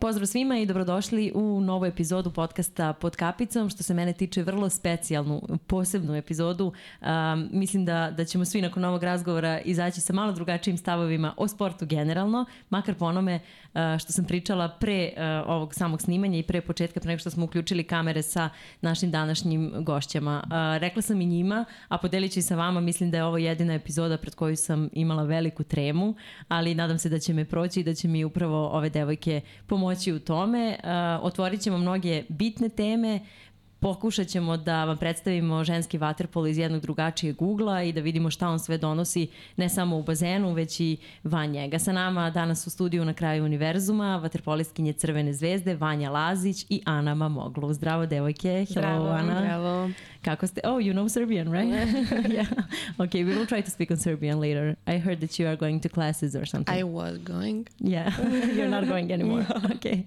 Pozdrav svima i dobrodošli u novu epizodu podcasta Pod kapicom, što se mene tiče vrlo specijalnu, posebnu epizodu. Um, mislim da, da ćemo svi nakon ovog razgovora izaći sa malo drugačijim stavovima o sportu generalno, makar po onome uh, što sam pričala pre uh, ovog samog snimanja i pre početka, pre nego što smo uključili kamere sa našim današnjim gošćama. Uh, rekla sam i njima, a podelit ću i sa vama, mislim da je ovo jedina epizoda pred koju sam imala veliku tremu, ali nadam se da će me proći i da će mi upravo ove devojke pomoći pomoći u tome. Uh, otvorit ćemo mnoge bitne teme, Pokušat ćemo da vam predstavimo ženski vaterpol iz jednog drugačijeg ugla i da vidimo šta on sve donosi ne samo u bazenu, već i van njega. Sa nama danas u studiju na kraju univerzuma vaterpolistkinje Crvene zvezde Vanja Lazić i Ana Mamoglu. Zdravo devojke. Hello Zdravo, Ana. Zdravo. Kako ste? Oh, you know Serbian, right? yeah. Okay, we will try to speak on Serbian later. I heard that you are going to classes or something. I was going. Yeah, you're not going anymore. okay,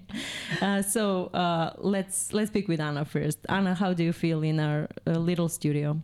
uh, so uh, let's let's speak with Ana first. Ana, how do you feel in our uh, little studio?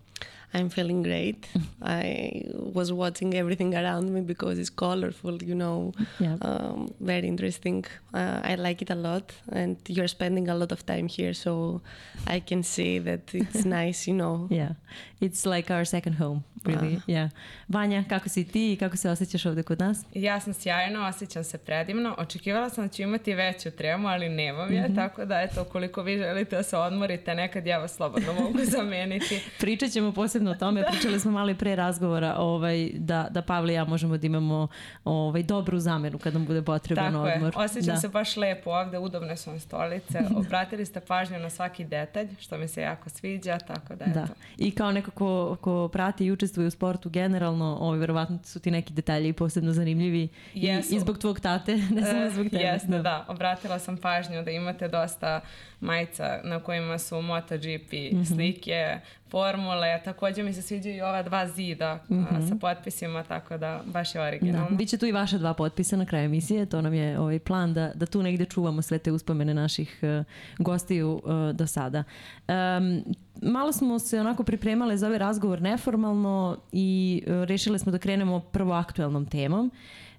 I'm feeling great. I was watching everything around me because it's colorful, you know, Yeah. um, very interesting. Uh, I like it a lot, and you're spending a lot of time here, so I can see that it's nice, you know. Yeah, it's like our second home, really. Ah. Yeah. Vanja, kako si ti i kako se osjećaš ovde kod nas? Ja sam sjajno, osjećam se predivno. Očekivala sam da ću imati veću tremu, ali nemam je, tako da eto, koliko vi želite da se odmorite, nekad ja vas slobodno mogu zameniti. Pričat ćemo posebno o tome, pričali smo malo pre razgovora ovaj, da, da Pavle i ja možemo da imamo ovaj, dobru zamenu kad nam bude potreban Tako je, odmor. osjećam da. se baš lepo ovde, udobne su vam stolice, obratili ste pažnju na svaki detalj, što mi se jako sviđa, tako da eto. Da. I kao neko ko, ko prati i učestvuje u sportu generalno, ovaj, verovatno su ti neki detalji i posebno zanimljivi i, Jesu. i zbog tvog tate, ne samo zbog tebe. E, Jeste, da. Obratila sam pažnju da imate dosta majica na kojima su MotoGP Mhm. slike, formule. Takođe mi se sviđaju i ova dva zida a, sa potpisima, tako da baš je Da, originalno. biće tu i vaša dva potpisa na kraju emisije, to nam je ovaj plan da, da tu negde čuvamo sve te uspomene naših uh, gostiju uh, do sada. Um, malo smo se onako pripremale za ovaj razgovor neformalno i uh, rešile smo da krenemo prvo aktuelnom temom.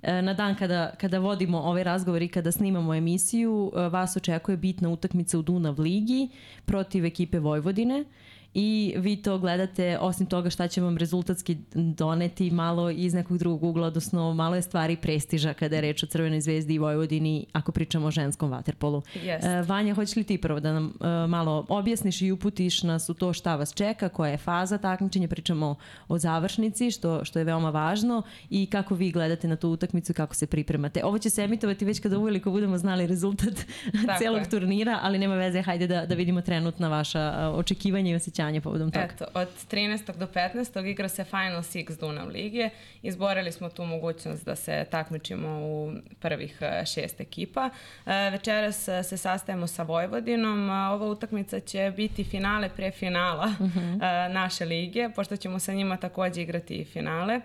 Na dan kada, kada vodimo ovaj razgovor i kada snimamo emisiju, vas očekuje bitna utakmica u Dunav ligi protiv ekipe Vojvodine i vi to gledate osim toga šta će vam rezultatski doneti malo iz nekog drugog ugla, odnosno malo je stvari prestiža kada je reč o Crvenoj zvezdi i Vojvodini ako pričamo o ženskom vaterpolu. Jest. E, Vanja, hoćeš li ti prvo da nam e, malo objasniš i uputiš nas u to šta vas čeka, koja je faza takmičenja, pričamo o završnici, što, što je veoma važno i kako vi gledate na tu utakmicu i kako se pripremate. Ovo će se emitovati već kada uveliko budemo znali rezultat Tako celog je. turnira, ali nema veze, hajde da, da vidimo trenutna vaša a, očekivanja i osjećanja povodom toga. Eto, od 13. do 15. igra se Final Six Dunav Lige. Izborili smo tu mogućnost da se takmičimo u prvih e, šest ekipa. E, Večeras e, se sastajemo sa Vojvodinom. Ova utakmica će biti finale pre finala e, naše lige, pošto ćemo sa njima takođe igrati i finale.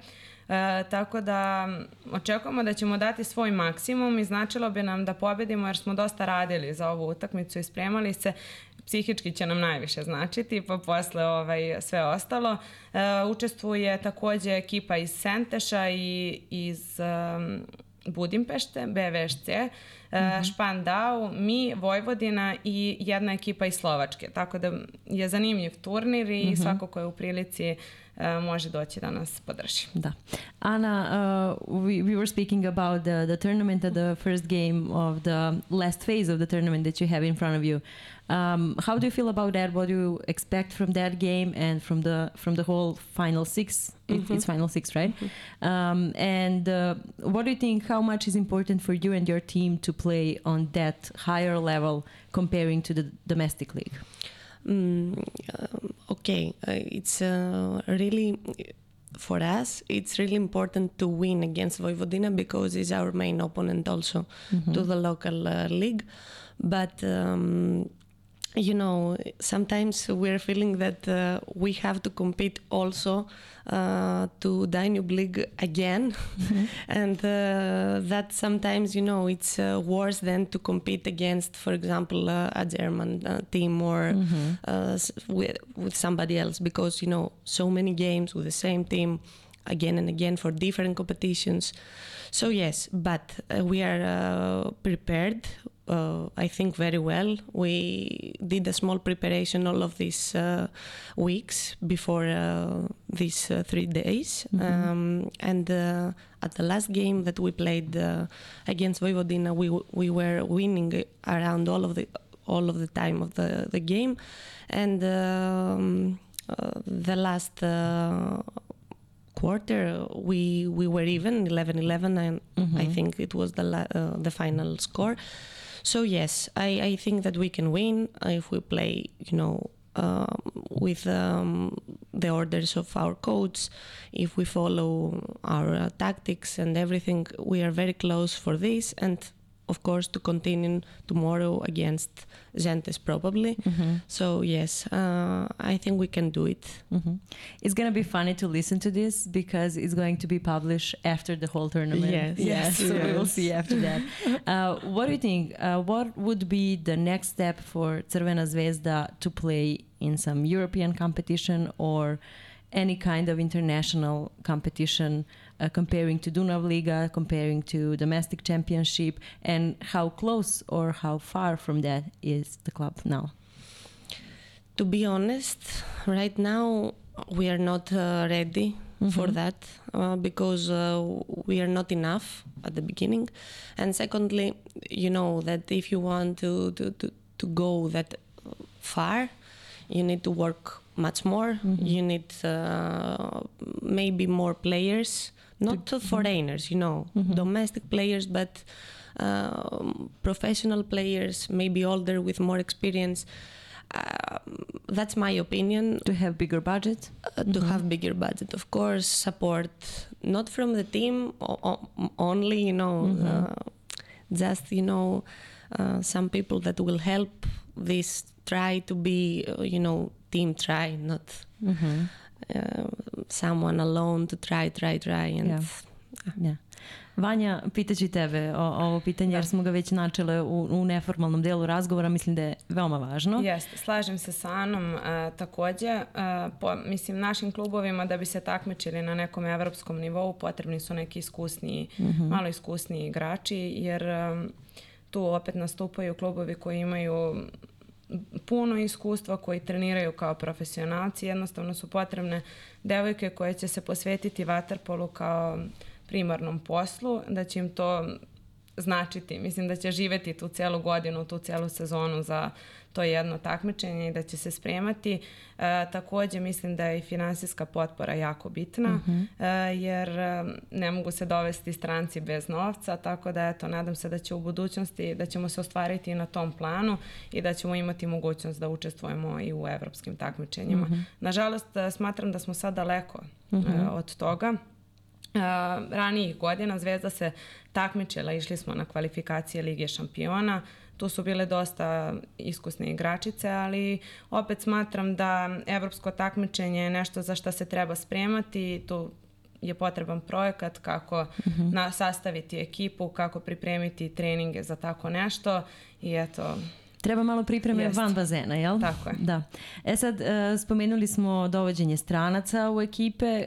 E, tako da očekujemo da ćemo dati svoj maksimum i značilo bi nam da pobedimo jer smo dosta radili za ovu utakmicu i spremali se psihički će nam najviše značiti, pa posle ovaj, sve ostalo. E, učestvuje takođe ekipa iz Senteša i iz um, Budimpešte, BVSC, e, Špandau, mi, Vojvodina i jedna ekipa iz Slovačke. Tako da je zanimljiv turnir i svako ko je u prilici e, može doći da nas podrži. Da. Ana, uh, we, we were speaking about the, the tournament at the first game of the last phase of the tournament that you have in front of you. Um, how do you feel about that? What do you expect from that game and from the from the whole final 6 It, it's final six, right? Um, and uh, what do you think? How much is important for you and your team to play on that higher level comparing to the domestic league? Um, okay, uh, it's uh, really for us. It's really important to win against Vojvodina because it's our main opponent also to the local uh, league. But um, you know, sometimes we're feeling that uh, we have to compete also uh, to Danube League again, and uh, that sometimes you know it's uh, worse than to compete against, for example, uh, a German uh, team or uh, s- with, with somebody else. Because you know so many games with the same team again and again for different competitions. So yes, but uh, we are uh, prepared uh, I think, very well. We did a small preparation all of these uh, weeks before uh, these uh, three days. Um, and uh, at the last game that we played uh, against Vojvodina, we we were winning around all of the all of the time of the the game, and um, uh, the last. Uh, quarter we we were even 11-11 and i think it was the la- uh, the final score so yes i i think that we can win if we play you know um, with um, the orders of our coach if we follow our uh, tactics and everything. We are very close for this and of course to continue tomorrow against Szentes probably so yes uh, i think we can do it hmm It's going to be funny to listen to this because it's going to be published after the whole tournament. Yes. yes. So we will see after that. Uh, what do you think? Uh, what would be the next step for Crvena Zvezda to play in some European competition or any kind of international competition, uh, comparing to Dunav Liga, comparing to domestic championship, and how close or how far from that is the club now? to be honest, right now we are not uh, ready for that uh, because uh, we are not enough at the beginning, and secondly, you know that if you want to to to, to go that far, you need to work much more. You need uh, maybe more players, not to foreigners, you know, domestic players, but um, professional players, maybe older with more experience. Um, that's my opinion. To have bigger budget? Uh, to have bigger budget, of course, support not from the team o- o- only, you know, uh, just you know, uh, some people that will help this try to be, uh, you know, team try, not uh, someone alone to try, try, try, and Yeah. Ja. Vanja, pitaću i tebe o, ovo pitanje jer smo ga već načele u, u neformalnom delu razgovora, mislim da je veoma važno. Jeste, slažem se sa Anom uh, takođe. Uh, po, mislim, našim klubovima da bi se takmičili na nekom evropskom nivou potrebni su neki iskusniji, malo iskusniji igrači, jer um, tu opet nastupaju klubovi koji imaju puno iskustva, koji treniraju kao profesionalci. Jednostavno su potrebne devojke koje će se posvetiti vaterpolu kao primarnom poslu, da će im to značiti. Mislim da će živeti tu celu godinu, tu celu sezonu za to jedno takmičenje i da će se spremati. E, takođe mislim da je i finansijska potpora jako bitna, e, jer e, ne mogu se dovesti stranci bez novca, tako da eto, nadam se da će u budućnosti, da ćemo se ostvariti i na tom planu i da ćemo imati mogućnost da učestvujemo i u evropskim takmičenjima. Nažalost, e, smatram da smo sad daleko e, od toga. Uh, ranijih godina Zvezda se takmičila, išli smo na kvalifikacije Lige šampiona, tu su bile dosta iskusne igračice, ali opet smatram da evropsko takmičenje je nešto za što se treba spremati, tu je potreban projekat kako na, sastaviti ekipu, kako pripremiti treninge za tako nešto i eto, Treba malo pripreme Jeste. van bazena, jel? Tako je. Da. E sad, e, spomenuli smo dovođenje stranaca u ekipe. E,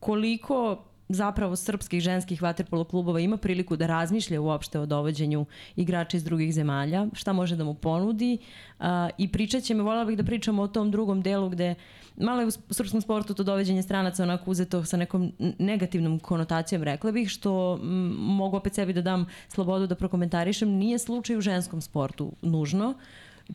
koliko zapravo srpskih ženskih vaterpolo klubova ima priliku da razmišlja uopšte o dovođenju igrača iz drugih zemalja, šta može da mu ponudi a, i pričat će me, voljela bih da pričamo o tom drugom delu gde malo je u srpskom sportu to dovođenje stranaca onako uzeto sa nekom negativnom konotacijom, rekla bih, što mogu opet sebi da dam slobodu da prokomentarišem, nije slučaj u ženskom sportu nužno.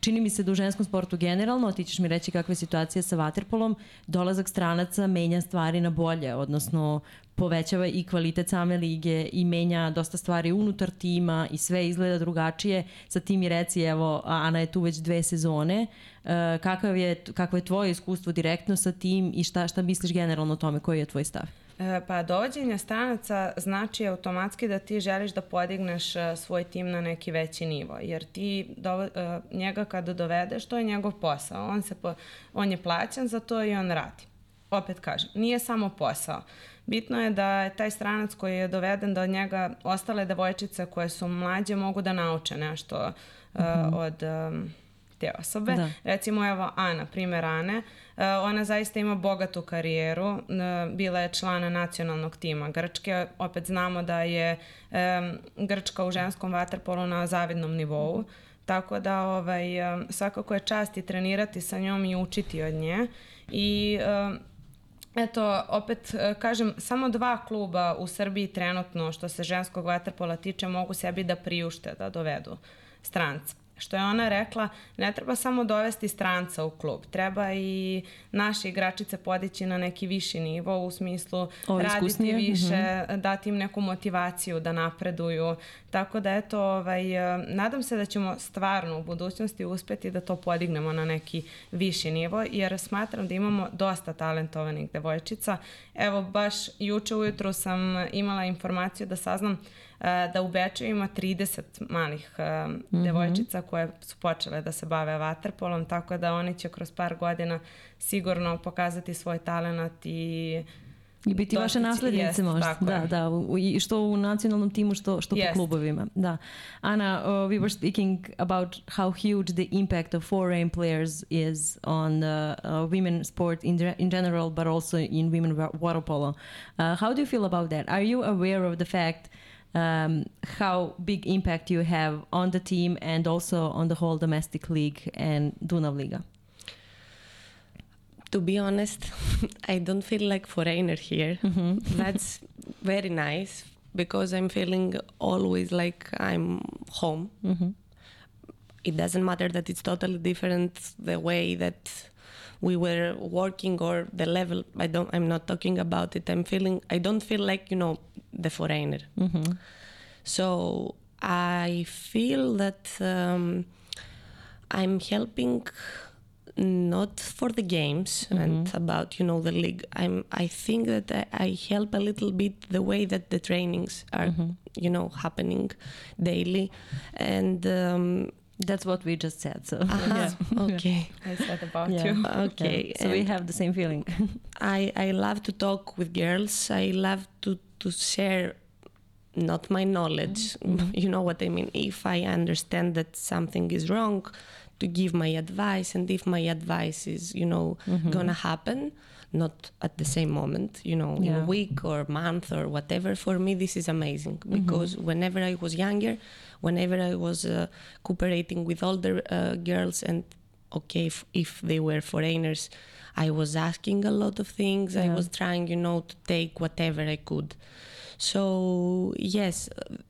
Čini mi se da u ženskom sportu generalno, ti ćeš mi reći kakva je situacija sa vaterpolom, dolazak stranaca menja stvari na bolje, odnosno povećava i kvalitet same lige i menja dosta stvari unutar tima i sve izgleda drugačije. Sa tim i reci, evo, Ana je tu već dve sezone. E, kakav je, kakvo je tvoje iskustvo direktno sa tim i šta, šta misliš generalno o tome, koji je tvoj stav? E, Pa dovođenje stranaca znači automatski da ti želiš da podigneš e, svoj tim na neki veći nivo, jer ti dovo, e, njega kada dovedeš, to je njegov posao. On, se po, on je plaćan za to i on radi. Opet kažem, nije samo posao. Bitno je da je taj stranac koji je doveden da od njega ostale devojčice koje su mlađe mogu da nauče nešto e, od... te osobe. Da. Recimo evo Ana, primjer Ane, uh, ona zaista ima bogatu karijeru, uh, bila je člana nacionalnog tima Grčke, opet znamo da je um, Grčka u ženskom vaterpolu na zavidnom nivou, tako da ovaj, svakako je čast i trenirati sa njom i učiti od nje. I Eto, opet kažem, samo dva kluba u Srbiji trenutno što se ženskog vaterpola tiče mogu sebi da priušte da dovedu stranca što je ona rekla, ne treba samo dovesti stranca u klub, treba i naše igračice podići na neki viši nivo u smislu o, raditi više, mm -hmm. dati im neku motivaciju da napreduju. Tako da eto, ovaj, nadam se da ćemo stvarno u budućnosti uspeti da to podignemo na neki viši nivo, jer smatram da imamo dosta talentovanih devojčica. Evo, baš juče ujutru sam imala informaciju da saznam da u Beču ima 30 malih mm -hmm. devojčica koje su počele da se bave vaterpolom, tako da oni će kroz par godina sigurno pokazati svoj talent i I biti vaše naslednice jest, možda. Da, je. da, u, i što u nacionalnom timu, što, što yes. po klubovima. Da. Ana, uh, we were speaking about how huge the impact of foreign players is on uh, uh, women sport in, in general, but also in women water polo. Uh, how do you feel about that? Are you aware of the fact um, how big impact you have on the team and also on the whole domestic league and Dunav Liga? To be honest, I don't feel like foreigner here. Mm-hmm. That's very nice because I'm feeling always like I'm home. Mm-hmm. It doesn't matter that it's totally different the way that we were working or the level i don't i'm not talking about it i'm feeling i don't feel like you know the foreigner mm-hmm. so i feel that um, i'm helping not for the games mm-hmm. and about you know the league i'm i think that I, I, help a little bit the way that the trainings are mm-hmm. you know happening daily and um, that's what we just said. So uh-huh. yeah. okay, I said about yeah. you. Okay, yeah. so we have the same feeling. I I love to talk with girls. I love to to share not my knowledge. Mm-hmm. You know what I mean. If I understand that something is wrong, to give my advice, and if my advice is you know mm-hmm. gonna happen, not at the same moment, you know, yeah. in a week or month or whatever. For me, this is amazing mm-hmm. because whenever I was younger whenever I was uh, cooperating with older uh, girls and okay if, if, they were foreigners I was asking a lot of things yeah. I was trying you know to take whatever I could so yes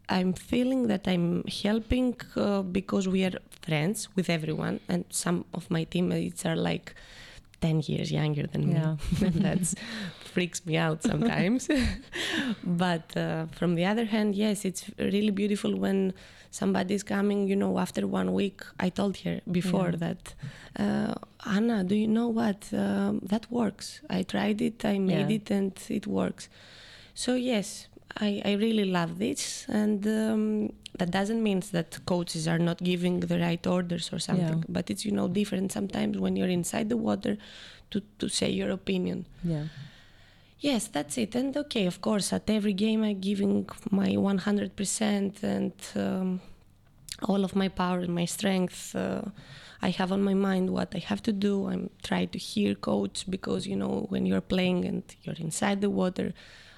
I'm feeling that I'm helping uh, because we are friends with everyone and some of my teammates are like 10 years younger than yeah. me that freaks me out sometimes but uh, from the other hand yes it's really beautiful when somebody's coming, you know, after one week. I told her before yeah. that, uh, Ana, do you know what? Um, that works. I tried it, I made yeah. it, and it works. So, yes, I, I really love this. And um, that doesn't mean that coaches are not giving the right orders or something, yeah. but it's, you know, different sometimes when you're inside the water to, to say your opinion. Yeah. Yes, that's it. And okay, of course, at every game I'm giving my 100% and um, all of my power and my strength. Uh, I have on my mind what I have to do. I'm trying to hear coach because you know when you're playing and you're inside the water,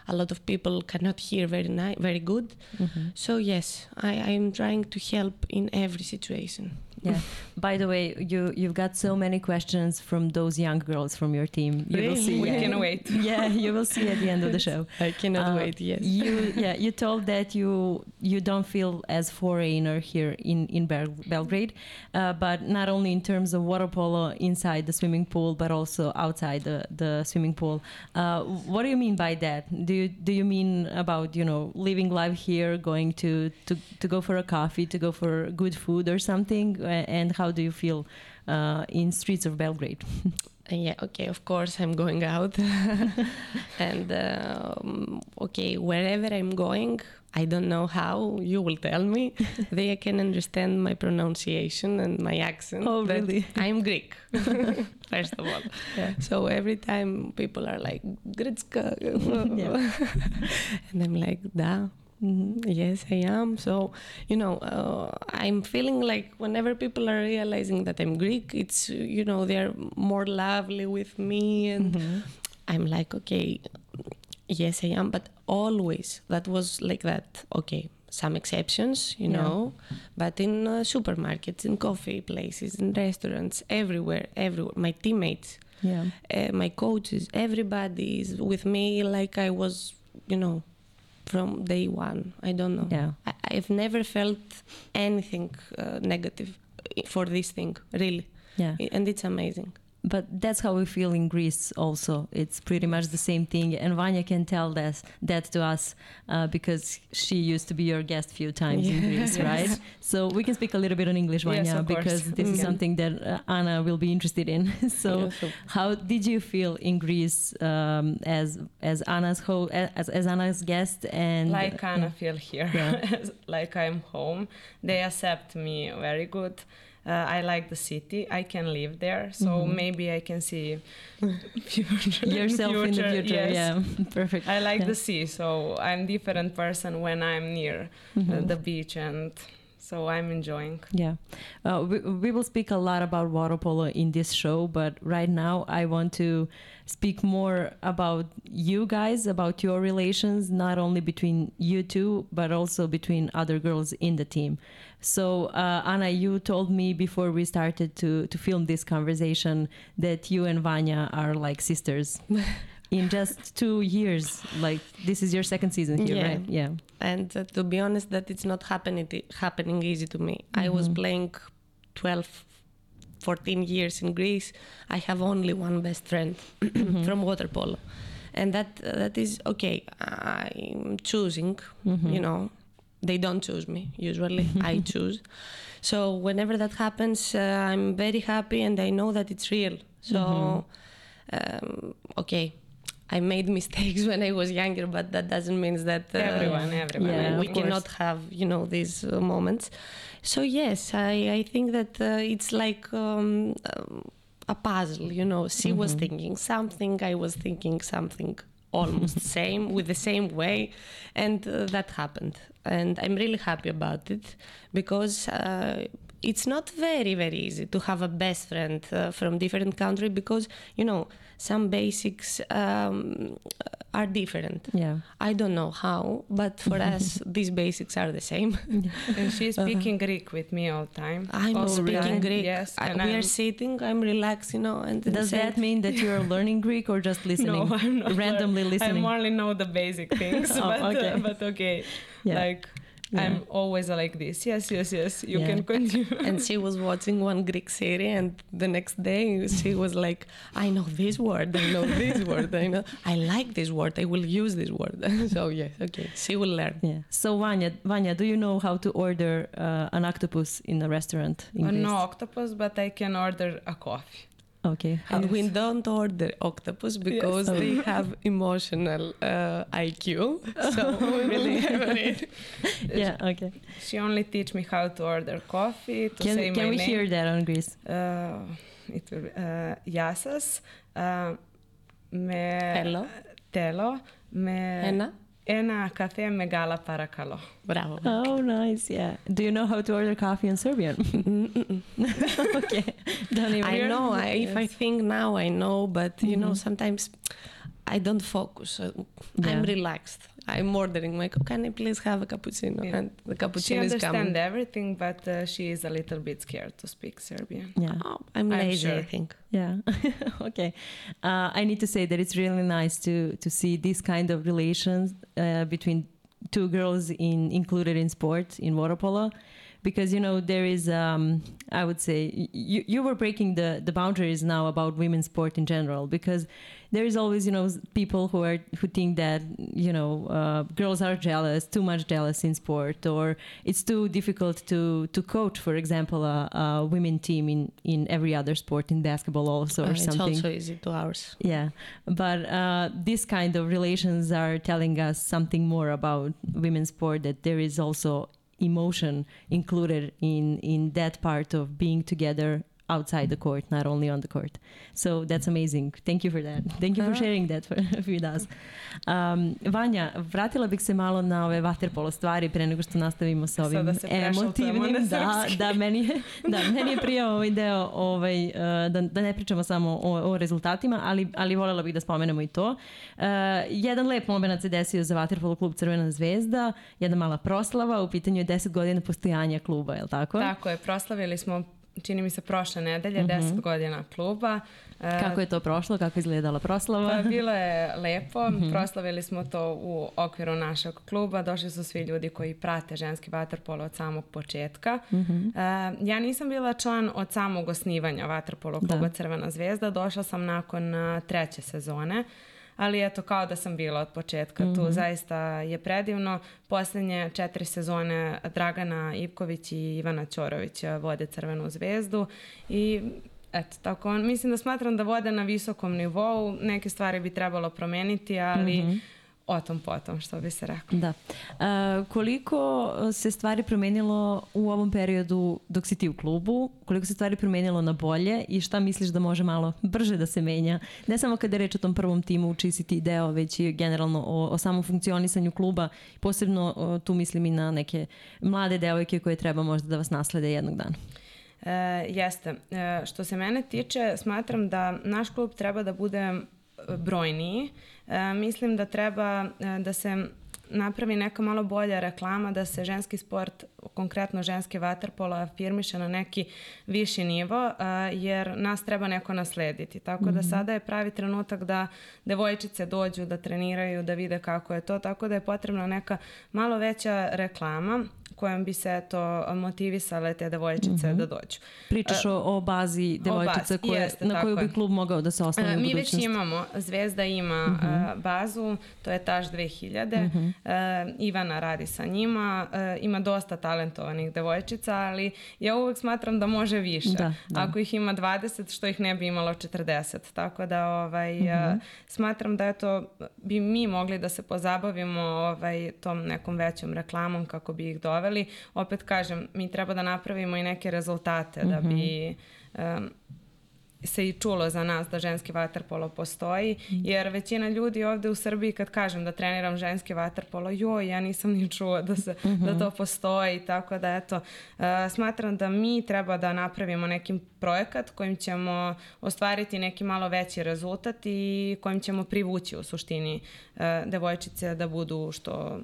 a lot of people cannot hear very ni- very good. Mm-hmm. So yes, I am trying to help in every situation. Yeah. By the way, you you've got so many questions from those young girls from your team. You really? will see. We yeah. can wait. yeah, you will see at the end of the show. I cannot uh, wait. Yes. You yeah. You told that you you don't feel as foreigner here in in Bel- Belgrade, uh, but not only in terms of water polo inside the swimming pool, but also outside the the swimming pool. Uh, what do you mean by that? Do you do you mean about you know living life here, going to to to go for a coffee, to go for good food or something? And how do you feel uh, in streets of Belgrade? yeah okay of course i'm going out. And um, okay wherever i'm going i don't know how you will tell me. They can understand my pronunciation and my accent oh really? I'm greek first of all. Yeah. so every time people are like gritska and i'm like da Mhm, Yes, I am. So, you know, uh, I'm feeling like whenever people are realizing that I'm Greek, it's, you know, they're more lovely with me. And Mm-hmm. I'm like, okay, yes, I am. But always that was like that. Okay, some exceptions, you Yeah. know, but in uh, supermarkets, in coffee places, in restaurants, everywhere, everywhere. My teammates, Yeah. uh, my coaches, everybody is with me like I was, you know, from day one. I don't know. Yeah. I, I've never felt anything uh, negative for this thing, really. Yeah. And it's amazing. But that's how we feel in Greece also. It's pretty much the same thing. And Vanja can tell that, that to us uh, because she used to be your guest a few times in Greece, Yes. right? So we can speak a little bit on English, Yes, Vanja, course. because this is Mhm. something that uh, Ana will be interested in. so how did you feel in Greece um, as as Ana's ho- as, as Ana's guest and like Ana feel here, Yeah. like I'm home. They accept me very good. Uh, I like the city. I can live there, so Mhm. maybe I can see future, yourself in the future? yes. Yeah, perfect. I like Yeah. the sea, so I'm different person when I'm near uh, Mhm. the beach, and so I'm enjoying. Yeah, uh, we, we will speak a lot about water polo in this show, but right now I want to speak more about you guys, about your relations, not only between you two, but also between other girls in the team. So, uh, Ana, you told me before we started to, to film this conversation that you and Vanja are like sisters. in just two years, like this is your second season here, Yeah. right? Yeah. And uh, to be honest that it's not happening happening easy to me. I was Mhm. playing 12 14 years in greece. I have only one best friend Mhm. from water polo. And that that is okay. I'm choosing Mhm. you know. They don't choose me usually. I choose. So whenever that happens uh, i'm very happy and i know that it's real. So um, okay I made mistakes when I was younger, but that doesn't mean that uh, Everyone, everyone. Yeah, we think. cannot have you know these uh, moments. So yes, I, I think that uh, it's like um, a puzzle. You know, she was Mhm. thinking something, I was thinking something almost the same with the same way, and uh, that happened. And I'm really happy about it because. Uh, it's not very very easy to have a best friend uh, from different country because you know some basics um, are different Yeah. I don't know how, but for us, these basics are the same. And she's Uh-huh. speaking Greek with me all the time. I'm all speaking time. Greek. Yes, I, and we are I'm- sitting, I'm relaxed, you know. And Does that mean that you're learning Greek or just listening? No, I'm not. Randomly listening. I only know the basic things, Oh, but, okay. uh, but okay. Yeah. Like Yeah. I'm always like this. Yes, yes, yes. You Yeah. can continue. and she was watching one Greek series, and the next day she was like, "I know this word, I know this word, I know, I like this word, I will use this word." so yes, okay, she will learn. Yeah. So Vanja, Vanja, do you know how to order uh, an octopus in a restaurant in Uh, no octopus, but I can order a coffee. Okay. And yes. we don't order octopus because yes. they have emotional uh, IQ. So we really have it. yeah, okay. She only teach me how to order coffee, to can, say can my name. Can we hear that on Greece? Uh, it will, uh, Yasas. Uh, me Hello. Telo. Me... Hena in a cafe in Megala Bravo. Oh, nice. Yeah. Do you know how to order coffee in Serbian? okay. Don't even I know. I, if I think now, I know, but you know, mm-hmm. sometimes I don't focus. Uh, Yeah. I'm relaxed. I'm ordering my. Can I please have a cappuccino? Yeah. And the She cappuccino is understands coming. everything, but uh, she is a little bit scared to speak Serbian. Yeah. Oh, I'm I'm lazy. I sure. think. Yeah. okay. Uh, I need to say that it's really nice to to see this kind of relations uh, between two girls in included in sport in water polo, because you know there is um, I would say you you were breaking the the boundaries now about women's sport in general because there is always you know people who are who think that you know uh, girls are jealous too much jealous in sport or it's too difficult to to coach for example a, a women team in in every other sport in basketball also or Uh, it's something also easy to ours. yeah but uh, this kind of relations are telling us something more about women's sport that there is also emotion included in in that part of being together outside the court, not only on the court. So that's amazing. Thank you for that. Thank you for sharing that for, with us. Um, Vanja, vratila bih se malo na ove waterpolo stvari pre nego što nastavimo sa ovim se emotivnim. Da, da, meni je, da, meni je prijao ovaj deo ovaj, uh, da, da ne pričamo samo o, o rezultatima, ali, ali volela bih da spomenemo i to. Uh, jedan lep moment se desio za Waterpolo klub Crvena zvezda, jedna mala proslava, u pitanju je 10 godina postojanja kluba, je li tako? Tako je, proslavili smo čini mi se prošle nedelje, mm -hmm. 10 godina kluba. E, Kako je to prošlo? Kako je izgledala proslava? Pa bilo je lepo. Mm -hmm. Proslavili smo to u okviru našeg kluba. Došli su svi ljudi koji prate ženski vaterpolo od samog početka. Mm -hmm. ja nisam bila član od samog osnivanja vaterpolo kluba da. Crvena zvezda. Došla sam nakon treće sezone ali eto kao da sam bila od početka mm -hmm. tu mhm. zaista je predivno poslednje četiri sezone Dragana Ivković i Ivana Ćorović vode Crvenu zvezdu i eto tako mislim da smatram da vode na visokom nivou neke stvari bi trebalo promeniti ali mm -hmm o tom potom, što bi se rekao. Da. E, koliko se stvari promenilo u ovom periodu dok si ti u klubu? Koliko se stvari promenilo na bolje i šta misliš da može malo brže da se menja? Ne samo kada je reč o tom prvom timu čiji si ti deo, već i generalno o, o samom funkcionisanju kluba. Posebno o, tu mislim i na neke mlade devojke koje treba možda da vas naslede jednog dana. E, jeste. E, što se mene tiče, smatram da naš klub treba da bude brojniji. E, mislim da treba e, da se napravi neka malo bolja reklama da se ženski sport, konkretno ženske vaterpolo, afirmiše na neki viši nivo, uh, jer nas treba neko naslediti. Tako da mhm. sada je pravi trenutak da devojčice dođu, da treniraju, da vide kako je to, tako da je potrebna neka malo veća reklama kojom bi se to motivisale te devojčice mm -hmm. da dođu. Pričaš uh, o, bazi devojčica o koje, jeste, na koju bi klub mogao da se osloni uh, Mi već imamo, Zvezda ima mm -hmm. bazu, to je Taš 2000, mm -hmm. Ivana radi sa njima, ima dosta talentovanih devojčica, ali ja uvek smatram da može više. Da, da. Ako ih ima 20, što ih ne bi imalo 40. Tako da ovaj, mm -hmm. smatram da eto, bi mi mogli da se pozabavimo ovaj, tom nekom većom reklamom kako bi ih doveli napravili. Opet kažem, mi treba da napravimo i neke rezultate mm -hmm. da bi um, se i čulo za nas da ženski vaterpolo postoji, mhm. jer većina ljudi ovde u Srbiji kad kažem da treniram ženski vaterpolo, joj, ja nisam ni čuo da, se, mm -hmm. da to postoji, tako da eto, uh, smatram da mi treba da napravimo neki projekat kojim ćemo ostvariti neki malo veći rezultat i kojim ćemo privući u suštini uh, devojčice da budu što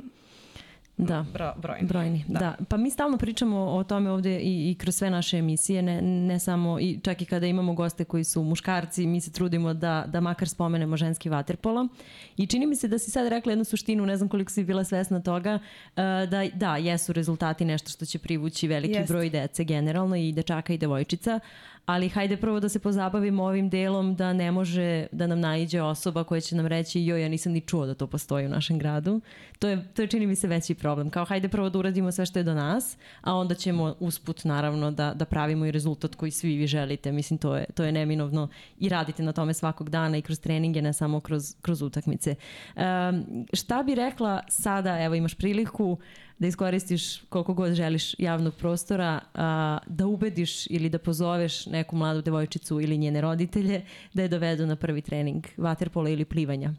Da. Bro, brojni. brojni. Da. da. Pa mi stalno pričamo o tome ovde i, i kroz sve naše emisije, ne, ne samo, i čak i kada imamo goste koji su muškarci, mi se trudimo da, da makar spomenemo ženski vaterpolo. I čini mi se da si sad rekla jednu suštinu, ne znam koliko si bila svesna toga, uh, da, da, jesu rezultati nešto što će privući veliki Jest. broj dece generalno i dečaka i devojčica, ali hajde prvo da se pozabavimo ovim delom da ne može da nam naiđe osoba koja će nam reći joj, ja nisam ni čuo da to postoji u našem gradu. To je, to je čini mi se veći problem. Kao hajde prvo da uradimo sve što je do nas, a onda ćemo usput naravno da, da pravimo i rezultat koji svi vi želite. Mislim, to je, to je neminovno i radite na tome svakog dana i kroz treninge, ne samo kroz, kroz utakmice. Um, šta bi rekla sada, evo imaš priliku, da iskoristiš koliko god želiš javnog prostora, a, da ubediš ili da pozoveš neku mladu devojčicu ili njene roditelje da je dovedu na prvi trening vaterpola ili plivanja.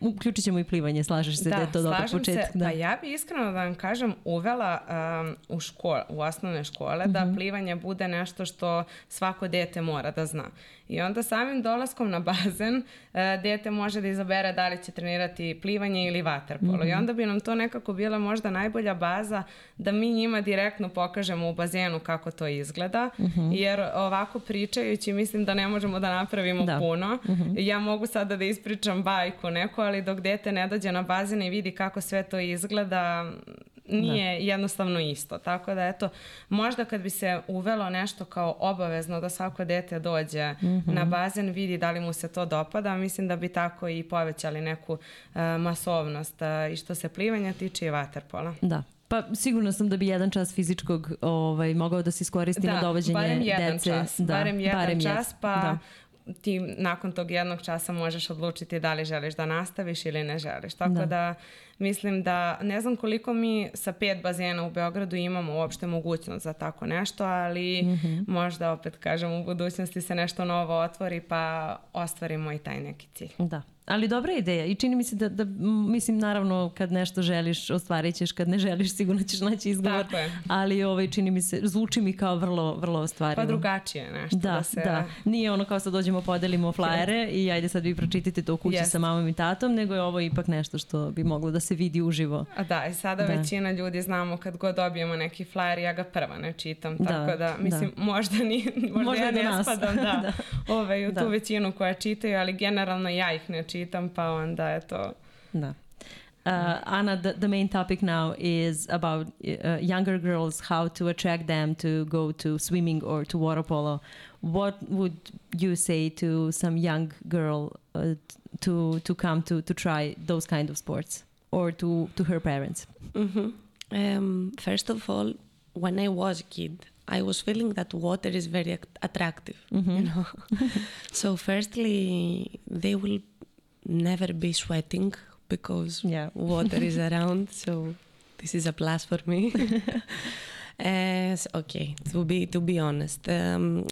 Uključit ćemo i plivanje, slažeš se da, da je to dobar početak. Se, da. Pa ja bi iskreno da vam kažem uvela um, u, škole, u osnovne škole mm -hmm. da mhm. plivanje bude nešto što svako dete mora da zna. I onda samim dolaskom na bazen uh, dete može da izabere da li će trenirati plivanje ili vaterpolo. Mm -hmm. I onda bi nam to nekako bila možda najbolja baza da mi njima direktno pokažemo u bazenu kako to izgleda. Mm -hmm. Jer ovako pričajući mislim da ne možemo da napravimo da. puno. Mm -hmm. Ja mogu sada da ispričam bajku neku, ali dok dete ne dođe na bazen i vidi kako sve to izgleda, nije da. jednostavno isto. Tako da eto, možda kad bi se uvelo nešto kao obavezno da svako dete dođe mm -hmm. na bazen, vidi da li mu se to dopada, mislim da bi tako i povećali neku uh, masovnost uh, i što se plivanja tiče i vaterpola. Da. Pa sigurno sam da bi jedan čas fizičkog ovaj, mogao da se iskoristi da, na dovođenje barem jedan dece. Čas, da, barem jedan barem čas, pa da ti nakon tog jednog časa možeš odlučiti da li želiš da nastaviš ili ne želiš. Tako da, da mislim da ne znam koliko mi sa pet bazena u Beogradu imamo uopšte mogućnost za tako nešto, ali mm -hmm. možda opet kažem u budućnosti se nešto novo otvori pa ostvarimo i taj neki cilj. Da. Ali dobra ideja i čini mi se da, da mislim naravno kad nešto želiš ostvarit ćeš, kad ne želiš sigurno ćeš naći izgovor. Tako je. Ali ovaj, čini mi se, zvuči mi kao vrlo, vrlo ostvarivo. Pa drugačije nešto. Da, da, se... da. Nije ono kao sad dođemo podelimo flajere i ajde sad vi pročitajte to u kući yes. sa mamom i tatom, nego je ovo ipak nešto što bi moglo da se vidi uživo. A da, i sada da. većina ljudi znamo kad god dobijemo neki flajer, ja ga prva ne čitam, da, tako da, mislim, da. možda, ni, možda, možda ja ne spadam da, da. Ove, ovaj, u da. tu većinu koja čitaju, ali generalno ja ih ne čitam, pa onda je to... Da. Uh, Ana, the, the main topic now is about uh, younger girls, how to attract them to go to swimming or to water polo. What would you say to some young girl uh, to to come to to try those kind of sports or to to her parents? Mm-hmm. Um, first of all, when I was a kid, I was feeling that water is very attractive. Mm-hmm. You know, so firstly, they will never be sweating because yeah. water is around. So this is a plus for me. As okay, to be to be honest, um,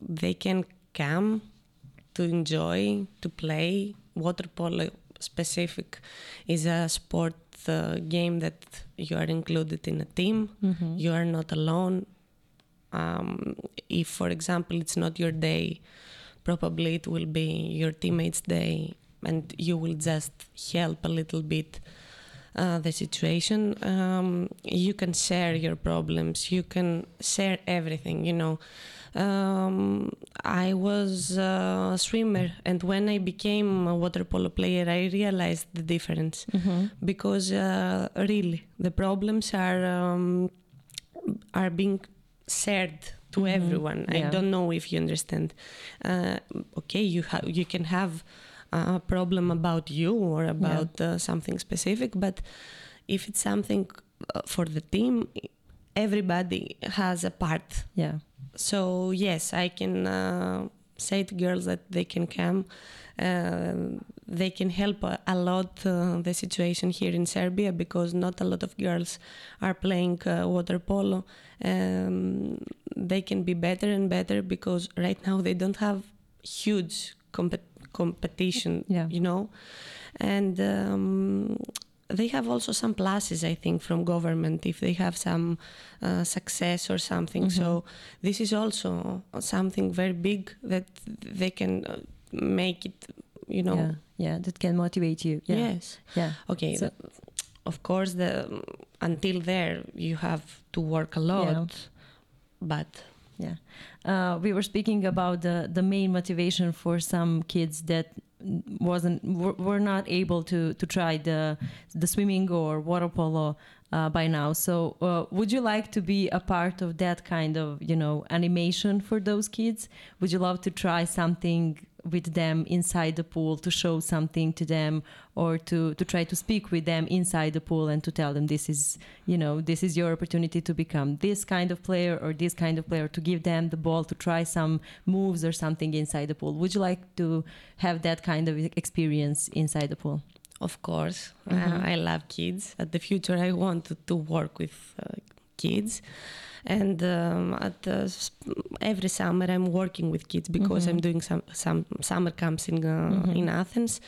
they can come to enjoy to play water polo. Specific is a sport uh, game that you are included in a team. Mm-hmm. You are not alone. Um, if, for example, it's not your day, probably it will be your teammates' day and you will just help a little bit uh, the situation. Um, you can share your problems, you can share everything, you know. Um, I was a swimmer, and when I became a water polo player, I realized the difference mm-hmm. because uh, really the problems are um, are being shared to mm-hmm. everyone. Yeah. I don't know if you understand. Uh, okay, you have you can have a problem about you or about yeah. uh, something specific but if it's something uh, for the team everybody has a part yeah so yes i can uh, say to girls that they can come uh, they can help a, a lot uh, the situation here in serbia because not a lot of girls are playing uh, water polo um, they can be better and better because right now they don't have huge competition competition, yeah. you know. And um, they have also some pluses, I think, from government if they have some uh, success or something. Mm-hmm. So this is also something very big that they can uh, make it, you know. Yeah, yeah that can motivate you. Yeah. Yes. Yeah. Okay. So, of course, the until there you have to work a lot, yeah. but yeah. Uh, we were speaking about the the main motivation for some kids that wasn't were, not able to to try the the swimming or water polo uh, by now. So uh, would you like to be a part of that kind of you know animation for those kids? Would you love to try something with them inside the pool to show something to them or to to try to speak with them inside the pool and to tell them this is you know this is your opportunity to become this kind of player or this kind of player to give them the ball to try some moves or something inside the pool. Would you like to have that kind of experience inside the pool? Of course. Mm-hmm. uh, i love kids. At the future i want to, to work with uh, kids and um, at every summer I'm working with kids because mm-hmm. I'm doing some some summer camps in uh, mm-hmm. in Athens,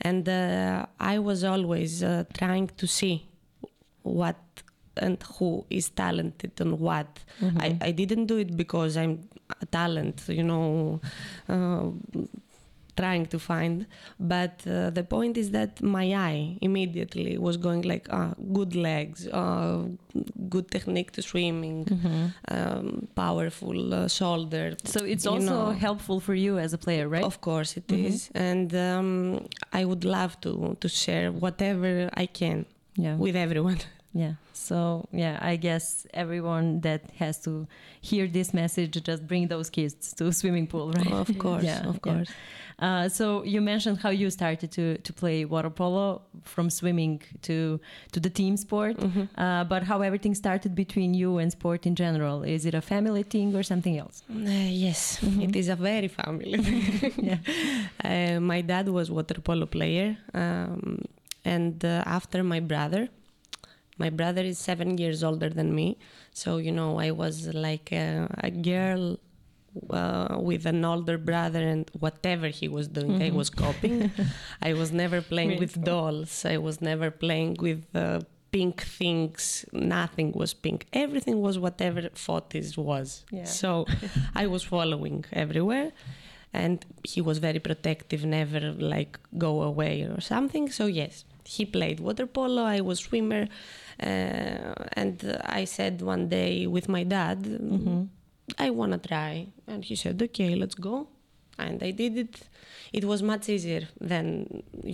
and uh, I was always uh, trying to see what and who is talented and what. Mm-hmm. I, I didn't do it because I'm a talent, you know, uh, trying to find but uh, the point is that my eye immediately was going like ah, good legs uh, good technique to swimming mm-hmm. um, powerful uh, shoulder so it's also know. helpful for you as a player right of course it mm-hmm. is, and um, i would love to to share whatever i can yeah. with everyone Yeah. So yeah, I guess everyone that has to hear this message just bring those kids to swimming pool, right? Of course, Yeah, of yeah. course. Uh, so you mentioned how you started to to play water polo from swimming to to the team sport, Mm-hmm. uh, but how everything started between you and sport in general? Is it a family thing or something else? Uh, yes, it is a very family. Yeah. uh, my dad was water polo player, um, and uh, after my brother, my brother is seven years older than me, so you know I was like a, a girl uh, with an older brother, and whatever he was doing, I was copying. I was never playing with dolls. I was never playing with. Uh, Pink things, nothing was pink. Everything was whatever Fotis was. Yeah. So I was following everywhere and he was very protective never like go away or something so yes he played water polo i was swimmer uh, and i said one day with my dad Mm-hmm. i want to try. And he said okay let's go. And i did it. It was much easier than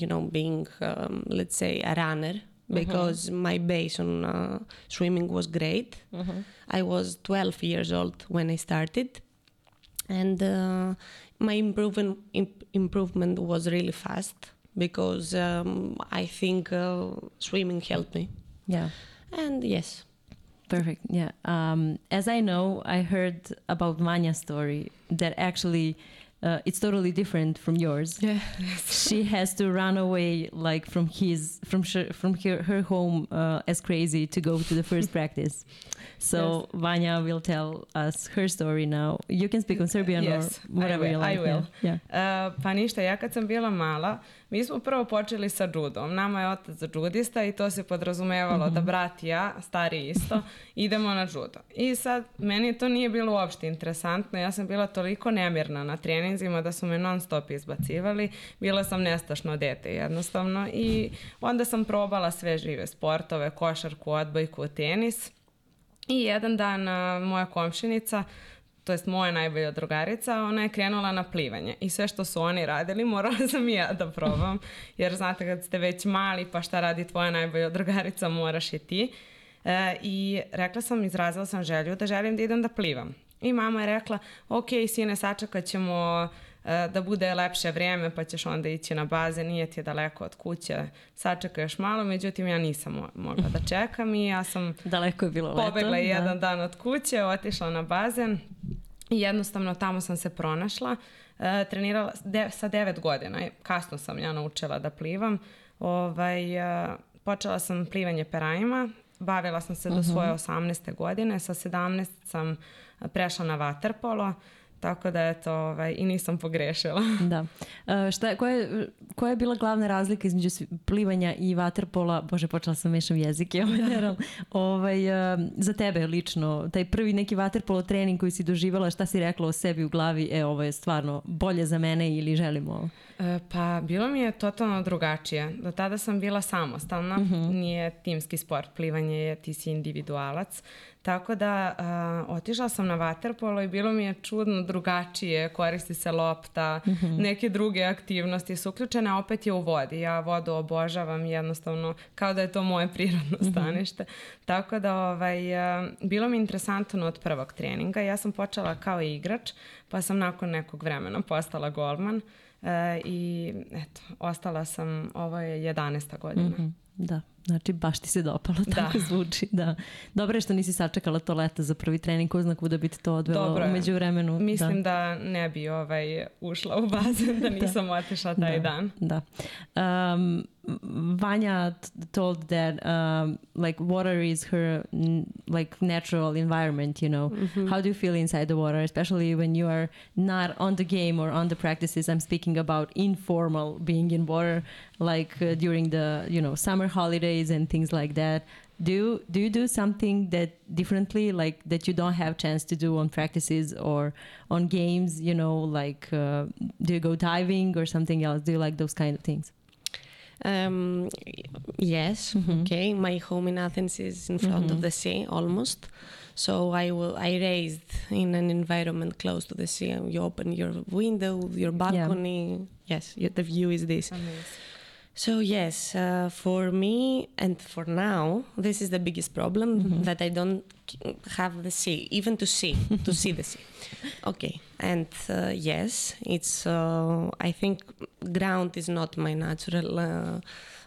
you know being um, let's say a runner because my base on uh, swimming was great. I was 12 years old when i started. And uh, my improvement imp- improvement was really fast because um, I think uh, swimming helped me. Yeah. And yes, Perfect. Yeah. Um, as I know, I heard about Vanja's story that actually uh, it's totally different from yours. yeah, she has to run away like from his from sh- from her, her home uh, as crazy to go to the first practice. So Vanja will tell us her story now. You can speak on Serbian Yes, or I whatever will, you like. I will. Yeah. Uh, pa ništa, ja kad sam bila mala, mi smo prvo počeli sa judom. Nama je otac judista i to se podrazumevalo da brat i ja, stari isto, idemo na judo. I sad, meni to nije bilo uopšte interesantno. Ja sam bila toliko nemirna na treninzima da su me non stop izbacivali. Bila sam nestašno dete jednostavno i onda sam probala sve žive sportove, košarku, odbojku, tenis. I jedan dan a, moja komšinica, to jest moja najbolja drugarica, ona je krenula na plivanje. I sve što su oni radili, morala sam i ja da probam. Jer znate, kad ste već mali, pa šta radi tvoja najbolja drugarica, moraš i ti. E, I rekla sam, izrazila sam želju da želim da idem da plivam. I mama je rekla, ok, sine, sačekat ćemo e, da bude lepše vrijeme, pa ćeš onda ići na bazen, nije ti je daleko od kuće, sačekaj još malo, međutim ja nisam mo- mogla da čekam i ja sam Daleko je bilo leto. pobegla je da. jedan dan od kuće, otišla na bazen i jednostavno tamo sam se pronašla. E, trenirala de, sa devet godina, kasno sam ja naučila da plivam. Ovaj, e, počela sam plivanje perajima, bavila sam se do svoje 18. godine, sa 17 sam prešla na vaterpolo, tako da eto, ovaj, i nisam pogrešila. Da. E, šta, koja, je, koja je bila glavna razlika između plivanja i vaterpola? Bože, počela sam mešam jezike. Ovaj, naravno. ovaj, e, za tebe lično, taj prvi neki vaterpolo trening koji si doživala, šta si rekla o sebi u glavi? E, ovo je stvarno bolje za mene ili želim ovo? E, Pa bilo mi je totalno drugačije. Do tada sam bila samostalna, nije timski sport, plivanje je, ti si individualac. Tako da a, otišla sam na vaterpolo i bilo mi je čudno drugačije, koristi se lopta, neke druge aktivnosti su uključene, a opet je u vodi. Ja vodu obožavam jednostavno kao da je to moje prirodno stanište. Tako da ovaj, a, bilo mi interesantno od prvog treninga. Ja sam počela kao igrač, pa sam nakon nekog vremena postala golman. E, I eto, ostala sam, ovo je 11. godina. Mhm, Da, znači baš ti se dopalo, tako zvuči. Da. Dobro je što nisi sačekala to leto za prvi trening, ko zna kuda bi ti to odvelo Dobro umeđu vremenu. Mislim da. ne bi ovaj, ušla u bazen da nisam otišla taj Da. dan. Da. Um, Vanja told that um, like water is her like natural environment. You know, how do you feel inside the water, especially when you are not on the game or on the practices? I'm speaking about informal being in water, like uh, during the you know summer holidays and things like that. Do you, do you do something that differently, like that you don't have chance to do on practices or on games? You know, like uh, do you go diving or something else? Do you like those kind of things? um, yes, okay. My home in Athens is in front of the sea almost. So I will. I raised in an environment close to the sea. You open your window, your balcony. Yes, the view is this. So yes, uh, for me and for now, this is the biggest problem that I don't have the sea, even to see, to see the sea. Okay, and uh, yes, it's. Uh, I think ground is not my natural uh,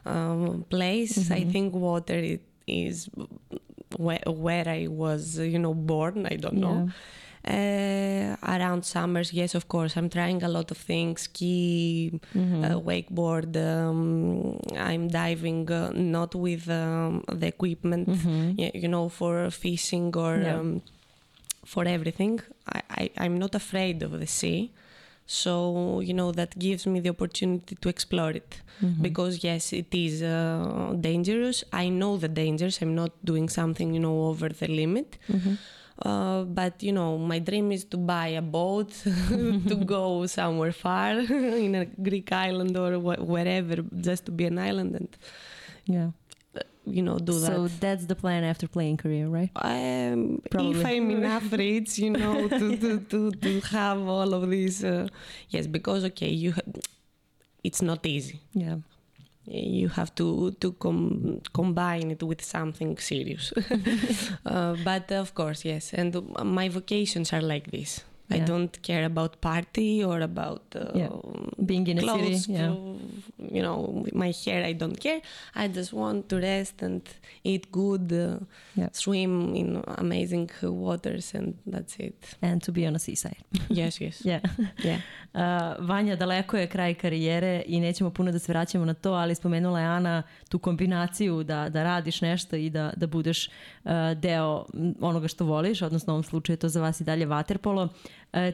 um, place. I think water it is where, where I was, you know, born. I don't know. Uh, around summers, yes, of course, I'm trying a lot of things: ski, uh, wakeboard. Um, I'm diving, uh, not with um, the equipment, y- you know, for fishing or Yeah. um, for everything. I, I, I'm not afraid of the sea. So, you know, that gives me the opportunity to explore it. Because, yes, it is uh, dangerous. I know the dangers. I'm not doing something, you know, over the limit. Uh, but, you know, my dream is to buy a boat, to go somewhere far in a Greek island or wh- wherever, just to be an island and, Yeah. you know, do that. So that's the plan after playing career, right? Um, Probably. if I'm enough rich, you know, to, to, to, to have all of these, uh, yes, because okay, you, ha- it's not easy. Yeah. You have to to com- combine it with something serious. uh, but of course, yes, and my vocations are like this. I Yeah. don't care about party or about uh, Yeah. Being in a clothes. city, yeah. you know, my hair. I don't care. I just want to rest and eat good, uh, Yeah. swim in amazing waters, and that's it. And to be on a seaside. yes, yes, Yeah. yeah. Uh, Vanja, daleko je kraj karijere i nećemo puno da se vraćamo na to, ali spomenula je Ana tu kombinaciju da, da radiš nešto i da, da budeš uh, deo onoga što voliš, odnosno u ovom slučaju to za vas i dalje vaterpolo. Uh,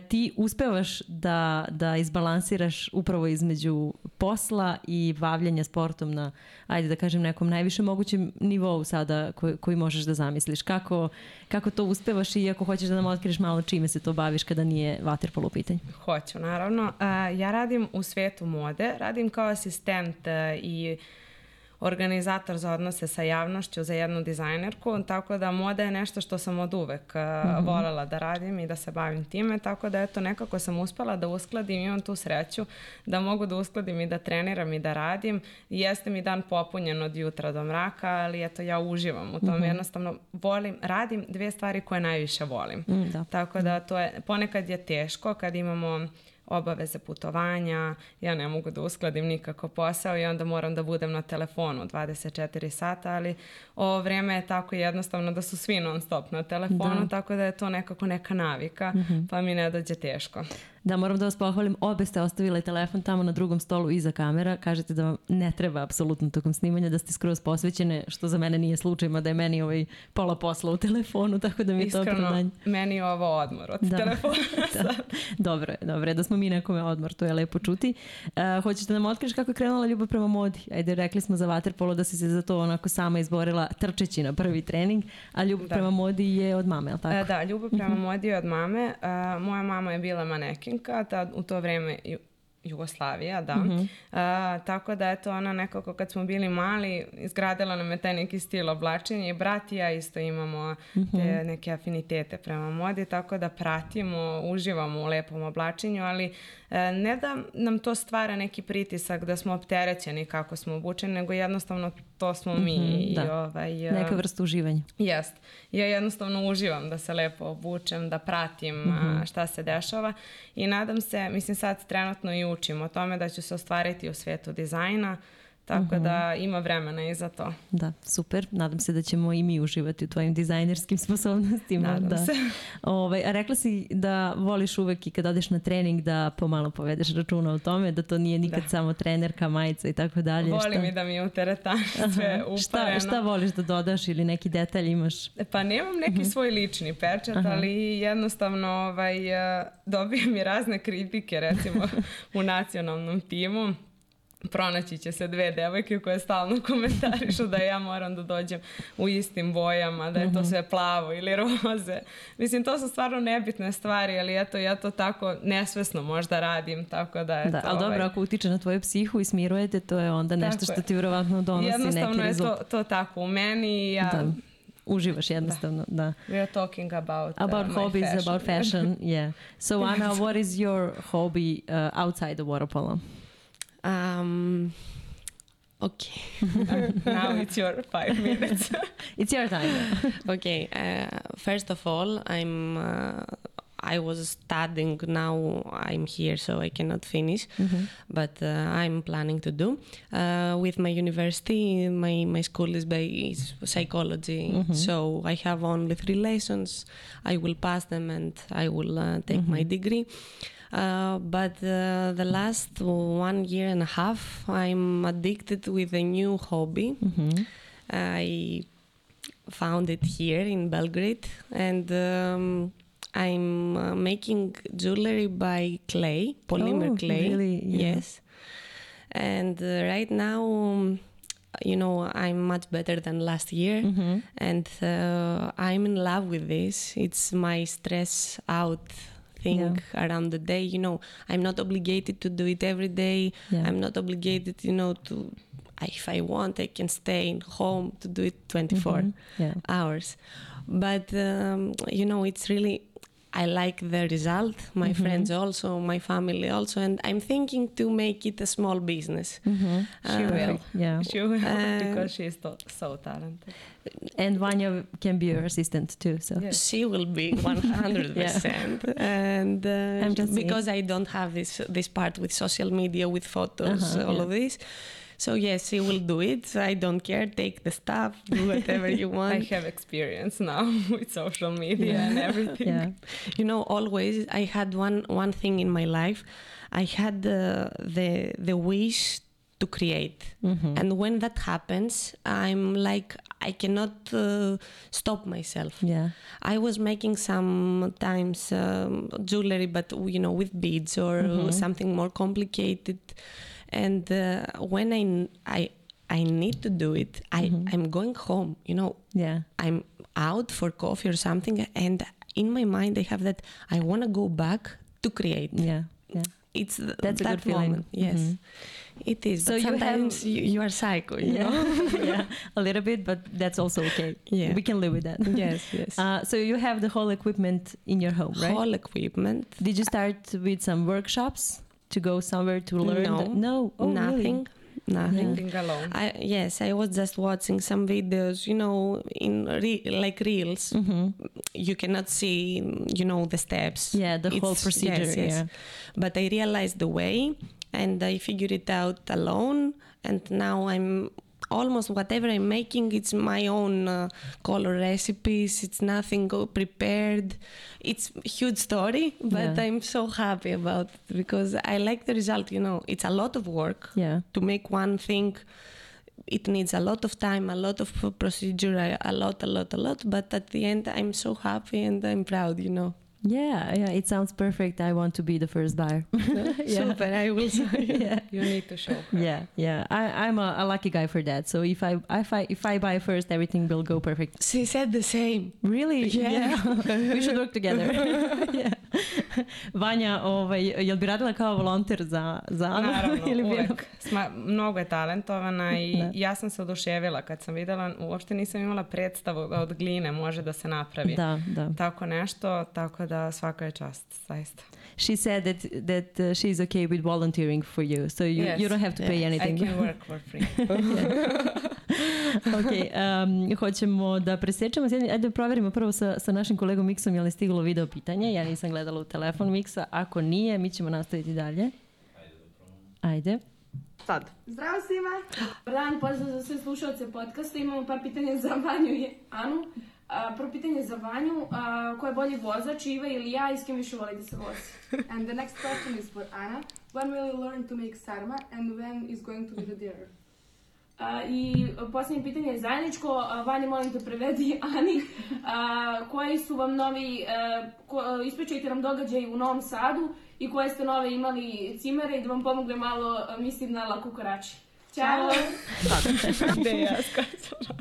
ti uspevaš da, da izbalansiraš upravo između posla i bavljanja sportom na, ajde da kažem, nekom najviše mogućem nivou sada koji, koji možeš da zamisliš. Kako, kako to uspevaš i ako hoćeš da nam otkriješ malo čime se to baviš kada nije vaterpolo u? Hoću, naravno. A, ja radim u svetu mode, radim kao asistent a, i organizator za odnose sa javnošću za jednu dizajnerku, tako da moda je nešto što sam od uvek uh, volela da radim i da se bavim time, tako da eto nekako sam uspela da uskladim, imam tu sreću da mogu da uskladim i da treniram i da radim. Jeste mi dan popunjen od jutra do mraka, ali eto ja uživam u tom, jednostavno volim, radim dve stvari koje najviše volim. Mm, da. Tako da to je, ponekad je teško kad imamo obaveze putovanja, ja ne mogu da uskladim nikako posao i onda moram da budem na telefonu 24 sata, ali ovo vreme je tako jednostavno da su svi non stop na telefonu, tako da je to nekako neka navika, pa mi ne dođe teško. Da, moram da vas pohvalim, obe ste ostavile telefon tamo na drugom stolu iza kamera. Kažete da vam ne treba apsolutno tokom snimanja, da ste skroz posvećene, što za mene nije slučaj, da je meni ovaj pola posla u telefonu, tako da mi je to Iskreno, opravdanje. meni je ovo odmor od Da. telefona. Da. Dobro je, dobro je da smo mi nekome odmor, to je lepo čuti. Uh, hoćeš da nam otkriš kako je krenula ljubav prema modi? Ajde, rekli smo za vaterpolo da si se za to onako sama izborila trčeći na prvi trening, a ljubav Da. prema modi je od mame, je li tako? E, Da, ljubav prema modi je od mame. E, moja mama je bila manekinka, tad, u to vreme Ju- Jugoslavija, da. E, tako da, eto, ona nekako kad smo bili mali, izgradila nam je taj neki stil oblačenja i brat i ja isto imamo te neke afinitete prema modi, tako da pratimo, uživamo u lepom oblačenju, ali e, ne da nam to stvara neki pritisak da smo opterećeni kako smo obučeni, nego jednostavno to smo mi. i, da. ovaj, e, Neka vrsta uživanja. Jest. Ja jednostavno uživam da se lepo obučem, da pratim a, šta se dešava i nadam se, mislim sad trenutno i učim o tome da ću se ostvariti u svetu dizajna, tako da ima vremena i za to. Da, super. Nadam se da ćemo i mi uživati u tvojim dizajnerskim sposobnostima. Nadam da. se. Ovaj, a rekla si da voliš uvek i kad odeš na trening da pomalo povedeš računa o tome, da to nije nikad samo trenerka, majica i tako dalje. Volim Šta- i da mi je u teretani sve Šta, upareno. šta voliš da dodaš ili neki detalj imaš? Pa nemam neki svoj lični pečat, ali jednostavno ovaj, eh, dobijem i razne kritike, recimo u nacionalnom timu. Pronaći će se dve devojke koje stalno komentarišu da ja moram da dođem u istim bojama, da je to sve plavo ili roze. Mislim, to su stvarno nebitne stvari, ali eto, ja to tako nesvesno možda radim, tako da eto, Da, ali dobro, ovaj, ako utiče na tvoju psihu i smirujete, to je onda nešto Tako što je. ti vjerovatno donosi jednostavno neki je to, rezultat. to tako u meni i ja, Da. Uživaš jednostavno, da. we are talking about, uh, About hobbies, fashion. about fashion, yeah. So Anna, what is your hobby uh, outside the water polo? Um, Okay. Now it's your five minutes. It's your time. okay. Uh, first of all, I'm. Uh, I was studying. Now I'm here, so I cannot finish. But uh, I'm planning to do uh, with my university. My my school is by is psychology, so I have only three lessons. I will pass them, and I will uh, take my degree. Uh, but uh, the last one year and a half, I'm addicted with a new hobby. I found it here in Belgrade, and um, I'm uh, making jewelry by clay, polymer Oh, clay. really? Yeah. Yes. And uh, right now, um, you know, I'm much better than last year, Mm-hmm. and uh, I'm in love with this. It's my stress out thing around the day. You know, I'm not obligated to do it every day. Yeah. I'm not obligated, you know, to. If I want, I can stay in home to do it 24 Mhm. Yeah. hours. But um, you know, it's really. I like the result. My Mm-hmm. friends also, my family also, and I'm thinking to make it a small business. Mm-hmm. She Uh, will. Yeah. She will Uh, because she's so, so talented. And Vanja can be your assistant too. So Yes. She will be 100%. And uh, I'm just saying. because I don't have this this part with social media, with photos, Uh-huh, all yeah. of this. So yes, she will do it. I don't care. Take the stuff, do whatever you want. I have experience now with social media and everything. yeah. you know, always I had one one thing in my life. I had the the the wish to create, Mm-hmm. and when that happens, I'm like I cannot uh, stop myself. Yeah. I was making sometimes um, jewelry, but you know, with beads or Mhm. something more complicated. And uh, when I, I I need to do it, I Mhm. I'm going home. You know, Yeah. I'm out for coffee or something, and in my mind I have that I want to go back to create. Yeah. Yeah. It's th- That's a that good feeling. moment. Yes, Mhm. It is. So but you have- sometimes you, are psycho. You know. Yeah. yeah. A little bit, but that's also okay. Yeah. We can live with that. yes. Yes. Uh, so you have the whole equipment in your home, right? Whole equipment. Did you start with some workshops to go somewhere to learn? No. the- no. Oh, really? nothing. Nothing. Alone. I, yes, I was just watching some videos, you know, in re- like reels. Mhm. You cannot see, you know, the steps. Yeah, the whole procedure. yes, yes. Yeah. But I realized the way and I figured it out alone. And now I'm almost whatever I'm making, it's my own uh, color recipes. It's nothing prepared. It's a huge story, but Yeah. I'm so happy about it because I like the result. You know, it's a lot of work Yeah. to make one thing it needs a lot of time a lot of procedure a lot a lot a lot but at the end i'm so happy and i'm proud you know Yeah, yeah, it sounds perfect. I want to be the first buyer. Yeah. super i will yeah, You need to show her. yeah, yeah. I, I'm a, a lucky guy for that. So if I if I if I buy first, everything will go perfect. she said the same Really? Yeah. We should work together. yeah. Vanja, ovaj, jel bi radila kao volonter za, za Anu? Naravno, Ili uvek. Sma, mnogo je talentovana i Da. ja sam se oduševila kad sam videla, uopšte nisam imala predstavu da od gline može da se napravi. Da, da. Tako nešto, tako da svaka je čast, zaista. She said that that uh, she's okay with volunteering for you, so you, Yes. you don't have to pay Yes. I anything. can work for free. ok, um, hoćemo da presečemo. Ajde da proverimo prvo sa, sa našim kolegom Miksom je li stiglo video pitanje. Ja nisam gledala u telefon Miksa. Ako nije, mi ćemo nastaviti dalje. Ajde. Sad. Zdravo svima! Dan, pozdrav za sve slušalce podcasta. Imamo par pitanja za Vanju i Anu. A, prvo pitanje za Vanju. A, ko je bolji vozač, Iva ili ja i s kim više voli da se vozi? And the next question is for Anna. When will you learn to make sarma and when is going to be the dinner? A, I posljednje pitanje je zajedničko. A, Vanja, molim te prevedi Ani. A, koji su vam novi, ko, ispričajte nam događaj u Novom Sadu i koje ste nove imali cimere i da vam pomogne malo, a, mislim, na laku karači. Ćao! Gde ja skačem?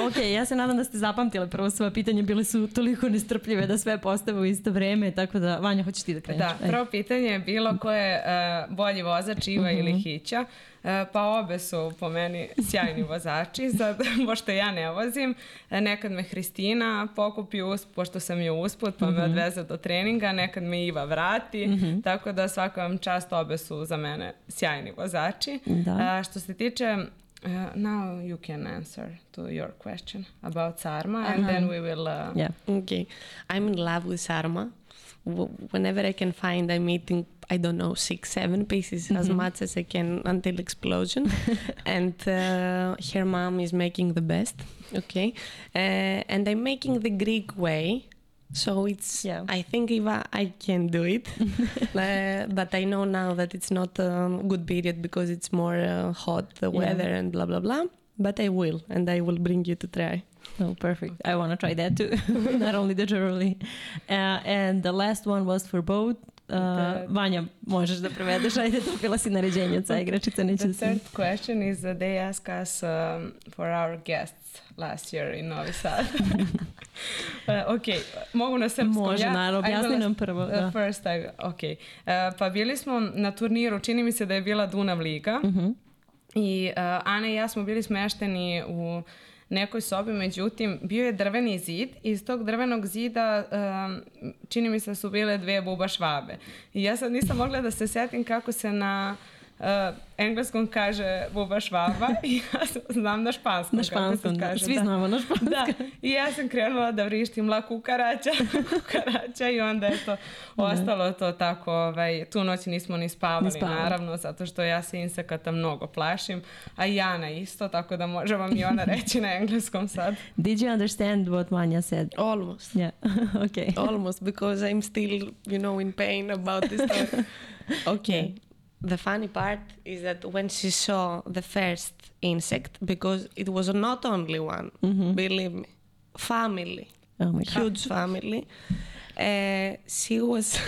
ok, ja se nadam da ste zapamtile prvo sva pitanja, bile su toliko nestrpljive da sve postave u isto vreme, tako da, Vanja, hoćeš ti da kreneš? Da, prvo pitanje je bilo ko je uh, bolji vozač, Iva ili Mhm. Hića. Uh, pa obe su po meni sjajni vozači, sad, pošto ja ne vozim. E, Nekad me Hristina pokupi, us, pošto sam je usput, pa me odveze do treninga, nekad me Iva vrati, tako da svaka vam čast, obe su za mene sjajni vozači. Da. A, što se tiče Uh, now you can answer to your question about Sarma and then we will uh, Yeah. Okay, I'm in love with Sarma. Whenever I can find, I'm eating, I don't know, six, seven pieces as much as I can until explosion. and uh, her mom is making the best. Okay, uh, and I'm making the Greek way. So it's, Yeah. I think if I, I can do it, uh, but I know now that it's not a good period because it's more uh, hot, the Yeah. weather and blah blah blah. But I will, and I will bring you to try. Oh, perfect. I want to try that too. Not only the jewelry. Uh, and the last one was for both. Uh, The- Vanja, možeš da prevedeš, ajde, dobila si naređenje od sa igračica, neće The da third question is that they ask us um, for our guests last year in Novi Sad. uh, ok, mogu na srpskom. Može, ja, naravno, objasni na- nam prvo, uh, da. First, I, ok. Uh, pa bili smo na turniru, čini mi se da je bila Dunav Liga. Mhm. I uh, Ana i ja smo bili smešteni u nekoj sobi, međutim, bio je drveni zid i iz tog drvenog zida um, čini mi se su bile dve buba švabe. I ja sad nisam mogla da se setim kako se na uh, engleskom kaže buba švaba i ja znam na španskom. Na kako se španskom, da. kaže, Svi da. znamo na španskom. Da, i ja sam krenula da vrištim la kukaraća, kukaraća i onda je to ostalo to tako, ovaj, tu noć nismo ni spavali, Ni spavali. naravno, zato što ja se insekata mnogo plašim, a i Jana isto, tako da može vam i ona reći na engleskom sad. Did you understand what Vanja said? Almost. Yeah, okay. almost because I'm still, you know, in pain about this story. okay. The funny part is that when she saw the first insect, because it was not only one, believe me, family, Oh my God. huge family, uh, she was.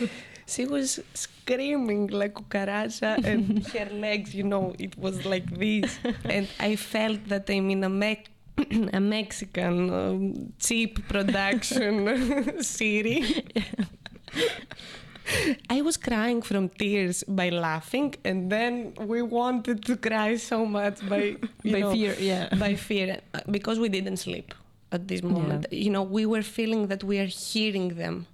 She was screaming like cucaracha and her legs, you know, it was like this. And I felt that I'm in a, Me- a Mexican um, cheap production city. I was crying from tears by laughing, and then we wanted to cry so much by By know, fear, yeah. by fear uh, because we didn't sleep at this moment. You know, we were feeling that we are hearing them.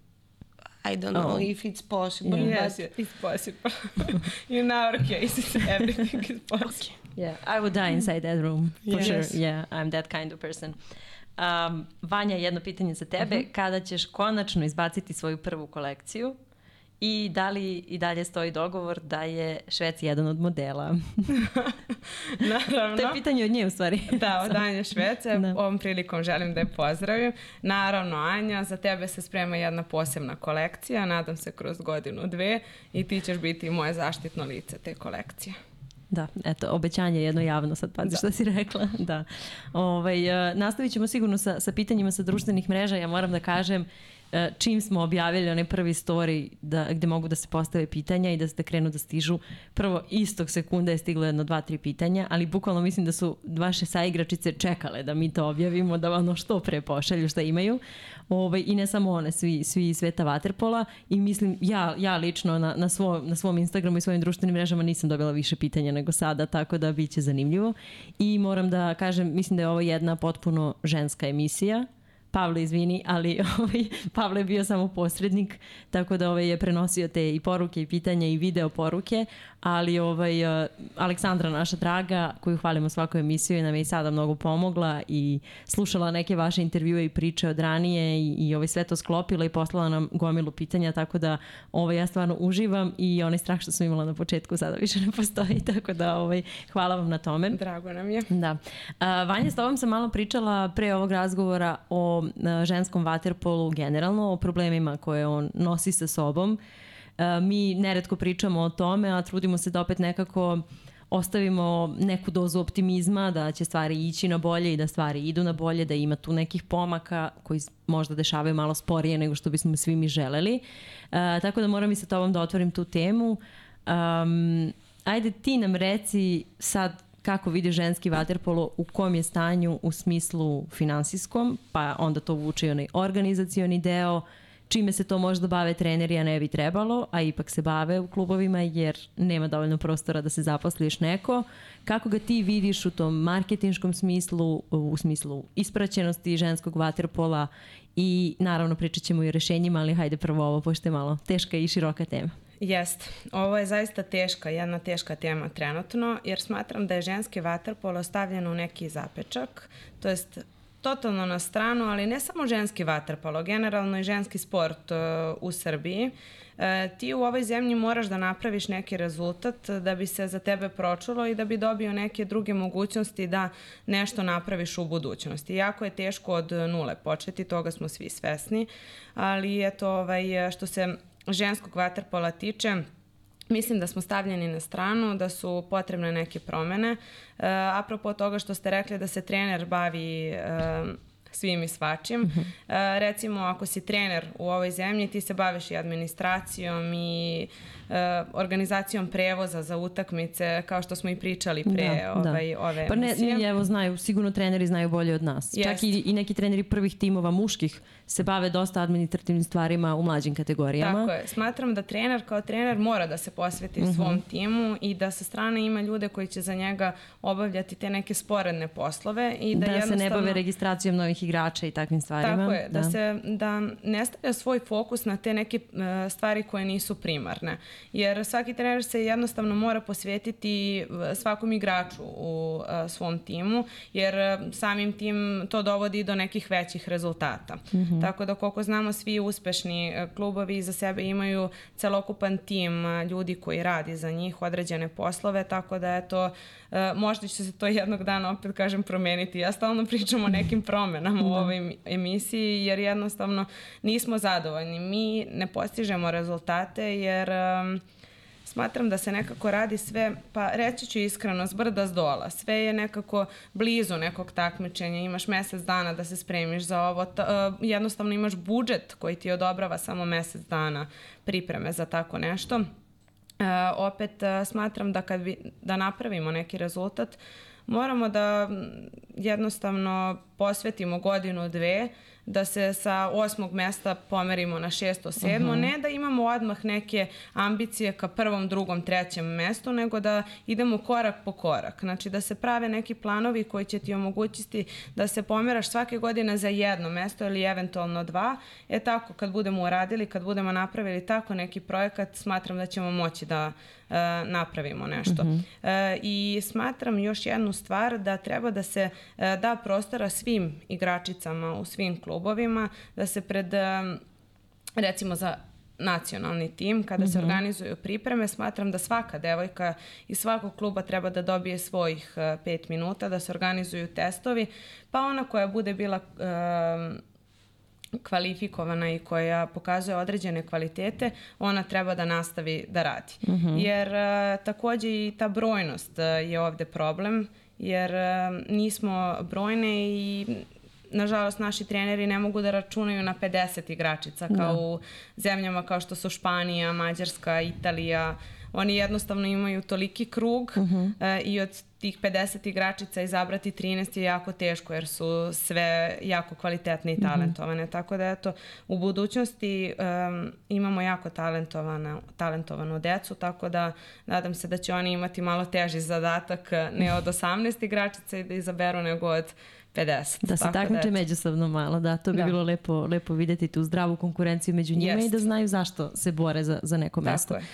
I don't know Oh. if it's possible. Yes, but it's possible. in our case, everything is possible. Yeah, I would die inside that room, for Yes. sure. Yeah, I'm that kind of person. Um, Vanja, jedno pitanje za tebe. Mhm. Kada ćeš konačno izbaciti svoju prvu kolekciju i da li i dalje stoji dogovor da je Švec jedan od modela? Naravno. to je pitanje od nje u stvari. Da, od Anje Švece. Da. Ovom prilikom želim da je pozdravim. Naravno, Anja, za tebe se sprema jedna posebna kolekcija, nadam se kroz godinu, dve, i ti ćeš biti moje zaštitno lice te kolekcije. Da, eto, obećanje jedno javno, sad pazi šta si rekla. Da. Ovaj, uh, nastavit ćemo sigurno sa, sa pitanjima sa društvenih mreža. Ja moram da kažem, e, čim smo objavili onaj prvi story da, gde mogu da se postave pitanja i da se krenu da stižu, prvo istog sekunda je stiglo jedno dva, tri pitanja, ali bukvalno mislim da su vaše saigračice čekale da mi to objavimo, da ono što pre pošalju šta imaju. Ovaj, I ne samo one, svi, svi sveta Waterpola i mislim, ja, ja lično na, na, svo, na svom Instagramu i svojim društvenim mrežama nisam dobila više pitanja nego sada, tako da bit će zanimljivo. I moram da kažem, mislim da je ovo jedna potpuno ženska emisija, Pavle, izvini, ali ovaj, Pavle je bio samo posrednik, tako da ovaj, je prenosio te i poruke i pitanja i video poruke, ali ovaj, eh, Aleksandra, naša draga, koju hvalimo svaku emisiju, nam je i sada mnogo pomogla i slušala neke vaše intervjue i priče od ranije i, i ovaj, sve to sklopila i poslala nam gomilu pitanja, tako da ovaj, ja stvarno uživam i onaj strah što sam imala na početku sada više ne postoji, tako da ovaj, hvala vam na tome. Drago nam je. Da. A, Vanja, s tobom sam malo pričala pre ovog razgovora o a, ženskom vaterpolu generalno, o problemima koje on nosi sa sobom. A, mi neretko pričamo o tome, a trudimo se da opet nekako ostavimo neku dozu optimizma, da će stvari ići na bolje i da stvari idu na bolje, da ima tu nekih pomaka koji možda dešavaju malo sporije nego što bismo svi mi želeli. A, tako da moram i sa tobom da otvorim tu temu. Um, ajde ti nam reci sad kako vidi ženski vaterpolo, u kom je stanju u smislu finansijskom, pa onda to vuče i onaj organizacioni deo, čime se to možda bave treneri, a ne bi trebalo, a ipak se bave u klubovima jer nema dovoljno prostora da se zaposli još neko. Kako ga ti vidiš u tom marketinškom smislu, u smislu ispraćenosti ženskog vaterpola i naravno pričat ćemo i o rešenjima, ali hajde prvo ovo, pošto je malo teška i široka tema. Jest. Ovo je zaista teška, jedna teška tema trenutno, jer smatram da je ženski vaterpolo stavljeno u neki zapečak, to jest totalno na stranu, ali ne samo ženski vaterpolo, generalno i ženski sport uh, u Srbiji. Uh, ti u ovoj zemlji moraš da napraviš neki rezultat da bi se za tebe pročulo i da bi dobio neke druge mogućnosti da nešto napraviš u budućnosti. Jako je teško od nule početi, toga smo svi svesni, ali eto, ovaj, što se ženskog vaterpola tiče, Mislim da smo stavljeni na stranu, da su potrebne neke promene. E, apropo toga što ste rekli da se trener bavi e, svim i svačim. -hmm. e, recimo, ako si trener u ovoj zemlji, ti se baviš i administracijom i e, organizacijom prevoza za utakmice, kao što smo i pričali pre da, da. ovaj, da. ove Pa ne, ne, evo znaju, sigurno treneri znaju bolje od nas. Jest. Čak i, i neki treneri prvih timova muških se bave dosta administrativnim stvarima u mlađim kategorijama. Tako je. Smatram da trener kao trener mora da se posveti mm -hmm. svom timu i da sa strane ima ljude koji će za njega obavljati te neke sporedne poslove i da, da jednostavno... se ne bave registracijom novih igrača i takvim stvarima. Tako je, da, da se da ne stavlja svoj fokus na te neke uh, stvari koje nisu primarne. Jer svaki trener se jednostavno mora posvetiti e, svakom igraču u uh, svom timu, jer samim tim to dovodi do nekih većih rezultata. Mm -hmm. Tako da koliko znamo svi uspešni e, klubovi za sebe imaju celokupan tim e, ljudi koji radi za njih određene poslove, tako da eto e, možda će se to jednog dana opet kažem promeniti. Ja stalno pričam o nekim promenama u da. ovoj emisiji jer jednostavno nismo zadovoljni. Mi ne postižemo rezultate jer um, smatram da se nekako radi sve, pa reći ću iskreno, s brda s dola. Sve je nekako blizu nekog takmičenja, imaš mesec dana da se spremiš za ovo, t, uh, jednostavno imaš budžet koji ti odobrava samo mesec dana pripreme za tako nešto. Uh, opet uh, smatram da kad bi, da napravimo neki rezultat, moramo da jednostavno posvetimo godinu, dve, uh, da se sa osmog mesta pomerimo na šesto, sedmo, uh -huh. ne da imamo odmah neke ambicije ka prvom, drugom, trećem mestu, nego da idemo korak po korak. Znači da se prave neki planovi koji će ti omogućiti da se pomeraš svake godine za jedno mesto ili eventualno dva. E tako, kad budemo uradili, kad budemo napravili tako neki projekat, smatram da ćemo moći da uh, napravimo nešto. -huh. uh, I smatram još jednu stvar da treba da se uh, da prostora svim igračicama u svim klubovima, da se pred recimo za nacionalni tim, kada mm -hmm. se mhm. organizuju pripreme, smatram da svaka devojka iz svakog kluba treba da dobije svojih uh, pet minuta, da se organizuju testovi, pa ona koja bude bila uh, kvalifikovana i koja pokazuje određene kvalitete, ona treba da nastavi da radi. Mm -hmm. Jer uh, takođe i ta brojnost uh, je ovde problem, jer uh, nismo brojne i nažalost, naši treneri ne mogu da računaju na 50 igračica kao da. u zemljama kao što su Španija, Mađarska, Italija. Oni jednostavno imaju toliki krug uh -huh. uh, i od tih 50 igračica izabrati 13 je jako teško jer su sve jako kvalitetne i mhm. talentovane. Mm -hmm. Tako da eto, u budućnosti um, imamo jako talentovana, talentovanu decu, tako da nadam se da će oni imati malo teži zadatak ne od 18 igračica i da izaberu nego od 50. Da se takmiče da međusobno malo, da, to bi da. bilo lepo, lepo videti tu zdravu konkurenciju među njima Jest. i da znaju zašto se bore za, za neko mesto. Tako je.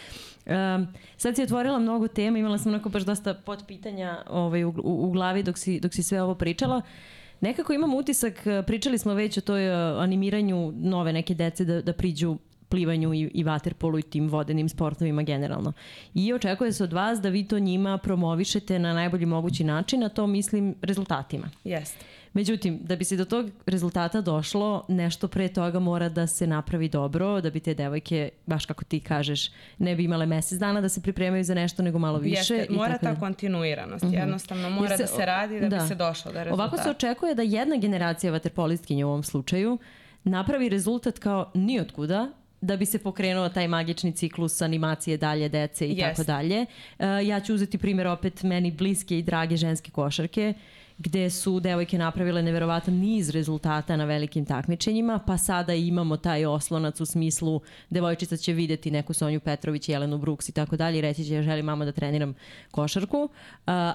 Um, sad si otvorila mnogo tema, imala sam onako baš dosta potpitanja ovaj, u, u, glavi dok si, dok si sve ovo pričala. Nekako imam utisak, pričali smo već o toj uh, animiranju nove neke dece da, da priđu plivanju i, i vaterpolu i tim vodenim sportovima generalno. I očekuje se od vas da vi to njima promovišete na najbolji mogući način, a to mislim rezultatima. Jeste. Međutim, da bi se do tog rezultata došlo, nešto pre toga mora da se napravi dobro, da bi te devojke, baš kako ti kažeš, ne bi imale mesec dana da se pripremaju za nešto, nego malo više. Jeste, mora i tako ta da... kontinuiranost, uh mhm. jednostavno mora se, da se radi da, da bi se došlo do rezultata. Ovako se očekuje da jedna generacija vaterpolistkinja u ovom slučaju napravi rezultat kao nijotkuda da bi se pokrenuo taj magični ciklus animacije dalje dece i Jeste. tako dalje. E, ja ću uzeti primjer opet meni bliske i drage ženske košarke gde su devojke napravile neverovatan niz rezultata na velikim takmičenjima, pa sada imamo taj oslonac u smislu devojčica će videti neku Sonju Petrović, Jelenu Brooks i tako dalje reći će ja želim mama da treniram košarku,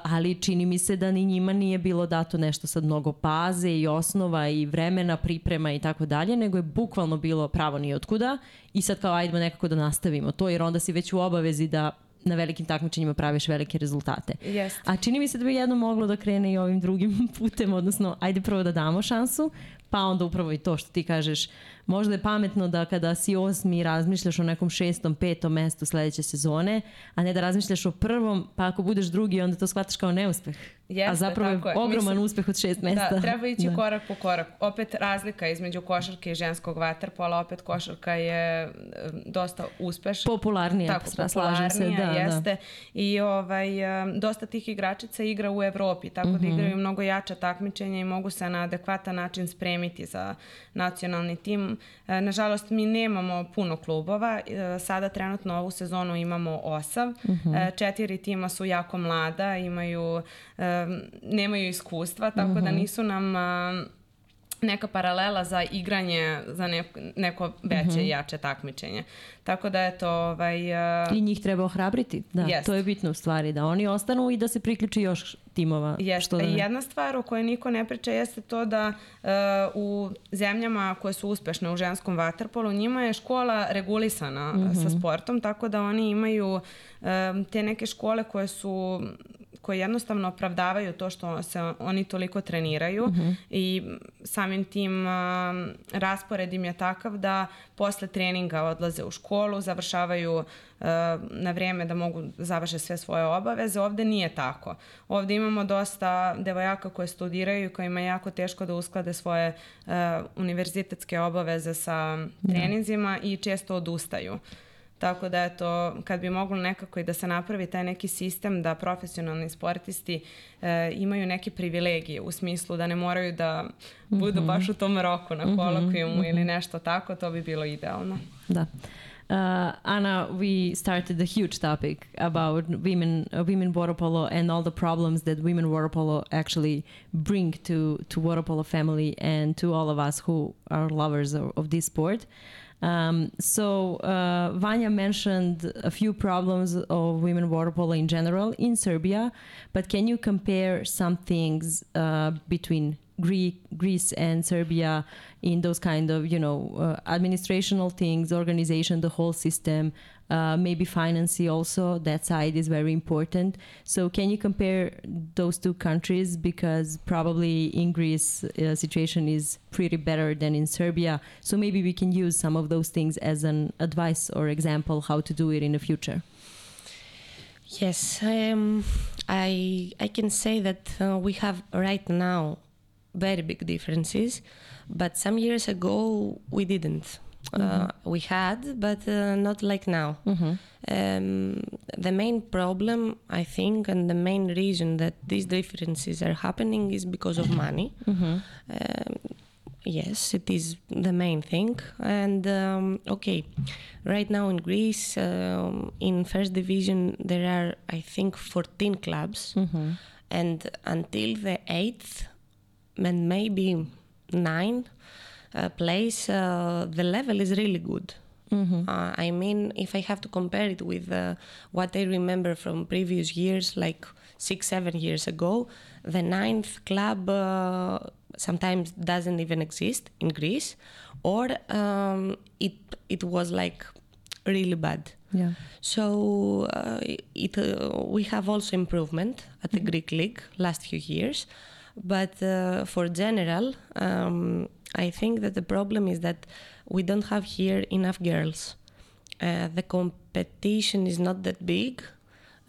ali čini mi se da ni njima nije bilo dato nešto sad mnogo paze i osnova i vremena, priprema i tako dalje, nego je bukvalno bilo pravo ni otkuda i sad kao ajdemo nekako da nastavimo to jer onda si već u obavezi da na velikim takmičenjima praviš velike rezultate. Jeste. A čini mi se da bi jedno moglo da krene i ovim drugim putem, odnosno ajde prvo da damo šansu, pa onda upravo i to što ti kažeš, možda je pametno da kada si osmi razmišljaš o nekom šestom, petom mestu sledeće sezone, a ne da razmišljaš o prvom, pa ako budeš drugi onda to shvataš kao neuspeh. Jeste, a zapravo tako je ogroman Mislim- uspeh od šest mesta. Da, treba ići Da. korak po korak. Opet razlika između košarke i ženskog vaterpola, opet košarka je dosta uspešna. Popularnija, Tako, slažem se. popularnija Da, da. jeste. I ovaj, dosta tih igračica igra u Evropi, tako Mhm. da igraju mnogo jača takmičenja i mogu se na adekvatan način spremiti za nacionalni tim. E, Nažalost, mi nemamo puno klubova. E, Sada trenutno ovu sezonu imamo osam. Mhm. E, Četiri tima su jako mlada, imaju, e, nemaju iskustva, tako Mhm. da nisu nam... a, neka paralela za igranje za neko, neko veće Mhm. i jače takmičenje. Tako da je to ovaj, a, I njih treba ohrabriti. Da, Jest. to je bitno u stvari, da oni ostanu i da se priključi još timova. Jeste. Što da ne. jedna stvar o kojoj niko ne priča jeste to da e, u zemljama koje su uspešne u ženskom vaterpolu, njima je škola regulisana Mhm. sa sportom, tako da oni imaju e, te neke škole koje su koje jednostavno opravdavaju to što se oni toliko treniraju Mhm. i samim tim a, raspored im je takav da posle treninga odlaze u školu, završavaju a, na vrijeme da mogu da završe sve svoje obaveze. Ovde nije tako. Ovde imamo dosta devojaka koje studiraju i kojima je jako teško da usklade svoje a, univerzitetske obaveze sa treninzima i često odustaju. Tako da eto, kad bi moglo nekako i da se napravi taj neki sistem da profesionalni sportisti e, imaju neke privilegije u smislu da ne moraju da budu baš u tom roku na kolokvijumu ili nešto tako, to bi bilo idealno. Da. Uh, Anna, we started a huge topic about women, uh, women water polo and all the problems that women water polo actually bring to to water polo family and to all of us who are lovers of, of this sport. Um, so uh, Vanja mentioned a few problems of women water polo in general in Serbia, but can you compare some things uh, between Greek, Greece and Serbia in those kind of you know uh, administrational things, organization, the whole system, uh, maybe financing also. That side is very important. So can you compare those two countries because probably in Greece uh, situation is pretty better than in Serbia. So maybe we can use some of those things as an advice or example how to do it in the future. Yes, um, I I can say that uh, we have right now very big differences, but some years ago we didn't. Uh, we had, but uh, not like now. Um, the main problem, I think, and the main reason that these differences are happening is because of money. Um, yes, it is the main thing. And um, okay, right now in Greece, um, in first division, there are, I think, 14 clubs. And until the eighth, and maybe nine uh, place, uh, the level is really good. Uh, I mean, if I have to compare it with uh, what I remember from previous years, like six, seven years ago, the ninth club uh, sometimes doesn't even exist in Greece, or um, it it was like really bad. Yeah. So uh, it uh, we have also improvement at the Greek league last few years, but uh, for general, um, I think that the problem is that we don't have here enough girls. Uh, the competition is not that big,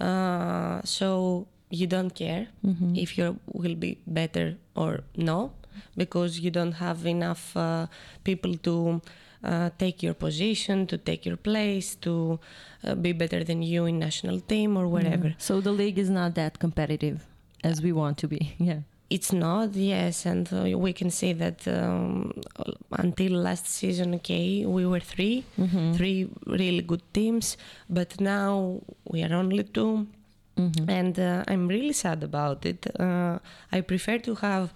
uh, so you don't care if you will be better or no, because you don't have enough uh, people to uh, take your position, to take your place, to uh, be better than you in national team or whatever. So the league is not that competitive as we want to be. Yeah. It's not, yes, and uh, we can say that um, until last season, okay, we were 3 three really good teams, but now we are only 2 and uh, I'm really sad about it. Uh, I prefer to have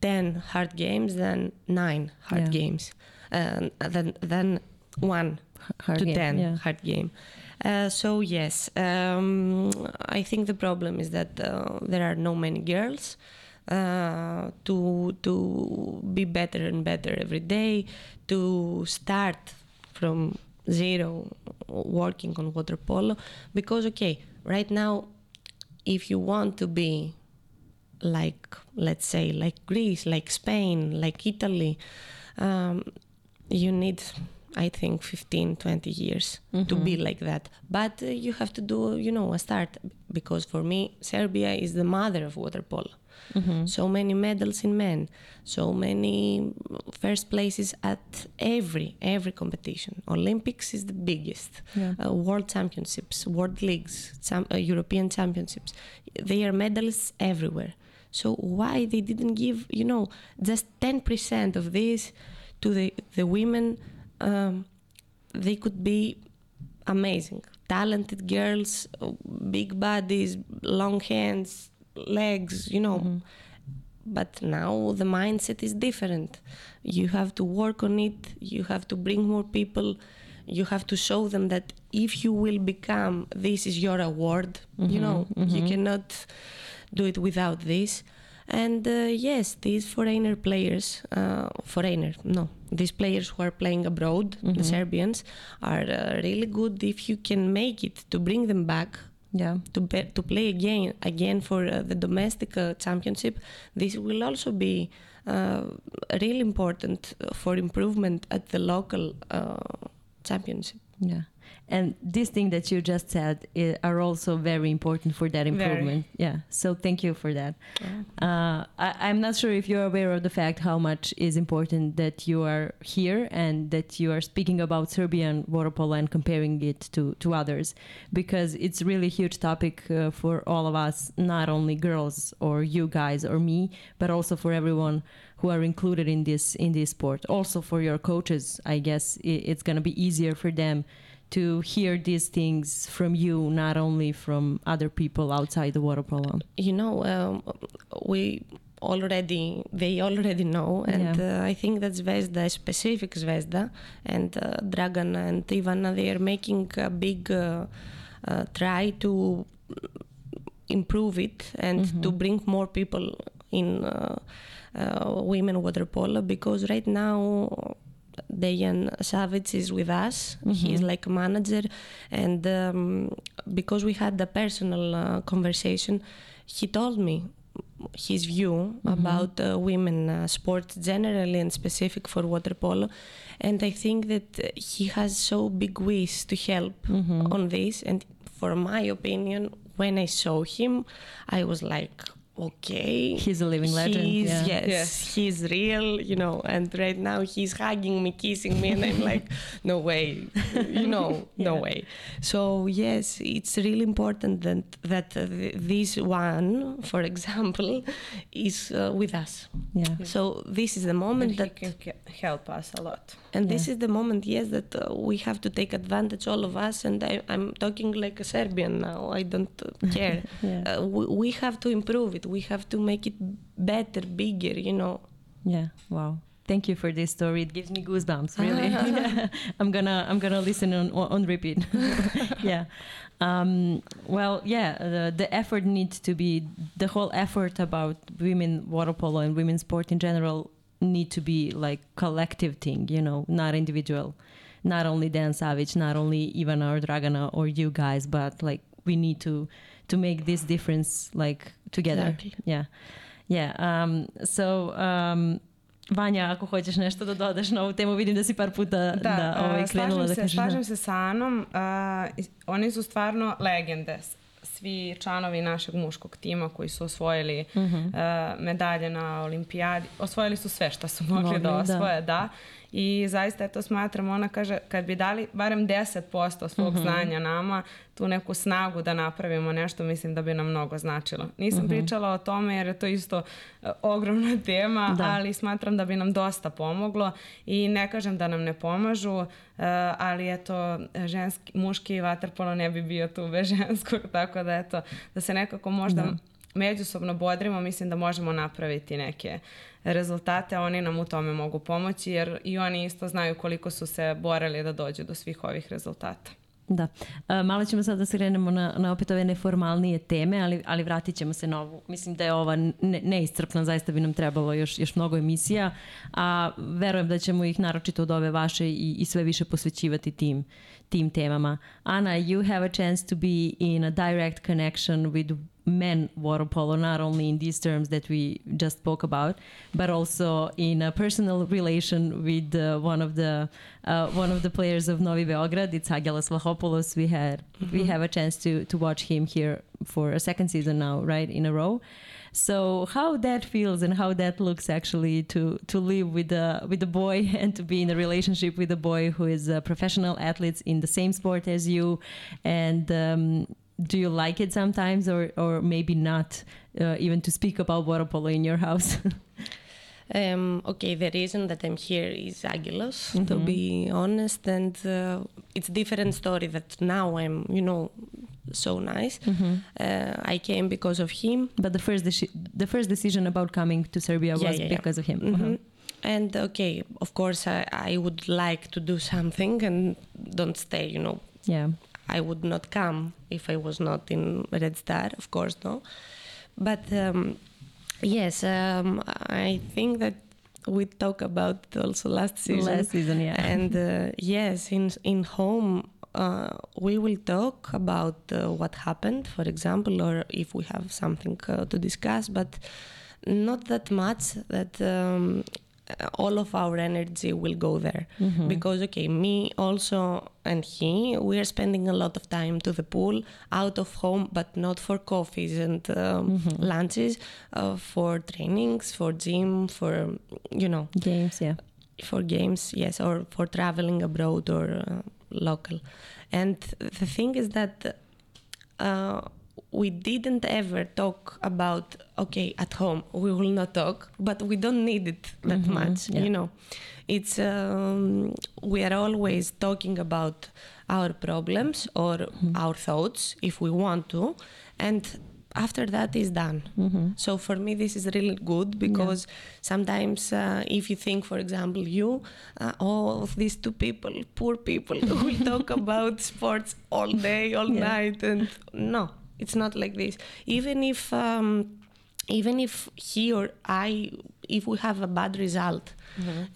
ten hard games than nine hard Yeah. games, uh, than than one hard to game, ten yeah. hard game. Uh, so yes, um, I think the problem is that uh, there are no many girls uh, to to be better and better every day, to start from zero working on water polo. Because okay right now if you want to be like let's say like greece like spain like italy um, you need i think 15 20 years to be like that. But uh, you have to do you know a start. Because for me serbia is the mother of water polo so many medals in men. So many first places at every every competition. Olympics is the biggest. Yeah. uh, world championships world leagues some, uh, european championships. They are medalists everywhere. So why they didn't give you know just 10% of this to the, the women um, they could be amazing. Talented girls uh, big bodies long hands legs you know. But now the mindset is different. You have to work on it. You have to bring more people. You have to show them that if you will become this is your award you know. You cannot do it without this. And uh, yes these foreigner players uh, foreigner no these players who are playing abroad the serbians are uh, really good if you can make it to bring them back yeah. to be, to play again again for uh, the domestic uh, championship. This will also be uh, really important for improvement at the local uh, championship. Yeah. And these things that you just said i- are also very important for that improvement. Yeah. So thank you for that. Uh, I, I'm not sure if you're aware of the fact how much is important that you are here and that you are speaking about Serbian water polo and comparing it to, to others, because it's really a huge topic uh, for all of us, not only girls or you guys or me, but also for everyone who are included in this in this sport. Also for your coaches, I guess i- it's going to be easier for them to hear these things from you, not only from other people outside the water polo. You know, um, we already they already know, and uh, I think that Zvezda, specific Zvezda, and uh, Dragan and Ivana, they are making a big uh, uh, try to improve it and to bring more people in uh, uh, women water polo because right now Dejan Savić is with us. He's like a manager, and um, because we had a personal uh, conversation, he told me his view about uh, women uh, sports generally and specific for water polo. And i think that he has so big wish to help on this. And for my opinion when i saw him i was like okay He's a living legend, he's, yeah. yes Yes. he's real you know and right now he's hugging me kissing me and i'm like no way you know no way so yes it's really important that that uh, th- this one for example is uh, with us Yeah. so this is the And moment he that can ca- help us a lot. and this is the moment yes that uh, we have to take advantage all of us and I, i'm talking like a serbian now i don't uh, care Yeah. uh, we, we have to improve it we have to make it better bigger you know Yeah. Wow. Thank you for this story. It gives me goosebumps. Really. I'm gonna I'm gonna listen on on repeat. yeah. Um, well, yeah. The, the effort needs to be the whole effort about women water polo and women's sport in general need to be like collective thing. You know, not individual. Not only Dan Savić, not only Ivana or Dragana or you guys, but like we need to to make this difference like together. Exactly. Yeah. Yeah. Um, so um, Vanja, ako hoćeš nešto da dodaš na ovu temu, vidim da si par puta da, da, ovaj, krenula slažem da se, kažeš. slažem da. se sa Anom. is- oni su stvarno legende. Svi članovi našeg muškog tima koji su osvojili uh, medalje na olimpijadi, osvojili su sve što su mogli, Mogli, da da. osvoje, da. I zaista je to smatram, ona kaže, kad bi dali barem 10% svog znanja nama, tu neku snagu da napravimo nešto, mislim da bi nam mnogo značilo. Nisam pričala o tome jer je to isto e, ogromna tema, Da. ali smatram da bi nam dosta pomoglo i ne kažem da nam ne pomažu, e, ali eto, ženski, muški vaterpolo ne bi bio tu bez ženskog, tako da eto, da se nekako možda međusobno bodrimo, mislim da možemo napraviti neke rezultate, oni nam u tome mogu pomoći jer i oni isto znaju koliko su se borili da dođu do svih ovih rezultata. Da. E, malo ćemo sad da se krenemo na, na opet ove neformalnije teme, ali, ali vratit ćemo se na ovu. Mislim da je ova ne, neiscrpna, zaista bi nam trebalo još, još mnogo emisija, a verujem da ćemo ih naročito od ove vaše i, i sve više posvećivati tim, tim temama. Ana, you have a chance to be in a direct connection with men water polo, not only in these terms that we just spoke about, but also in a personal relation with uh, one of the uh, one of the players of Novi Beograd. It's Angelos Vlachopoulos. We had we have a chance to to watch him here for a second season now, right in a row. So how that feels and how that looks actually to to live with a with a boy and to be in a relationship with a boy who is a professional athlete in the same sport as you, and um, do you like it sometimes or or maybe not uh, even to speak about water polo in your house? Um, okay, the reason that I'm here is Angelos, to be honest, and uh, it's different story that now I'm, you know, so nice. Uh, I came because of him. but the first the first decision about coming to Serbia Yeah, was yeah, yeah. because of him. Mhm. Uh-huh. And okay, of course, I, I would like to do something and don't stay, you know. Yeah. I would not come if I was not in Red Star, of course, no. But um, yes, um, I think that we talk about also last season. Last season, yeah. And uh, yes, in in home, uh, we will talk about uh, what happened, for example, or if we have something uh, to discuss, but not that much that um, all of our energy will go there. Because, okay, me also and he, we are spending a lot of time to the pool, out of home, but not for coffees and um, lunches, uh, for trainings, for gym, for, you know, Games, yeah. for games, yes, or for traveling abroad or uh, local. And the thing is that uh, we didn't ever talk about okay at home we will not talk, but we don't need it that much, yeah. you know. It's um, we are always talking about our problems or our thoughts if we want to, and after that is done. So for me, this is really good because sometimes uh, if you think, for example, you, uh, oh, these two people, poor people, will talk about sports all day, all Yeah. night, and no, it's not like this. Even if, um, even if he or I, if we have a bad result,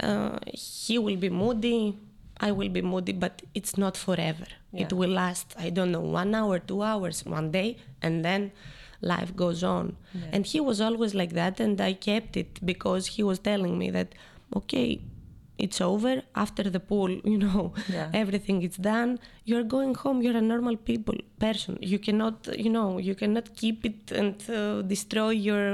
uh, he will be moody. I will be moody, but it's not forever. It will last, I don't know, one hour, two hours, one day, and then life goes on. And he was always like that, and I kept it because he was telling me that, okay, it's over after the pool, you know, Yeah. everything is done. You're going home. You're a normal people person. You cannot, you know, you cannot keep it and uh, destroy your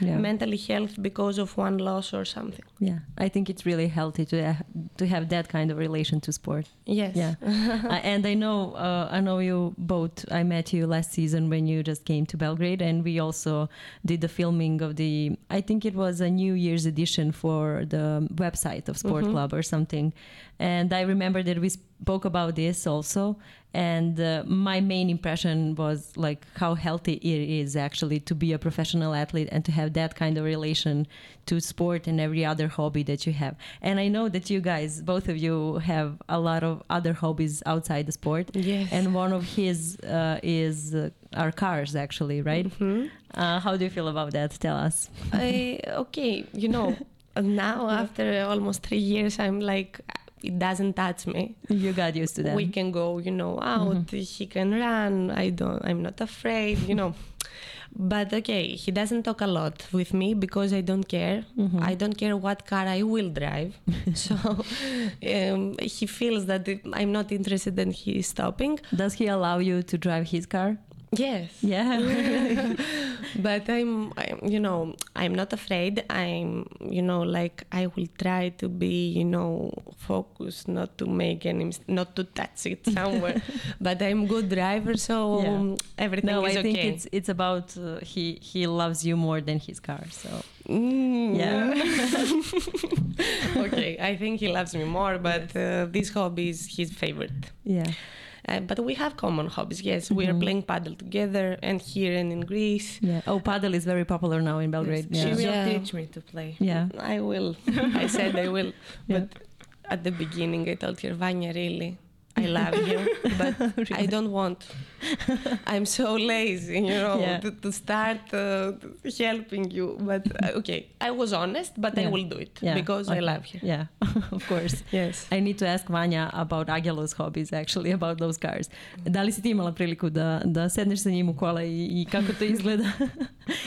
Yeah. mentally health because of one loss or something. Yeah, I think it's really healthy to ha- to have that kind of relation to sport. Yes. Yeah, uh, and I know uh, I know you both. I met you last season when you just came to Belgrade, and we also did the filming of the. I think it was a New Year's edition for the website of Sport Club or something, and I remember that we spoke about this also. And uh, my main impression was like how healthy it is actually to be a professional athlete and to have that kind of relation to sport and every other hobby that you have. And I know that you guys, both of you, have a lot of other hobbies outside the sport. Yes. And one of his uh, is uh, our cars, actually, right? Hmm? Uh, how do you feel about that? Tell us. I, okay, you know, now after almost three years, I'm like, it doesn't touch me. You got used to that. We can go, you know, out. He can run. I don't. I'm not afraid, you know. But okay, he doesn't talk a lot with me because I don't care. I don't care what car I will drive. so um, he feels that it, I'm not interested and he is stopping. Does he allow you to drive his car? Yes. Yeah. but I'm, I'm, you know, I'm not afraid. I'm, you know, like I will try to be, you know, focused, not to make any, not to touch it somewhere. but I'm good driver, so Yeah. everything no, is I think it's it's about uh, he he loves you more than his car. So Mm, Yeah. okay, I think he loves me more, but uh, this hobby is his favorite. yeah. Uh, but we have common hobbies. Yes, we are Mhm. playing padel together, and here and in Greece. Yeah. Oh, padel is very popular now in Belgrade. She Yeah. will Yeah. teach me to play. Yeah. I will. I said I will. Yeah. But at the beginning, I told her, Vanya, really, I love you, but I don't want. I'm so lazy, you know, Yeah. to, to start uh, helping you. But uh, okay, I was honest, but I will do it Yeah. because I love you. Yeah, of course. Yes. I need to ask Vanja about Agelo's hobbies, actually, about those cars. Da li si ti imala priliku da, da sedneš sa njim u kola i, i kako to izgleda?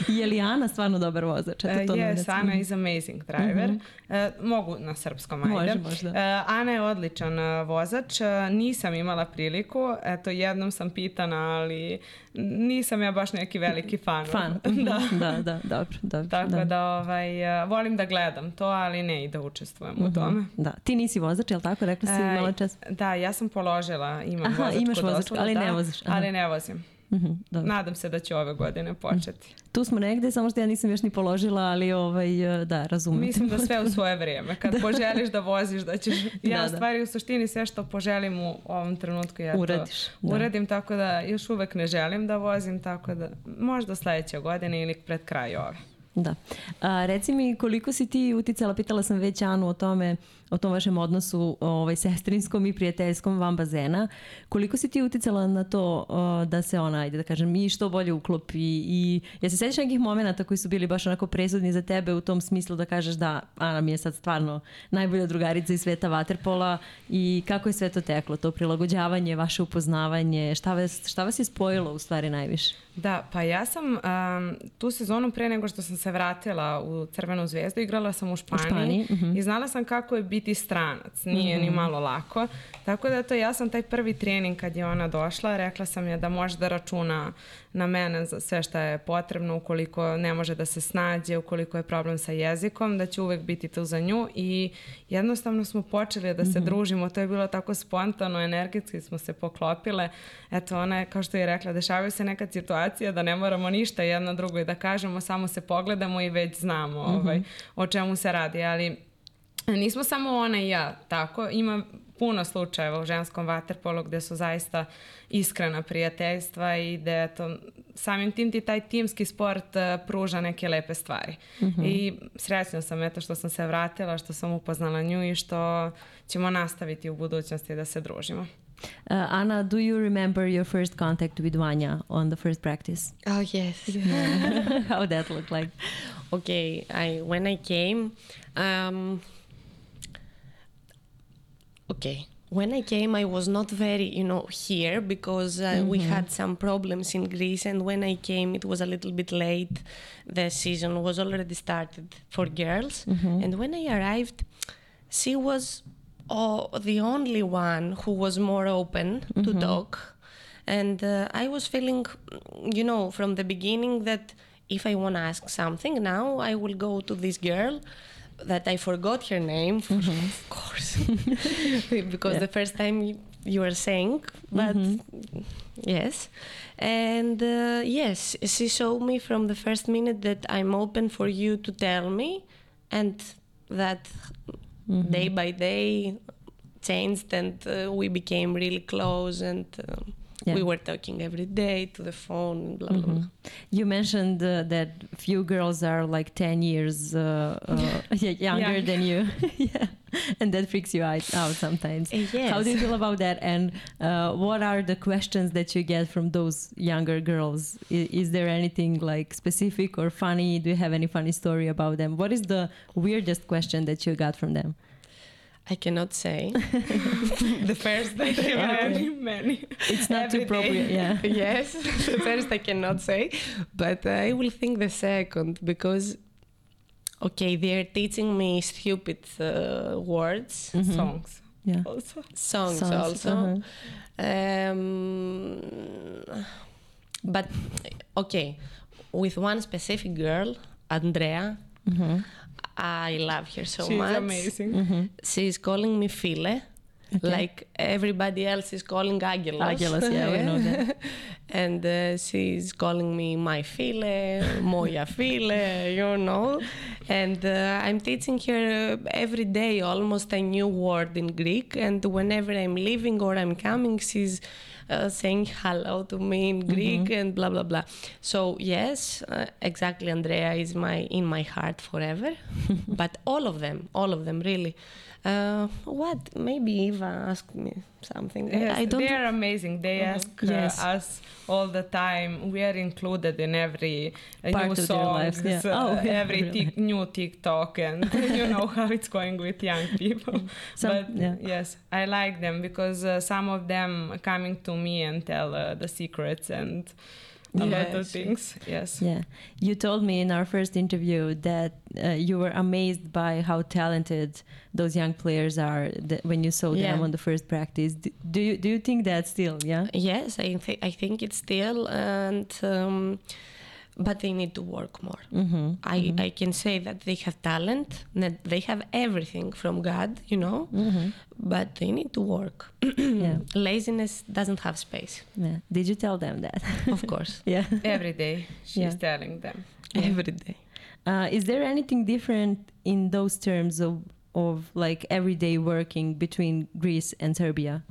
I je li Ana stvarno dobar vozač? Eto, Uh, to nam yes, reci. Ana is amazing driver. Uh, mogu na srpskom, ajde. Može, može, da. Uh, Ana je odličan uh, vozač. Uh, nisam imala priliku. Eto, jednom sam pitana, ali nisam ja baš neki veliki fan. Fan. da. da, da, dobro. dobro Tako da. da, ovaj, uh, volim da gledam to, ali ne i da učestvujem u tome. Da. Ti nisi vozač, je li tako? Rekla si E, malo čas. Da, ja sam položila, imam Aha, vozačku imaš vozačku, dozvolu, ali ne da, voziš, aha. Ali ne vozim. Mhm, dobro. Nadam se da će ove godine početi. Tu smo negde, samo što ja nisam još ni položila, ali ovaj, da, razumem. te. Mislim da sve u svoje vrijeme. Kad poželiš da voziš, da ćeš... Ja Da, da. stvari u suštini sve što poželim u ovom trenutku ja Uradiš, to da. uradim, tako da još uvek ne želim da vozim, tako da možda sledeće godine ili pred kraj ove. Da. A, reci mi koliko si ti uticala, pitala sam već Anu o tome, o tom vašem odnosu ovaj, sestrinskom i prijateljskom van bazena. Koliko si ti uticala na to o, da se ona, ajde da kažem, i što bolje uklopi i ja se sećaš nekih momenata koji su bili baš onako presudni za tebe u tom smislu da kažeš da Ana mi je sad stvarno najbolja drugarica iz sveta vaterpola i kako je sve to teklo, to prilagođavanje, vaše upoznavanje, šta vas, šta vas je spojilo u stvari najviše? Da, pa ja sam um, tu sezonu pre nego što sam se vratila u Crvenu zvezdu, igrala sam u Španiji, Španiji, mhm. i znala sam kako je biti stranac, nije ni malo lako. Tako da to ja sam taj prvi trening kad je ona došla, rekla sam je da može da računa na mene za sve što je potrebno ukoliko ne može da se snađe, ukoliko je problem sa jezikom, da će uvek biti tu za nju. I jednostavno smo počeli da se družimo, to je bilo tako spontano, energetski smo se poklopile. Eto, ona je, kao što je rekla, dešavaju se neka situacija da ne moramo ništa jedna drugoj da kažemo, samo se pogledamo i već znamo ovaj, o čemu se radi, ali Nismo samo ona i ja tako, ima puno slučajeva u ženskom vaterpolu gde su zaista iskrena prijateljstva i gde eto, samim tim ti taj timski sport eh, pruža neke lepe stvari. I srećna sam eto što sam se vratila, što sam upoznala nju i što ćemo nastaviti u budućnosti da se družimo. Uh, Anna, do you remember your first contact with Vanja on the first practice? Oh, yes. How that looked like? okay i when i came um okay when i came i was not very you know here because uh, we had some problems in greece and when i came it was a little bit late. The season was already started for girls. And when i arrived she was oh, the only one who was more open to talk. And uh, i was feeling you know from the beginning that if i want to ask something now i will go to this girl that i forgot her name of course because the first time you, you were saying but yes. And uh, yes she showed me from the first minute that i'm open for you to tell me and that day by day changed and uh, we became really close and um, Yeah. we were talking every day to the phone blah blah blah You mentioned uh, that few girls are like 10 years uh, uh, yeah, younger Young. than you. yeah. And that freaks you out, out sometimes. Yes. How do you feel about that? And uh, what are the questions that you get from those younger girls? Is, is there anything like specific or funny? Do you have any funny story about them? What is the weirdest question that you got from them? I cannot say. the first I Many, many. It's not too Every day. appropriate. Yeah. yes, the first I cannot say, but I will think the second because, okay, they are teaching me stupid uh, words, Songs. Yeah. Also. songs, Songs, also. uh-huh. Um, but okay, with one specific girl, Andrea, I love her so She's much. amazing. She's calling me File. Like everybody else is calling Aguilas. Aguilas, yeah, we know that. and uh, she's calling me my file, moja file, you know. And uh, I'm teaching her uh, every day almost a new word in Greek. And whenever I'm leaving or I'm coming, she's uh, saying hello to me in Greek and blah blah blah. So yes, uh, exactly. Andrea is my in my heart forever. but all of them, all of them, really. Uh, what? Maybe Eva asked me something. I- Yes, I don't. they are amazing. They ask uh, Yes. us all the time. We are included in every uh, Part new of song, lives, yeah. uh, Oh, yeah, every really. tic- new TikTok, and you know how it's going with young people. Some- but yeah. yes, I like them because uh, some of them coming to me and tell uh, the secrets and a lot of Yes. things. Yes. Yeah. You told me in our first interview that uh, you were amazed by how talented those young players are that when you saw them on the first practice. Do, do you do you think that still? Yeah. Yes, I think I think it's still, and um, but they need to work more. Mm-hmm. I, I can say that they have talent, that they have everything from God, you know, Mm-hmm. but they need to work. Yeah. Laziness doesn't have space, Yeah. Did you tell them that? of course, yeah. Every day she's Yeah. telling them. every day. Uh, is there anything different in those terms of of like everyday working between Greece and Serbia,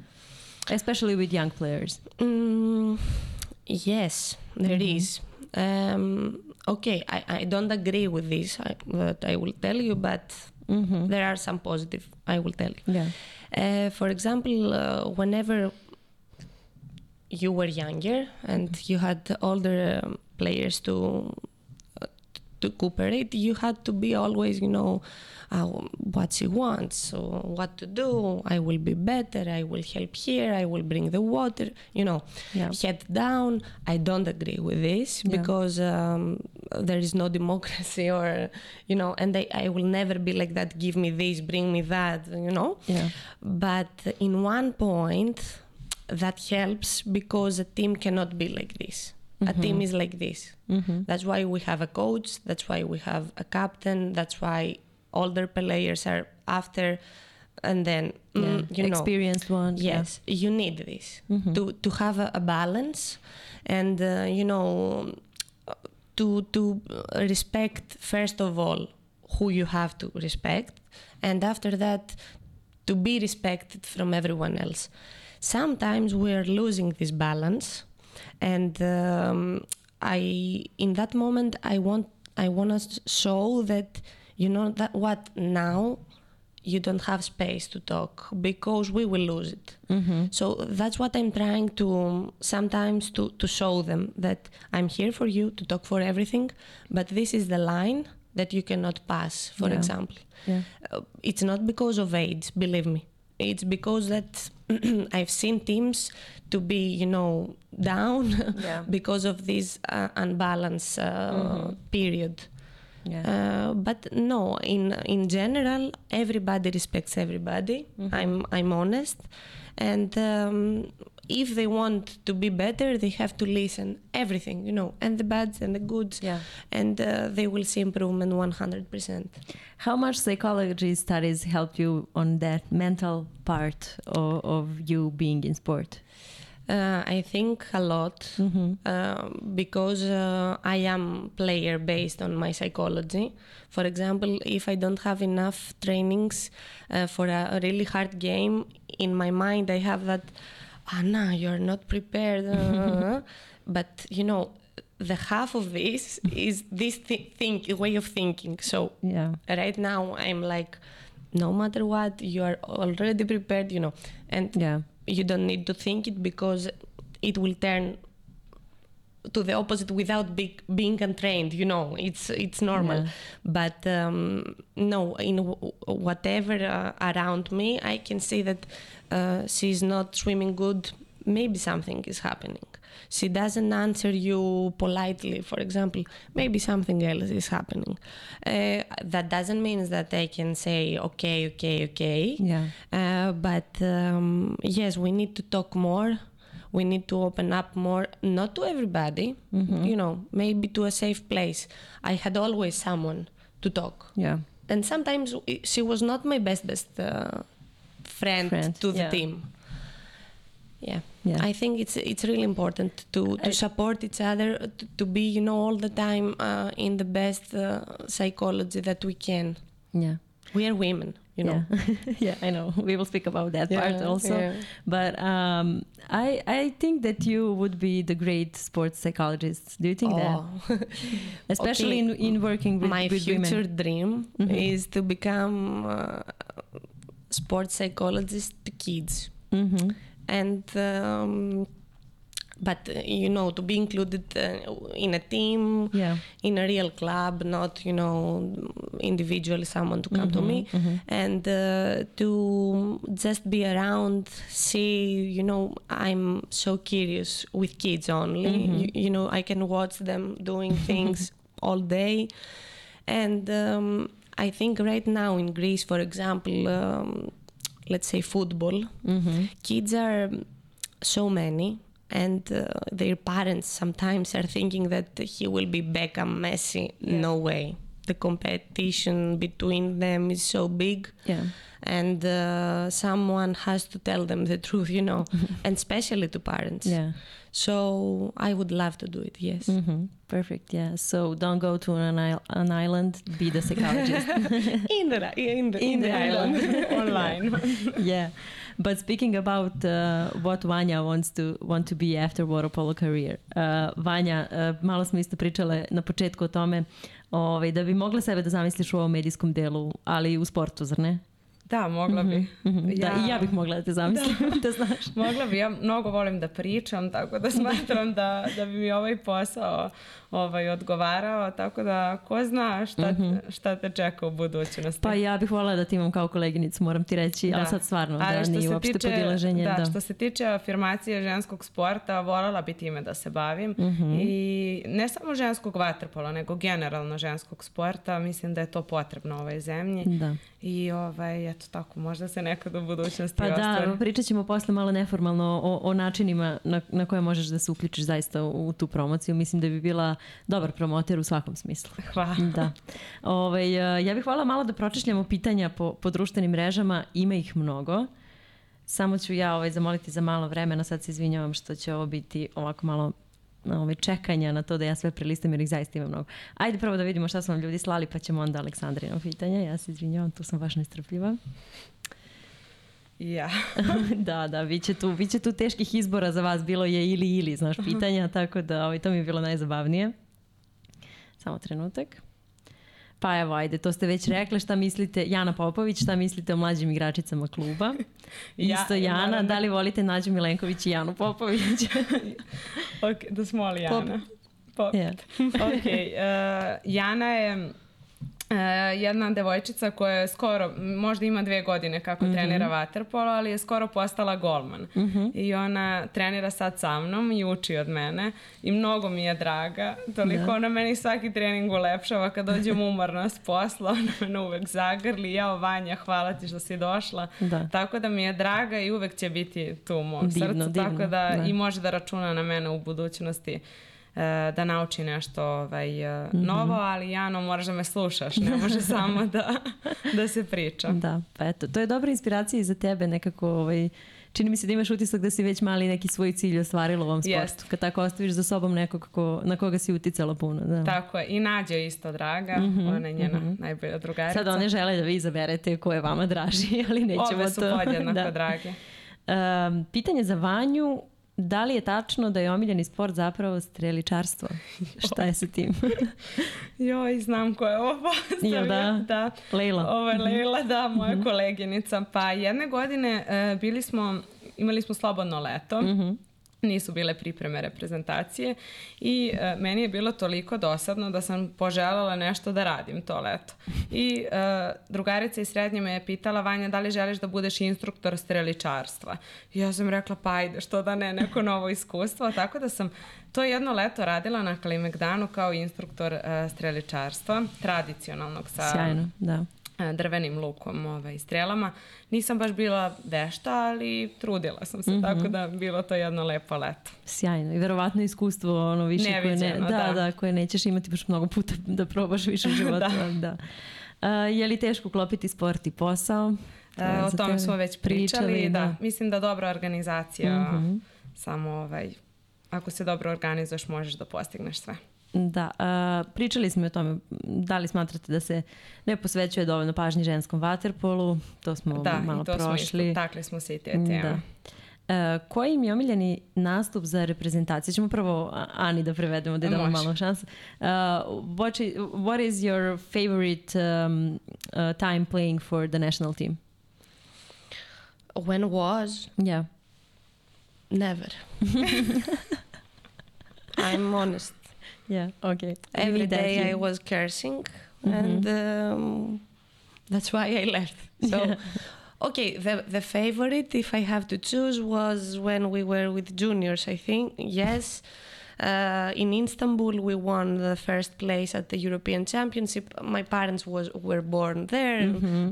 especially with young players? Mm, yes, there Mhm. is. Um, okay, I, I don't agree with this, I, that I will tell you, but Mm-hmm. there are some positive, I will tell you. Yeah. Uh, for example, uh, whenever you were younger and you had older um, players to to cooperate, you had to be always, you know, uh, what she wants, so what to do. I will be better. I will help here. I will bring the water. You know, Yeah. head down. I don't agree with this Yeah. because um, there is no democracy, or you know, and I, I will never be like that. Give me this, bring me that. You know. Yeah. But in one point, that helps because a team cannot be like this. A team is like this. Mm-hmm. That's why we have a coach. That's why we have a captain. That's why older players are after, and then Yeah. mm, you know. Experienced ones. yeah. Yes, you need this Mhm. to to have a, a balance, and uh, you know, to to respect first of all who you have to respect, and after that, to be respected from everyone else. Sometimes we are losing this balance, and um, I in that moment I want I want to show that you know that what now you don't have space to talk because we will lose it. Mm-hmm. So that's what I'm trying to sometimes to, to show them that I'm here for you to talk for everything, but this is the line that you cannot pass, for Yeah. example. Yeah. Uh, it's not because of age, believe me. It's because that I've seen teams to be, you know, down Yeah. because of this uh, unbalanced uh, period. Yeah. Uh, but no, in in general, everybody respects everybody. I'm I'm honest, and um, if they want to be better, they have to listen everything, you know, and the bads and the goods, Yeah. and uh, they will see improvement 100 percent. How much psychology studies helped you on that mental part of, of you being in sport? Uh, I think a lot um, because uh, I am player based on my psychology. For example, if I don't have enough trainings uh, for a really hard game, in my mind I have that, Ana, you're not prepared. uh, but you know, the half of this is this th- think way of thinking. So Yeah. right now I'm like, no matter what, you are already prepared. You know, and Yeah. you don't need to think it because it will turn to the opposite without be, being untrained you know it's it's normal Yeah. but um, no in w- whatever uh, around me i can see that uh, she's not swimming good maybe something is happening she doesn't answer you politely for example maybe something else is happening uh, that doesn't mean that i can say okay okay okay Yeah. uh, but um, yes, we need to talk more. we need to open up more, not to everybody, you know, maybe to a safe place. I had always someone to talk. Yeah. And sometimes she was not my best, best uh, friend, Friend, to the yeah. team. Yeah. Yeah. I think it's it's really important to, to I- support each other, to, to be, you know, all the time uh, in the best uh, psychology that we can. Yeah. We are women, you know. Yeah. yeah, I know. We will speak about that part also. yeah. But um, I I think that you would be the great sports psychologist. Do you think that? Oh. Especially Okay. in, in working with, My with future women. dream Mhm. is to become uh, sports psychologist to kids. hmm and um, but uh, you know to be included uh, in a team Yeah. in a real club not you know individually someone to come to me mhm. and uh, to just be around see you know i'm so curious with kids only Mhm. you, you know i can watch them doing things all day and um, i think right now in greece for example um, let's say football hmm kids are so many and uh, their parents sometimes are thinking that he will be Beckham Messi. No way. The competition between them is so big. Yeah. And uh, someone has to tell them the truth you know and especially to parents Yeah. so i would love to do it yes hmm Perfect. Yeah. So don't go to an, isle, an island. Be the psychologist. in the in the, In the island. online. yeah. But speaking about uh, what Vanja wants to want to be after water polo career. Uh, Vanja, uh, malo smo isto pričale na početku o tome ovaj, da bi mogla sebe da zamisliš u ovom medijskom delu, ali i u sportu, zar ne? Da, mogla bi. Mhm. Da, i ja bih mogla da te zamislim, da, znaš. Mogla bi, ja mnogo volim da pričam, tako da smatram da, da bi mi ovaj posao ovaj, odgovarao, tako da ko zna šta, šta te čeka u budućnosti. Pa ja bih voljela da ti imam kao koleginicu, moram ti reći, ali Da. sad stvarno da Ali što nije uopšte tiče- podilaženje. Da, Da, što se tiče afirmacije ženskog sporta, voljela bi time da se bavim. Mhm. I ne samo ženskog vaterpola, nego generalno ženskog sporta. Mislim da je to potrebno ovoj zemlji. da. I ovaj, eto tako, možda se nekad u budućnosti Pa da, ostvari. pričat ćemo posle malo neformalno o, o načinima na, na koje možeš da se uključiš zaista u, u tu promociju. Mislim da bi bila dobar promoter u svakom smislu. Hvala. Da. Ovaj, eh, ja bih hvala malo da pročešljamo pitanja po, po društvenim mrežama. Ima ih mnogo. Samo ću ja ovaj, zamoliti za malo vremena. Sad se izvinjavam što će ovo biti ovako malo ovaj, čekanja na to da ja sve prelistam jer ih zaista ima mnogo. Ajde prvo da vidimo šta su vam ljudi slali pa ćemo onda Aleksandrino pitanja. Ja se izvinjavam, tu sam baš nestrpljiva. Ja. da, da, bit će, tu, bit će tu teških izbora za vas. Bilo je ili ili, znaš, pitanja, tako da ovaj, to mi je bilo najzabavnije. Samo trenutak. Pa evo, ajde, to ste već rekli. Šta mislite, Jana Popović, šta mislite o mlađim igračicama kluba? Ja- Isto Jana, moram da- li volite Nađu Milenković i Janu Popović? Ok, da smo li Jana? Pop. Ja. ok, uh, Jana je uh, jedna devojčica koja je skoro, možda ima dve godine kako trenira vaterpolo, ali je skoro postala golman. I ona trenira sad sa mnom i uči od mene i mnogo mi je draga. Toliko ona meni svaki trening ulepšava kad dođem umorna s posla, ona mene uvek zagrli. Jao Vanja, hvala ti što si došla. Da. Tako da mi je draga i uvek će biti tu u mom Divno, srcu. divno, Tako da, da. i može da računa na mene u budućnosti da nauči nešto ovaj, e, Mhm. novo, ali Jano moraš da me slušaš, ne može samo da, da se priča. da, pa eto, to je dobra inspiracija i za tebe nekako, ovaj, čini mi se da imaš utisak da si već mali neki svoj cilj ostvarila u ovom sportu. Jest. Kad tako ostaviš za sobom nekog ko, na koga si uticala puno. Da. Tako je, i Nađa je isto draga, ona je njena najbolja drugarica. Sad one žele da vi izaberete ko je vama draži, ali nećemo Ove su to. podjednako Da. drage. Um, pitanje za Vanju, da li je tačno da je omiljeni sport zapravo streličarstvo? Šta je sa tim? Joj, znam ko je ovo postavio. Jel da? da. Leila. Ovo je Leila, da, moja koleginica. Pa jedne godine e, bili smo, imali smo slobodno leto. Nisu bile pripreme reprezentacije i e, meni je bilo toliko dosadno da sam poželjela nešto da radim to leto. I e, drugarica iz srednje me je pitala Vanja da li želiš da budeš instruktor streličarstva. I ja sam rekla pa ajde što da ne, neko novo iskustvo. Tako da sam to jedno leto radila na Kalimegdanu kao instruktor e, streličarstva, tradicionalnog sa Sjajno, da. E, drvenim lukom ovaj, strelama. Nisam baš bila vešta, ali trudila sam se, Mhm. tako da bilo to jedno lepo leto. Sjajno i verovatno iskustvo ono više koje ne, Neviđeno, da, da. da, koje nećeš imati baš mnogo puta da probaš više u životu. Da. da. A, je li teško klopiti sport i posao? E, o tome smo već pričali, Pričali, da. da. Mislim da dobra organizacija, samo ovaj, ako se dobro organizuješ možeš da postigneš sve. Da, a, pričali smo o tome, da li smatrate da se ne posvećuje dovoljno pažnji ženskom vaterpolu, to smo Da, malo i to smo prošli. isto, takli smo se i te teme. Da. E, koji im je omiljeni nastup za reprezentaciju? Ćemo prvo Ani da prevedemo, da je damo malo šansu. Uh, what, i- what is your favorite um, uh, time playing for the national team? When was? Yeah. Never. I'm honest. Yeah, okay. Every day I was cursing, and um, that's why I left. So, Yeah. okay, the the favorite, if I have to choose, was when we were with juniors. I think yes. Uh, in Istanbul, we won the first place at the European Championship. My parents was were born there.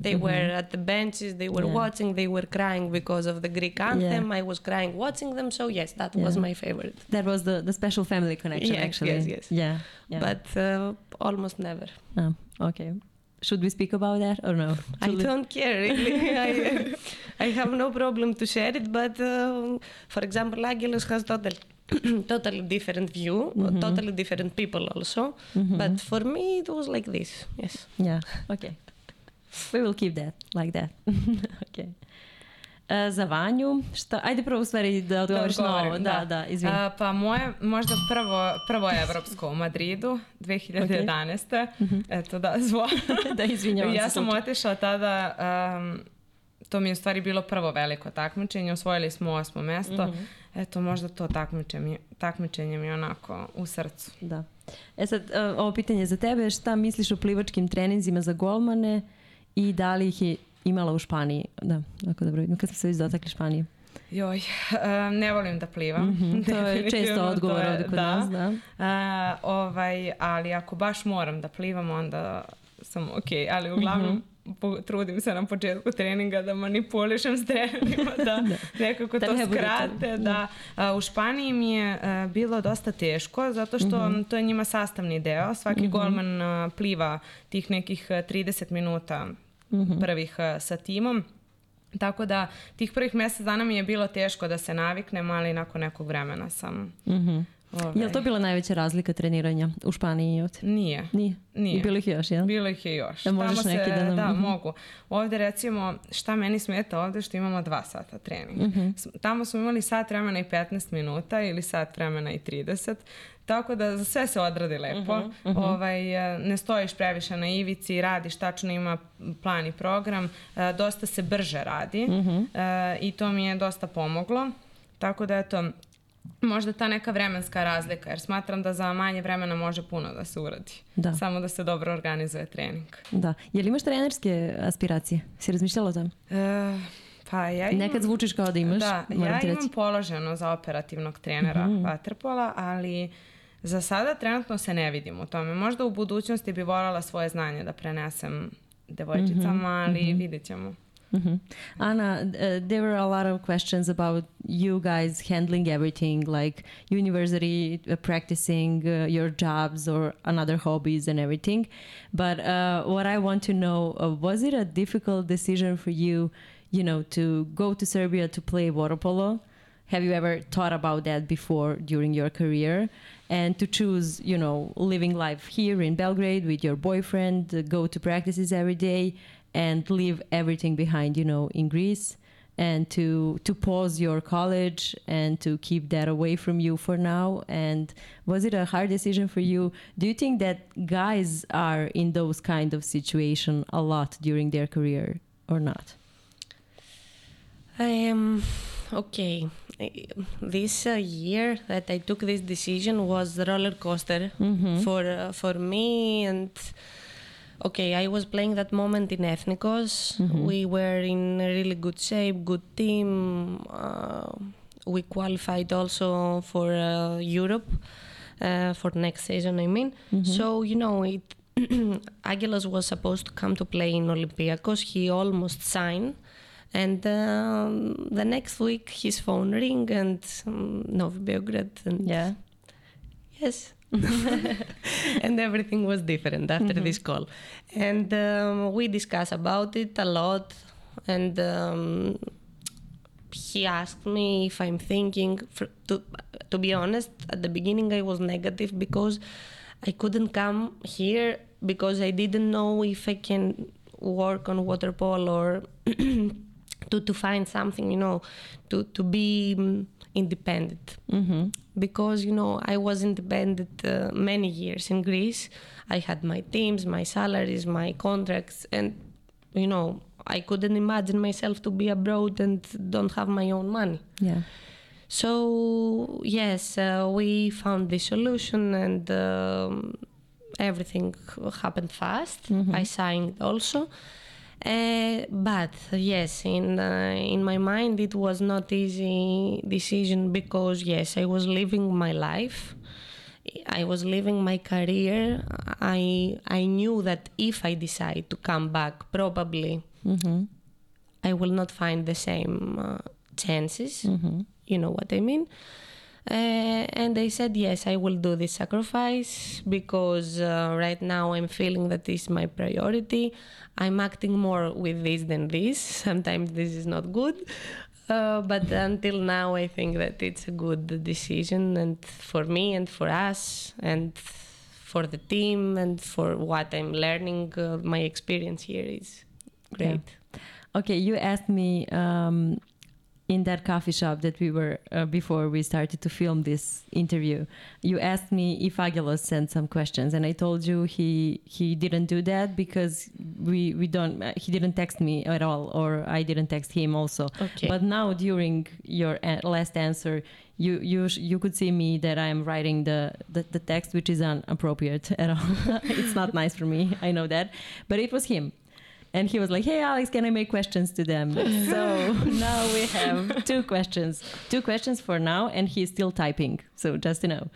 they were at the benches. They were Mm-hmm, Yeah. watching. They were crying because of the Greek anthem. I was crying watching them. So yes, that was my favorite. That was the, the special family connection, Yes, actually. yes, yes. Yeah. yeah. But uh, almost never. Oh, okay. Should we speak about that or no? I don't care really. I, I have no problem to share it, but uh, for example, Angelos has total, totally different view, Mm-hmm. totally different people also. But for me, it was like this. Yes. Yeah, okay. We will keep that, like that. okay. E, za Vanju, šta, ajde prvo u stvari da odgovoriš na ovo. odgovorim, Da, da, izvini. A, pa moje, možda prvo, prvo evropsko u Madridu, 2011. Eto da, zvo. da, izvinjavam ja se. sam slučajno. otišla tada, um, to mi je u stvari bilo prvo veliko takmičenje, osvojili smo osmo mesto. Mhm. Eto, možda to takmičenje, takmičenje mi je onako u srcu. Da. E sad, e, ovo pitanje je za tebe, šta misliš o plivačkim treninzima za golmane i da li ih je imala u Španiji? Da, ako dobro vidim, kad smo se već dotakli Španije. Joj, um, ne volim da plivam. Mhm, To je često odgovor je- ovde kod nas, da. A, ovaj, ali ako baš moram da plivam, onda sam ok. Ali uglavnom Mhm. po- trudim se na početku treninga da manipulišem strelima, da, nekako Da to ne skrate. Da. A, u Španiji mi je a, bilo dosta teško, zato što Mhm. to je njima sastavni deo. Svaki golman a, pliva tih nekih a, 30 minuta Mhm. prvih a, sa timom. Tako da tih prvih mjesec dana mi je bilo teško da se naviknem, ali nakon nekog vremena sam... Mhm. Ovaj, Je li to bila najveća razlika treniranja u Španiji i ovdje? Nije. Nije. Nije. Bilo ih je još, jel? Bilo ih je još. Da možeš Tamo neki se, da nam- Da, Mhm. mogu. Ovdje recimo, šta meni smeta ovdje što imamo dva sata trening. Mhm. S- Tamo smo imali sat vremena i 15 minuta ili sat vremena i 30. Tako da za sve se odradi lepo. Mhm, Ovaj, e, ne stojiš previše na ivici, radiš, tačno ima plan i program. E, Dosta se brže radi Mhm. e, i to mi je dosta pomoglo. Tako da eto, možda ta neka vremenska razlika, jer smatram da za manje vremena može puno da se uradi. Da. Samo da se dobro organizuje trening. Da. Je li imaš trenerske aspiracije? Si razmišljala o tom? E, pa ja imam, Nekad zvučiš kao da imaš, da, ja ti imam položeno za operativnog trenera vaterpola, ali za sada trenutno se ne vidim u tome. Možda u budućnosti bi voljela svoje znanje da prenesem devojčicama, Mhm, ali vidjet ćemo. Mhm. Ana, uh, there were a lot of questions about you guys handling everything, like university, uh, practicing uh, your jobs or another hobbies and everything. But uh, what I want to know uh, was it a difficult decision for you, you know, to go to Serbia to play water polo? Have you ever thought about that before during your career? And to choose, you know, living life here in Belgrade with your boyfriend, uh, go to practices every day, and leave everything behind, you know, in Greece, and to to pause your college and to keep that away from you for now. And was it a hard decision for you? Do you think that guys are in those kind of situation a lot during their career or not? Um, okay. This uh, year that I took this decision was roller coaster for uh, for me and okay I was playing that moment in Ethnikos. We were in a really good shape, good team. Uh, we qualified also for uh, Europe uh, for next season. I mean, so you know it was supposed to come to play in Olympiacos. He almost signed. And um, the next week, his phone ring and um, Novi Beograd. And Yeah. yes. and everything was different after this call. And um, we discussed about it a lot. And um, he asked me if I'm thinking. For, to to be honest, at the beginning I was negative because I couldn't come here because I didn't know if I can work on water polo or to to find something, you know, to to be mm, independent. Mm-hmm. Because you know I was independent uh, many years in Greece. I had my teams, my salaries, my contracts, and you know I couldn't imagine myself to be abroad and don't have my own money. Yeah. So yes, uh, we found the solution, and um, everything happened fast. I signed also, uh, but yes, in uh, in my mind, it was not easy decision because yes, I was living my life. I was living my career. I I knew that if I decide to come back, probably Mm-hmm. I will not find the same uh, chances. Mm-hmm. You know what I mean? Uh, and I said, yes, I will do this sacrifice because uh, right now I'm feeling that this is my priority. I'm acting more with this than this. Sometimes this is not good. Uh, but until now, I think that it's a good decision, and for me, and for us, and for the team, and for what I'm learning. Uh, my experience here is great. Okay, you asked me um, in that coffee shop that we were uh, before we started to film this interview. You asked me if Angelos sent some questions, and I told you he he didn't do that because we we don't. Uh, he didn't text me at all, or I didn't text him also. Okay. But now during your a- last answer, you you sh- you could see me that I am writing the, the the text, which is inappropriate at all. it's not nice for me. I know that, but it was him. And he was like, "Hey, Alex, can I make questions to them?" so now we have two questions, two questions for now, and he's still typing. So just to know,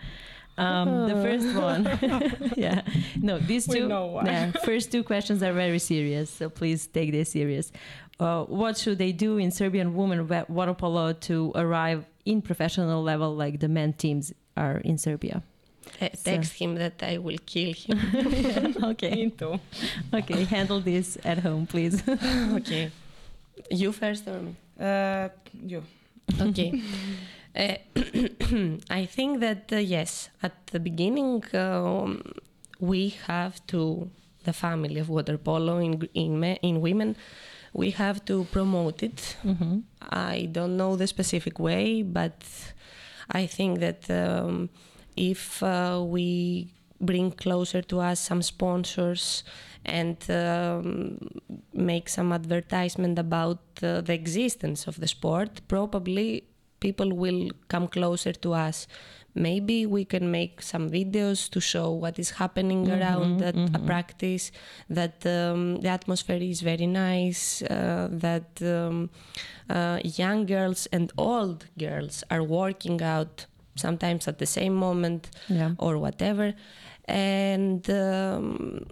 um, the first one, yeah, no, these two, yeah, first two questions are very serious. So please take this serious. Uh, what should they do in Serbian women water polo to arrive in professional level like the men teams are in Serbia? Text him that I will kill him. okay, Me too. okay, handle this at home, please. okay. You first or me? Uh, you. Okay. Uh, I think that uh, yes, at the beginning um, we have to the family of water polo in in me, in women. We have to promote it. mm-hmm. I don't know the specific way, but I think that um, if uh, we bring closer to us some sponsors and um, make some advertisement about uh, the existence of the sport, probably people will come closer to us. Maybe we can make some videos to show what is happening around that a practice, that um, the atmosphere is very nice, uh, that um, uh, young girls and old girls are working out sometimes at the same moment Yeah. or whatever. And um,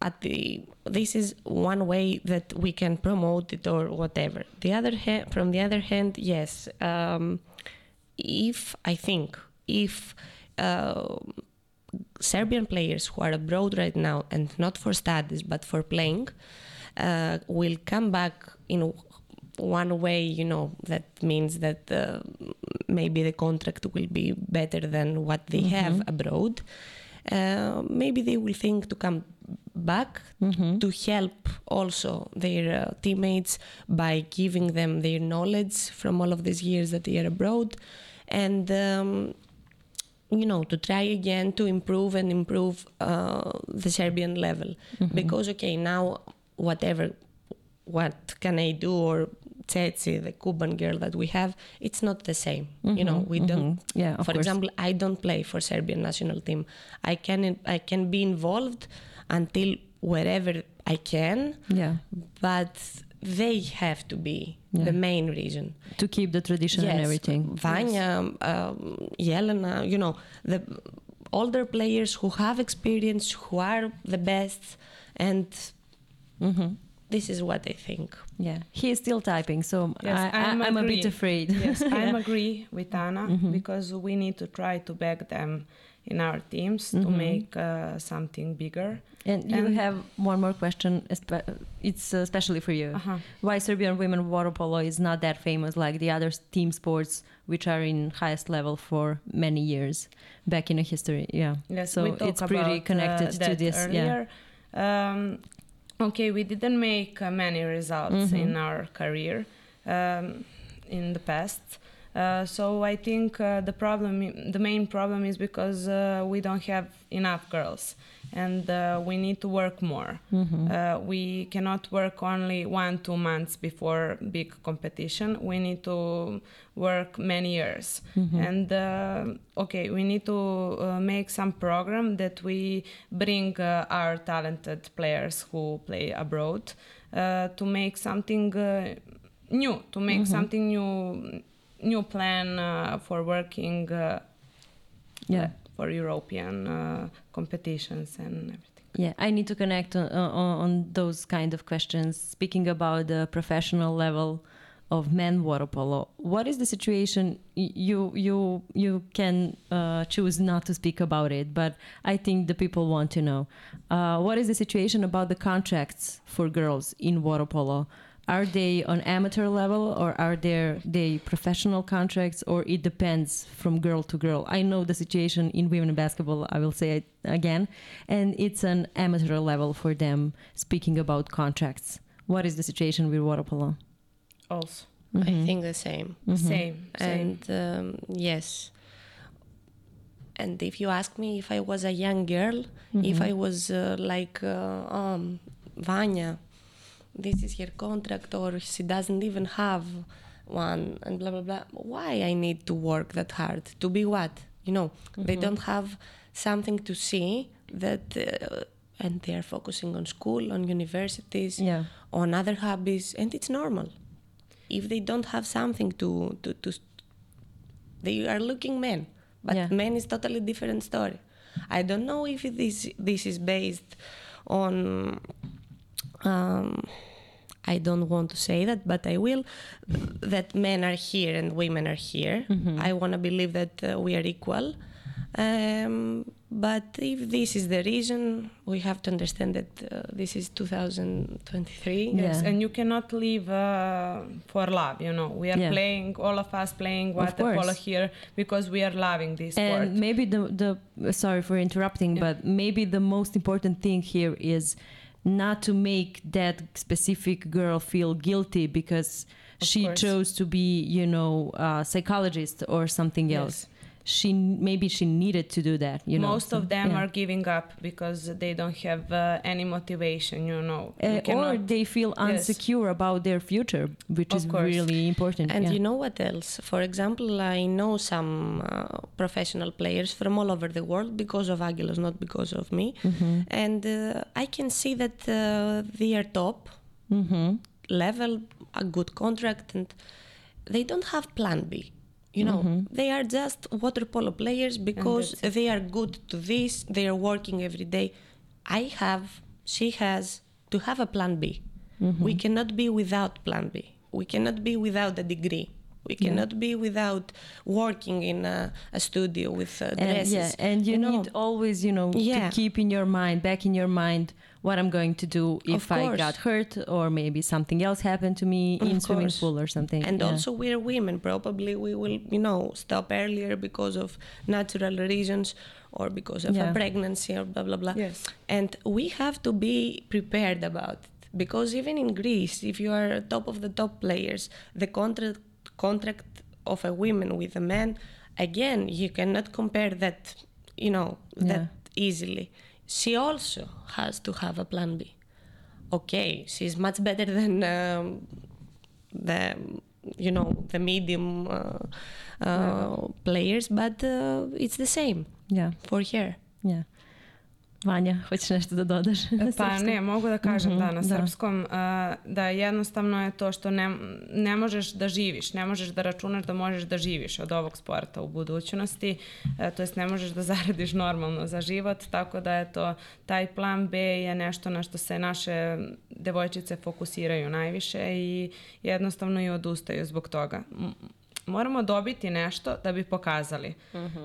at the this is one way that we can promote it or whatever. The other hand, from the other hand, yes, um, if I think if uh, Serbian players who are abroad right now and not for studies but for playing uh, will come back in one way, you know, that means that uh, maybe the contract will be better than what they have abroad. Uh, maybe they will think to come back Mm-hmm. to help also their uh, teammates by giving them their knowledge from all of these years that they are abroad and um, you know to try again to improve and improve uh, the serbian level because okay now whatever what can i do or Tsetse, the Cuban girl that we have, it's not the same. You know, we don't. Yeah, of for course. example, I don't play for Serbian national team. I can I can be involved until wherever I can, Yeah. but they have to be Yeah. the main reason. To keep the tradition and everything. Vanja, um, Yelena, you know, the older players who have experience, who are the best, and hmm this is what I think. Yeah, he is still typing, so Yes, I, I, I'm I'm a bit afraid. yes, I Yeah. agree with Ana Mhm. because we need to try to back them in our teams to Mhm. make uh, something bigger. And you have one more question. It's uh, especially for you. Uh-huh. Why Serbian women water polo is not that famous like the other team sports, which are in highest level for many years back in the history? Yeah. Yes, So it's pretty about, connected uh, to that this, yeah. Um, okay, we didn't make uh, many results Mhm. in our career um, in the past. Uh, so I think uh, the problem, the main problem, is because uh, we don't have enough girls, and uh, we need to work more. Mhm. Uh, we cannot work only one two months before big competition. We need to work many years. Mhm. And uh, okay, we need to uh, make some program that we bring uh, our talented players who play abroad uh, to make something uh, new, to make Mhm. something new, new plan uh, for working uh, Yeah. For European uh, competitions and everything. Yeah, I need to connect on, on, on those kind of questions. Speaking about the professional level of men water polo, what is the situation? You you you can uh, choose not to speak about it, but I think the people want to know. Uh, what is the situation about the contracts for girls in water polo? Are they on amateur level or are there they professional contracts or it depends from girl to girl? I know the situation in women basketball, I will say it again, and it's an amateur level for them speaking about contracts. What is the situation with water polo? Also, I Mhm. think the same. Mhm. same, same. And um, yes. And if you ask me if I was a young girl, if Mhm. I was uh, like, uh, um, Vanja, this is her contract, or she doesn't even have one, and blah blah blah. Why I need to work that hard to be what? You know, they Mhm. don't have something to see that, uh, and they are focusing on school, on universities, Yeah. on other hobbies, and it's normal. If they don't have something to to, to they are looking men, but Yeah. men is totally different story. I don't know if this this is based on. Um, I don't want to say that, but I will. That men are here and women are here. Mhm. I want to believe that uh, we are equal. Um, but if this is the reason, we have to understand that uh, this is 2023. Yeah. And you cannot live uh, for love. You know, we are Yeah. playing, all of us playing water polo here because we are loving this sport. And maybe the the sorry for interrupting, Yeah. but maybe the most important thing here is not to make that specific girl feel guilty because Of she course. chose to be, you know, a psychologist or something Yes. else. She maybe she needed to do that. You know, Most so- of them yeah. are giving up because they don't have uh, any motivation. You know, Uh, You or they feel Yes. insecure about their future, which Of is course. really important. And yeah. you know what else? For example, I know some uh, professional players from all over the world because of Angelos, not because of me. Mhm. And uh, I can see that uh, they are top Mhm. level, a good contract, and they don't have plan B. You know, Mhm. they are just water polo players because they are good to this, they are working every day. I have, she has to have a plan B. Mm-hmm. We cannot be without plan B. We cannot be without a degree. We cannot be without working in a, a studio with uh, and dresses. yeah and you, know. need always you know Yeah. to keep in your mind back in your mind what i'm going to do if i got hurt or maybe something else happened to me in Of swimming pool or something And yeah. also, we're women. Probably we will, you know, stop earlier because of natural reasons or because of Yeah. a pregnancy or blah blah blah. Yes. And we have to be prepared about it because even in Greece, if you are top of the top players, the contract contract of a woman with a man, again, you cannot compare that, you know, that Yeah. easily. She also has to have a plan B. Okay, she's much better than um, the, you know, the medium uh, uh, players, but uh, it's the same yeah for her. yeah Vanja, hoćeš nešto da dodaš? na Pa ne, mogu da kažem Mhm, da na da. srpskom uh, da jednostavno je to što ne, ne možeš da živiš, ne možeš da računaš da možeš da živiš od ovog sporta u budućnosti, uh, to jest ne možeš da zaradiš normalno za život, tako da je to taj plan B je nešto na što se naše devojčice fokusiraju najviše i jednostavno i odustaju zbog toga. Moramo dobiti nešto da bi pokazali.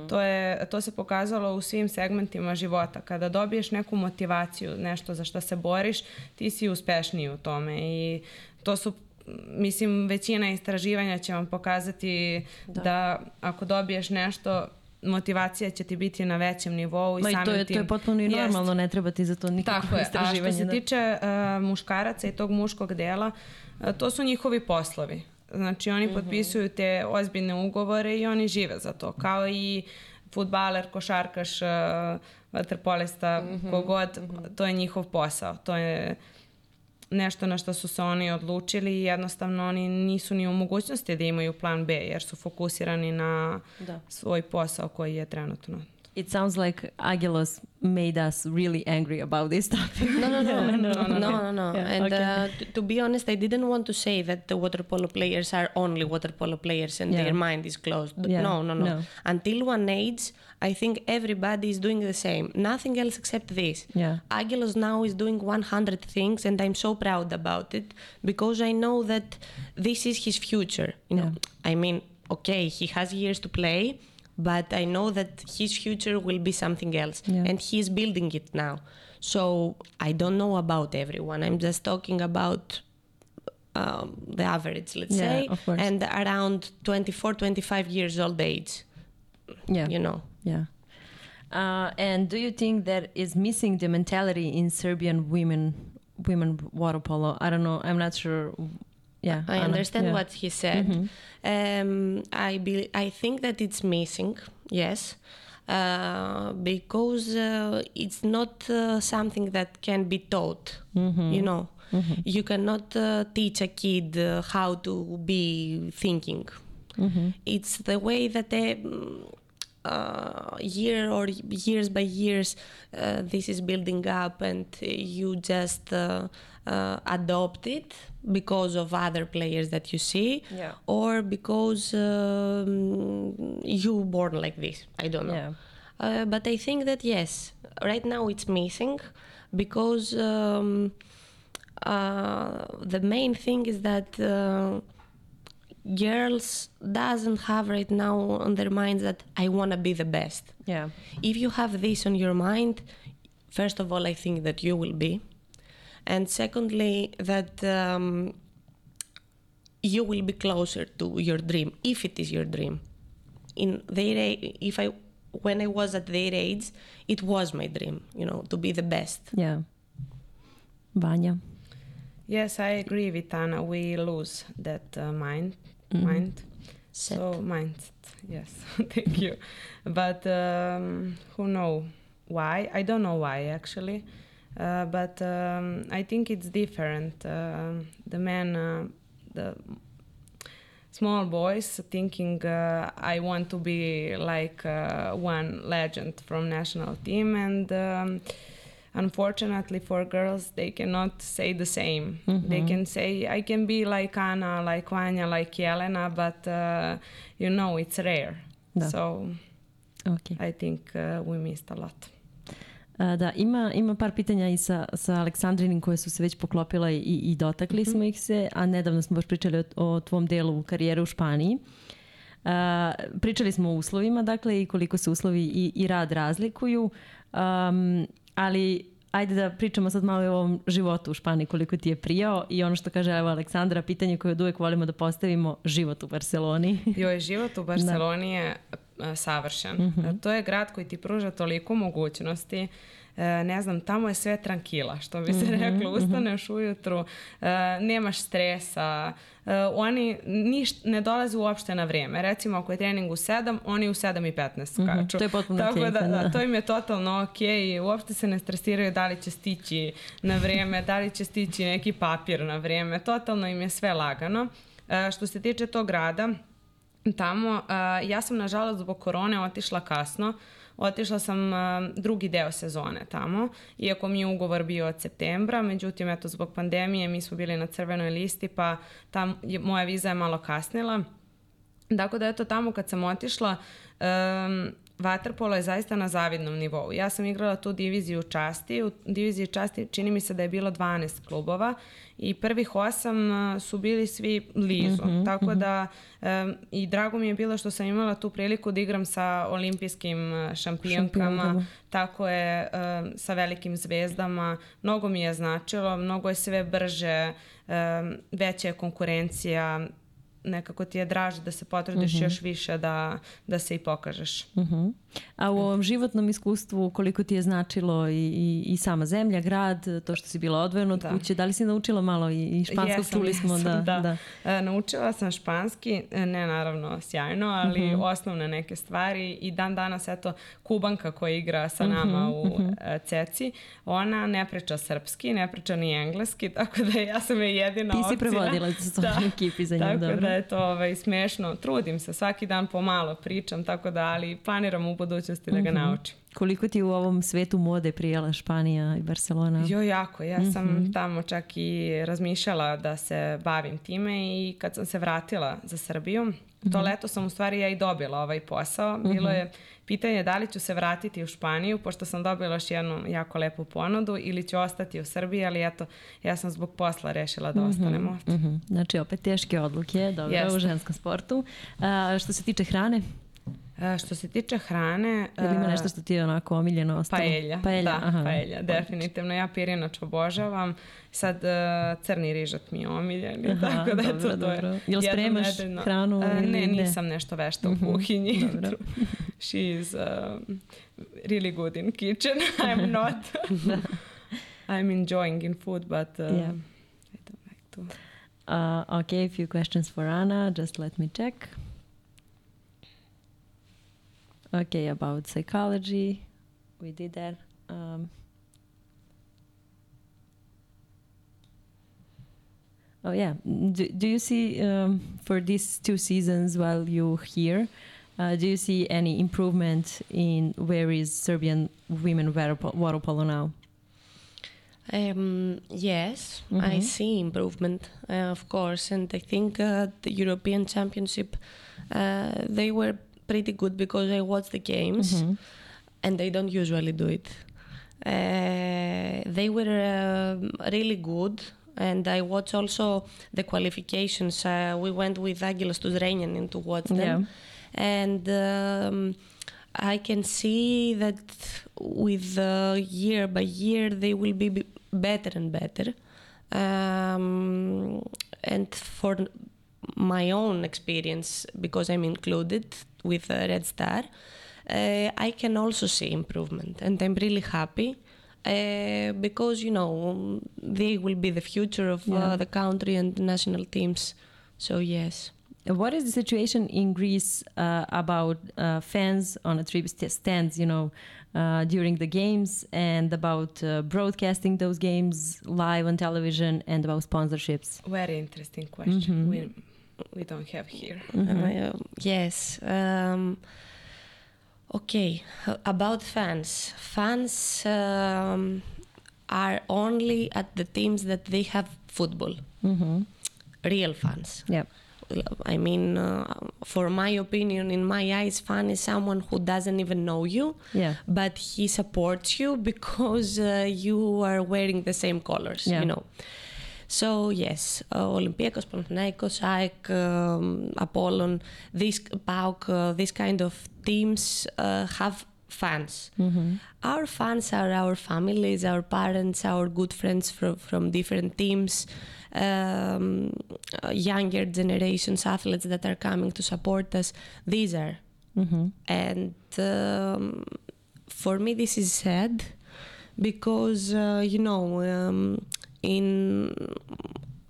to, je, to se pokazalo u svim segmentima života. Kada dobiješ neku motivaciju, nešto za što se boriš, ti si uspešniji u tome i to su mislim većina istraživanja će vam pokazati da, ako dobiješ nešto motivacija će ti biti na većem nivou i Ma i samim to je, tim... to je potpuno i Jest. normalno, ne treba ti za to nikakvo Tako je, a istraživanje. što se da. tiče uh, muškaraca i tog muškog dela, uh, to su njihovi poslovi. Znači oni Mhm. potpisuju te ozbiljne ugovore i oni žive za to. Kao i futbaler, košarkaš, uh, vaterpolista, Mhm, kogod, to je njihov posao. To je nešto na što su se oni odlučili i jednostavno oni nisu ni u mogućnosti da imaju plan B jer su fokusirani na Da. svoj posao koji je trenutno. It sounds like Angelos made us really angry about this topic. No, no, no, no, no, no, no, no. Yeah, and okay. uh, t- to be honest, I didn't want to say that the water polo players are only water polo players and Yeah. their mind is closed. Yeah, No, no, no, no. Until one age, I think everybody is doing the same. Nothing else except this. Yeah. Angelos now is doing 100 things, and I'm so proud about it because I know that this is his future. You know, I mean, okay, he has years to play, but I know that his future will be something else, Yeah. and he is building it now. So I don't know about everyone. I'm just talking about um, the average, let's Yeah, say, of course. and around 24, 25 years old age. Yeah. You know. Yeah. Uh, and do you think that is missing the mentality in Serbian women women water polo? I don't know. I'm not sure. Yeah, I Ana, understand yeah. what he said. Um, I be, I think that it's missing. Yes. Uh, because uh, it's not uh, something that can be taught. You know, you cannot uh, teach a kid uh, how to be thinking. It's the way that they, mm, uh, year or years by years, uh, this is building up, and you just uh, uh, adopt it because of other players that you see, Yeah. or because um, you born like this. I don't know. Yeah. Uh, but I think that yes, right now it's missing because um, uh, the main thing is that uh, girls doesn't have right now on their minds that I want to be the best. Yeah. If you have this on your mind, first of all, I think that you will be, and secondly, that um, you will be closer to your dream if it is your dream. In their, if I, when I was at their age, it was my dream, you know, to be the best. Yeah. Vanja. Yes, I agree with Ana. We lose that uh, mind. Mm-hmm. Mind. Set. So mind. Yes, thank you. But um, who know why? I don't know why actually. Uh, but um, I think it's different. Um the men, uh, the small boys thinking uh, I want to be like uh, one legend from national team and um, unfortunately for girls they cannot say the same they can say I can be like Ana like Vanja like Jelena but uh, you know it's rare Da. so Okay. I think uh, we missed a lot da, ima, ima par pitanja i sa, sa Aleksandrinim koje su se već poklopila i, i dotakli smo ih se, a nedavno smo baš pričali o, o tvom delu karijere u Španiji. A, pričali smo o uslovima, dakle, i koliko se uslovi i, i rad razlikuju, um, ali ajde da pričamo sad malo o ovom životu u Španiji, koliko ti je prijao i ono što kaže evo Aleksandra, pitanje koje od uvek volimo da postavimo, život u Barceloni. Joj, život u Barceloni je e, savršen. E, To je grad koji ti pruža toliko mogućnosti. E, ne znam, tamo je sve trankila, što bi se reklo. Ustaneš ujutru, e, nemaš stresa. Oni niš, ne dolaze uopšte na vrijeme. Recimo, ako je trening u 7, oni u 7 i 15 skaču. To je potpuno Tako okej, da, da. da, to im je totalno ok. Uopšte se ne stresiraju da li će stići na vrijeme, da li će stići neki papir na vrijeme. Totalno im je sve lagano. Što se tiče tog grada, tamo, ja sam nažalost zbog korone otišla kasno, Otišla sam drugi deo sezone tamo, iako mi je ugovor bio od septembra, međutim, eto, zbog pandemije mi smo bili na crvenoj listi, pa ta je, moja viza je malo kasnila. Tako da, eto, tamo kad sam otišla, um, Waterpolo je zaista na zavidnom nivou. Ja sam igrala tu diviziju časti. U diviziji časti čini mi se da je bilo 12 klubova i prvih osam a, su bili svi blizu. Mm -hmm, Tako mm -hmm. da um, i drago mi je bilo što sam imala tu priliku da igram sa olimpijskim šampionkama, šampionkama. tako je um, sa velikim zvezdama. Mnogo mi je značilo, mnogo je sve brže, um, veća je konkurencija, nekako ti je draže da se potrudiš uh mhm. -huh. još više da, da se i pokažeš. Uh mhm. -huh. A u ovom životnom iskustvu koliko ti je značilo i, i, i sama zemlja, grad, to što si bila odvojena od da. kuće, da li si naučila malo i, i španskog? Jesam, Čuli smo jesam, da, da. da. E, naučila sam španski, e, ne naravno sjajno, ali uh mhm. -huh. osnovne neke stvari i dan danas eto Kubanka koja igra sa nama uh -huh, u uh -huh. Ceci, ona ne priča srpski, ne priča ni engleski, tako da ja sam je jedina opcija. Ti si prevodila da. ekipi za nju, tako dobro. da je to ovaj, smešno. Trudim se, svaki dan pomalo pričam, tako da, ali planiram u budućnosti da ga mm -hmm. naučim. Koliko ti u ovom svetu mode prijela Španija i Barcelona? Jo, jako. Ja sam mm -hmm. tamo čak i razmišljala da se bavim time i kad sam se vratila za Srbiju. To mhm. leto sam u stvari ja i dobila ovaj posao. Bilo -hmm. je pitanje da li ću se vratiti u Španiju, pošto sam dobila još jednu jako lepu ponudu, ili ću ostati u Srbiji, ali eto, ja sam zbog posla rešila da -hmm. ostanem. Mm -hmm. Znači, opet teške odluke, dobro, Jeste. u ženskom sportu. A, što se tiče hrane? A, što se tiče hrane... Ili ima nešto što ti je onako omiljeno ostalo? Paelja, paelja da, aha. paelja, definitivno. Ja pirinač obožavam. Sad uh, crni rižat mi je omiljen. Aha, tako da dobro, to, to je Jel spremaš nedeljno. hranu? Uh, ne, nisam nešto vešta u mhm, kuhinji. Dobro. She is uh, really good in kitchen. I'm not. I'm enjoying in food, but uh, yeah. I don't like to. Uh, okay, a few questions for Anna. Just let me check. Okay, about psychology, we did that. Um, oh yeah, do, do you see um, for these two seasons while you're here? Uh, do you see any improvement in where is Serbian women water polo now? Um, yes, mm -hmm. I mm-hmm. see improvement, uh, of course, and I think uh, the European Championship uh, they were pretty good because I watch the games, mm-hmm. and they don't usually do it. Uh, they were uh, really good, and I watch also the qualifications. Uh, we went with Angelos to Zrenjanin to watch them, yeah. and um, I can see that with year by year they will be better and better. Um, and for my own experience, because I'm included, with Red Star, uh, I can also see improvement, and I'm really happy. Uh, because you know they will be the future of uh, yeah. uh, the country and national teams. So yes. What is the situation in Greece uh, about uh, fans on a trip stands? You know, during the games and about broadcasting those games live on television and about sponsorships. Very interesting question. Mm -hmm. We don't have here. Mm-hmm. Uh, yes. Um, okay. About fans. Fans um, are only at the teams that they have football. Mm-hmm. Real fans. Yep. I mean, uh, for my opinion, in my eyes, fan is someone who doesn't even know you, yeah. but he supports you because uh, you are wearing the same colors, yeah. you know. So yes, uh, Olympiacos, Panathinaikos, AEK, um, Apollon, these PAOK, uh, these kind of teams uh, have fans. Mm-hmm. Our fans are our families, our parents, our good friends from, from different teams, um, uh, younger generations, athletes that are coming to support us. These are. Mm-hmm. And um, for me, this is sad because, uh, you know, um, in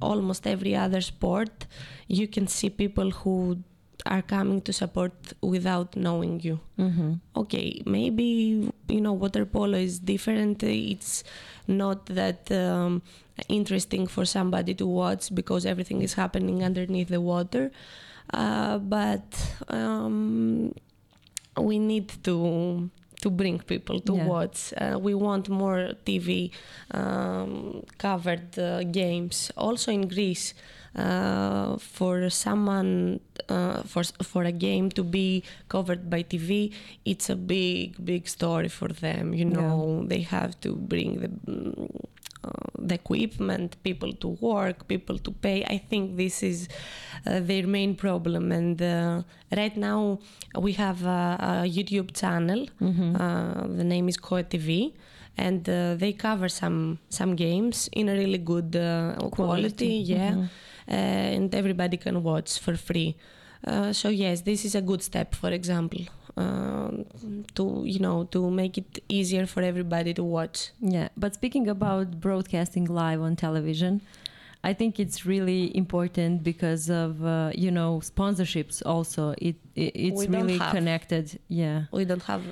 almost every other sport, you can see people who are coming to support without knowing you. Mm-hmm. Okay, maybe you know water polo is different. It's not that um, interesting for somebody to watch because everything is happening underneath the water. Uh, but um, we need to to bring people to Yeah. watch. Uh, we want more TV um, covered uh, games. Also in Greece, uh, for someone uh, for for a game to be covered by TV, it's a big big story for them. You know, they have to bring the. Uh, the equipment, people to work, people to pay. I think this is uh, their main problem. And uh, right now we have a, a YouTube channel. Uh, the name is KOE TV, and uh, they cover some some games in a really good uh, quality. Yeah, uh, and everybody can watch for free. So yes, this is a good step. For example, uh, to you know to make it easier for everybody to watch. Yeah, but speaking about broadcasting live on television, I think it's really important because of uh, you know sponsorships. Also, it, it it's really have. connected. Yeah. We don't have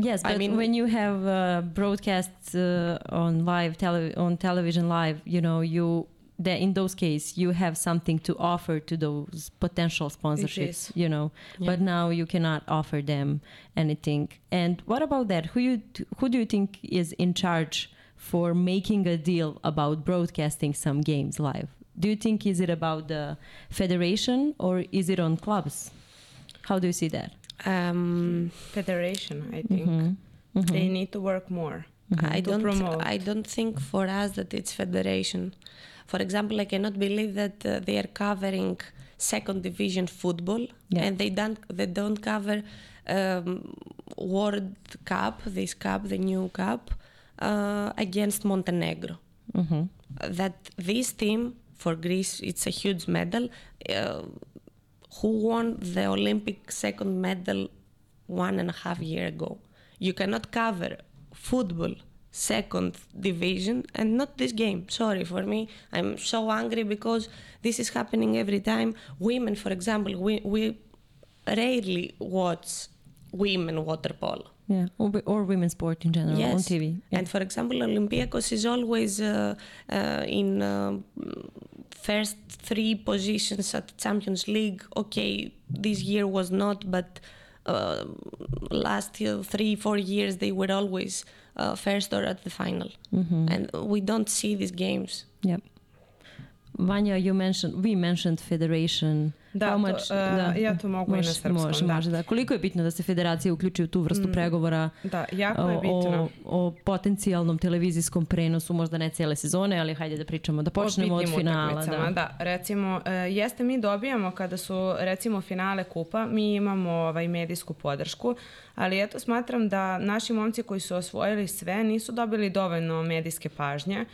Yes, I mean- when you have uh, broadcasts uh, on live tele- on television live, you know you that in those cases you have something to offer to those potential sponsorships. You know, but now you cannot offer them anything. And what about that? Who you who do you think is in charge for making a deal about broadcasting some games live? Do you think is it about the federation or is it on clubs? How do you see that? um, Federation, I think. Mm-hmm. They need to work more. I don't. promote. I don't think for us that it's federation. For example, I cannot believe that uh, they are covering second division football Yeah. and they don't. They don't cover um, World Cup, this cup, the new cup, uh, against Montenegro. Mm-hmm. That this team for Greece, it's a huge medal. Uh, who won the Olympic second medal one and a half year ago. You cannot cover football second division and not this game. Sorry for me. I'm so angry because this is happening every time. Women, for example, we, we rarely watch women water polo. Yeah, or, or women's sport in general on TV. Yeah. And for example, Olympiacos is always uh, uh, in uh, first three positions at Champions League. Okay, this year was not, but uh, last year, three, four years, they were always uh, first or at the final. Mm-hmm. And we don't see these games. Yep. Vanja, you mentioned, we mentioned federation. Da, How to, much, uh, ja to mogu i na srpskom, Može, da. može, da. Koliko je bitno da se federacija uključi u tu vrstu pregovora Da, jako je bitno. o, o potencijalnom televizijskom prenosu, možda ne cijele sezone, ali hajde da pričamo, da počnemo od finala. utakmicama, da. recimo, e, jeste mi dobijamo kada su recimo finale kupa, mi imamo ovaj medijsku podršku, ali eto smatram da naši momci koji su osvojili sve nisu dobili dovoljno medijske pažnje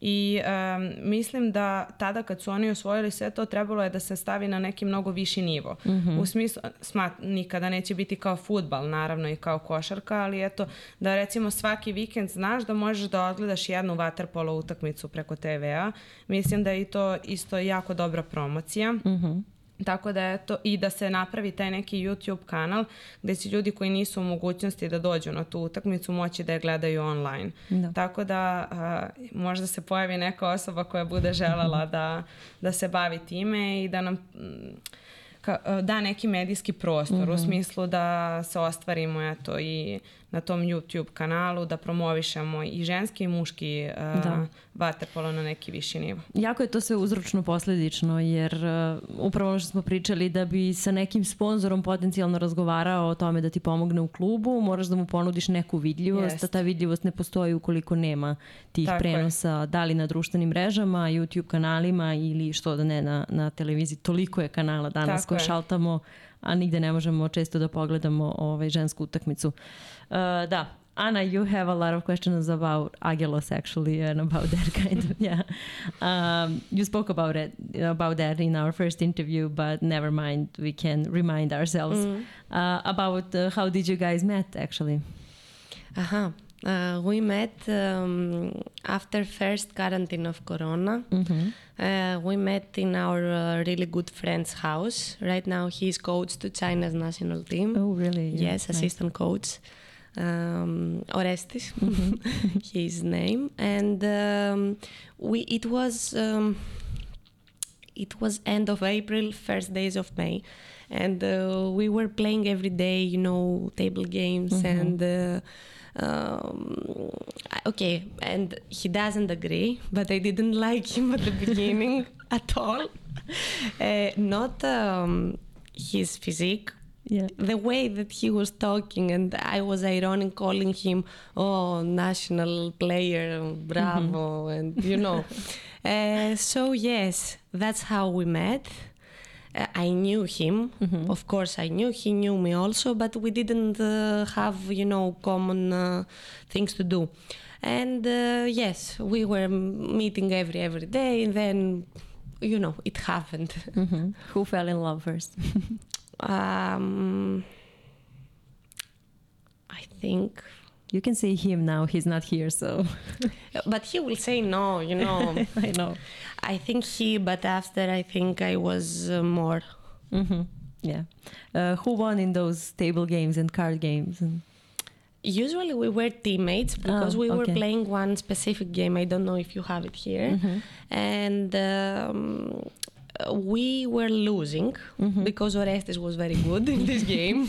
i em, mislim da tada kad su oni osvojili sve to trebalo je da se stavi na neki mnogo viši nivo. U smislu, smat, nikada neće biti kao futbal naravno i kao košarka, ali eto da recimo svaki vikend znaš da možeš da odgledaš jednu waterpolo utakmicu preko TV-a. Mislim da je i to isto jako dobra promocija. Tako da eto, i da se napravi taj neki YouTube kanal gde će ljudi koji nisu u mogućnosti da dođu na tu utakmicu moći da je gledaju online. Da. Tako da a, možda se pojavi neka osoba koja bude želela da, da se bavi time i da nam mm, ka- da neki medijski prostor u smislu da se ostvarimo eto i na tom YouTube kanalu, da promovišemo i ženski i muški a, Da. vaterpolo na neki viši nivo. Jako je to sve uzročno posledično jer uh, upravo ono što smo pričali da bi sa nekim sponzorom potencijalno razgovarao o tome da ti pomogne u klubu, moraš da mu ponudiš neku vidljivost, Jest. a ta vidljivost ne postoji ukoliko nema tih Tako je. prenosa, da li na društvenim mrežama, YouTube kanalima ili što da ne na, na televiziji. Toliko je kanala danas Tako koje je. šaltamo, a nigde ne možemo često da pogledamo ovaj, žensku utakmicu. Uh, da, Ana, you have a lot of questions about Angelos actually and about that kind of yeah. Um, you spoke about it about that in our first interview, but never mind. We can remind ourselves uh, about uh, how did you guys met actually. Aha. Uh, we met um, after first quarantine of Corona. Uh, we met in our uh, really good friend's house. Right now, he's coach to China's national team. Oh, really? Yes, nice. assistant coach. Um, Orestis, his name, and um, we. It was. Um, it was end of April, first days of May, and uh, we were playing every day, you know, table games and. Uh, um, okay, and he doesn't agree, but I didn't like him at the beginning at all. Uh, not um, his physique, Yeah. the way that he was talking, and I was ironic calling him, oh, national player, bravo, and you know. uh, so, yes, that's how we met. Uh, I knew him, of course, I knew he knew me also, but we didn't uh, have, you know, common uh, things to do. And uh, yes, we were meeting every every day, and then, you know, it happened. hmm Who fell in love first? Um, I think, You can say him now. He's not here, so but he will say no. You know, I know. I think he, but after I think I was uh, more. hmm Yeah. Uh, who won in those table games and card games? And Usually we were teammates because Oh, we were okay. playing one specific game. I don't know if you have it here, Mm-hmm. and. Um, we were losing Mm-hmm. because Orestes was very good in this game.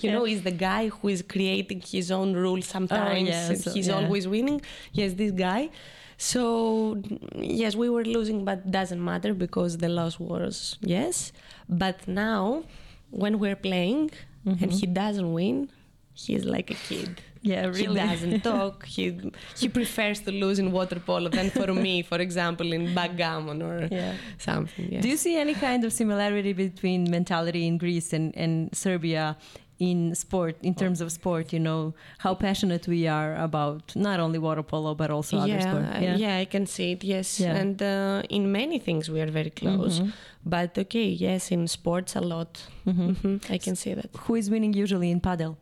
you know, he's the guy who is creating his own rules sometimes, Oh, yeah, and so- he's yeah. always winning. Yes, this guy. So yes, we were losing, but doesn't matter because the loss was yes. But now, when we're playing and Mm-hmm. he doesn't win, he's like a kid. Yeah, really. He doesn't talk. He he prefers to lose in water polo than for me, for example, in backgammon or Yeah. something. Yes. Do you see any kind of similarity between mentality in Greece and, and Serbia in sport, in terms of sport? You know, how passionate we are about not only water polo, but also other yeah, sport. I- yeah, I can see it. Yes, Yeah. and uh, in many things we are very close. Mhm. But okay, yes, in sports a lot. Mhm. Mhm, I can see that. Who is winning usually in padel?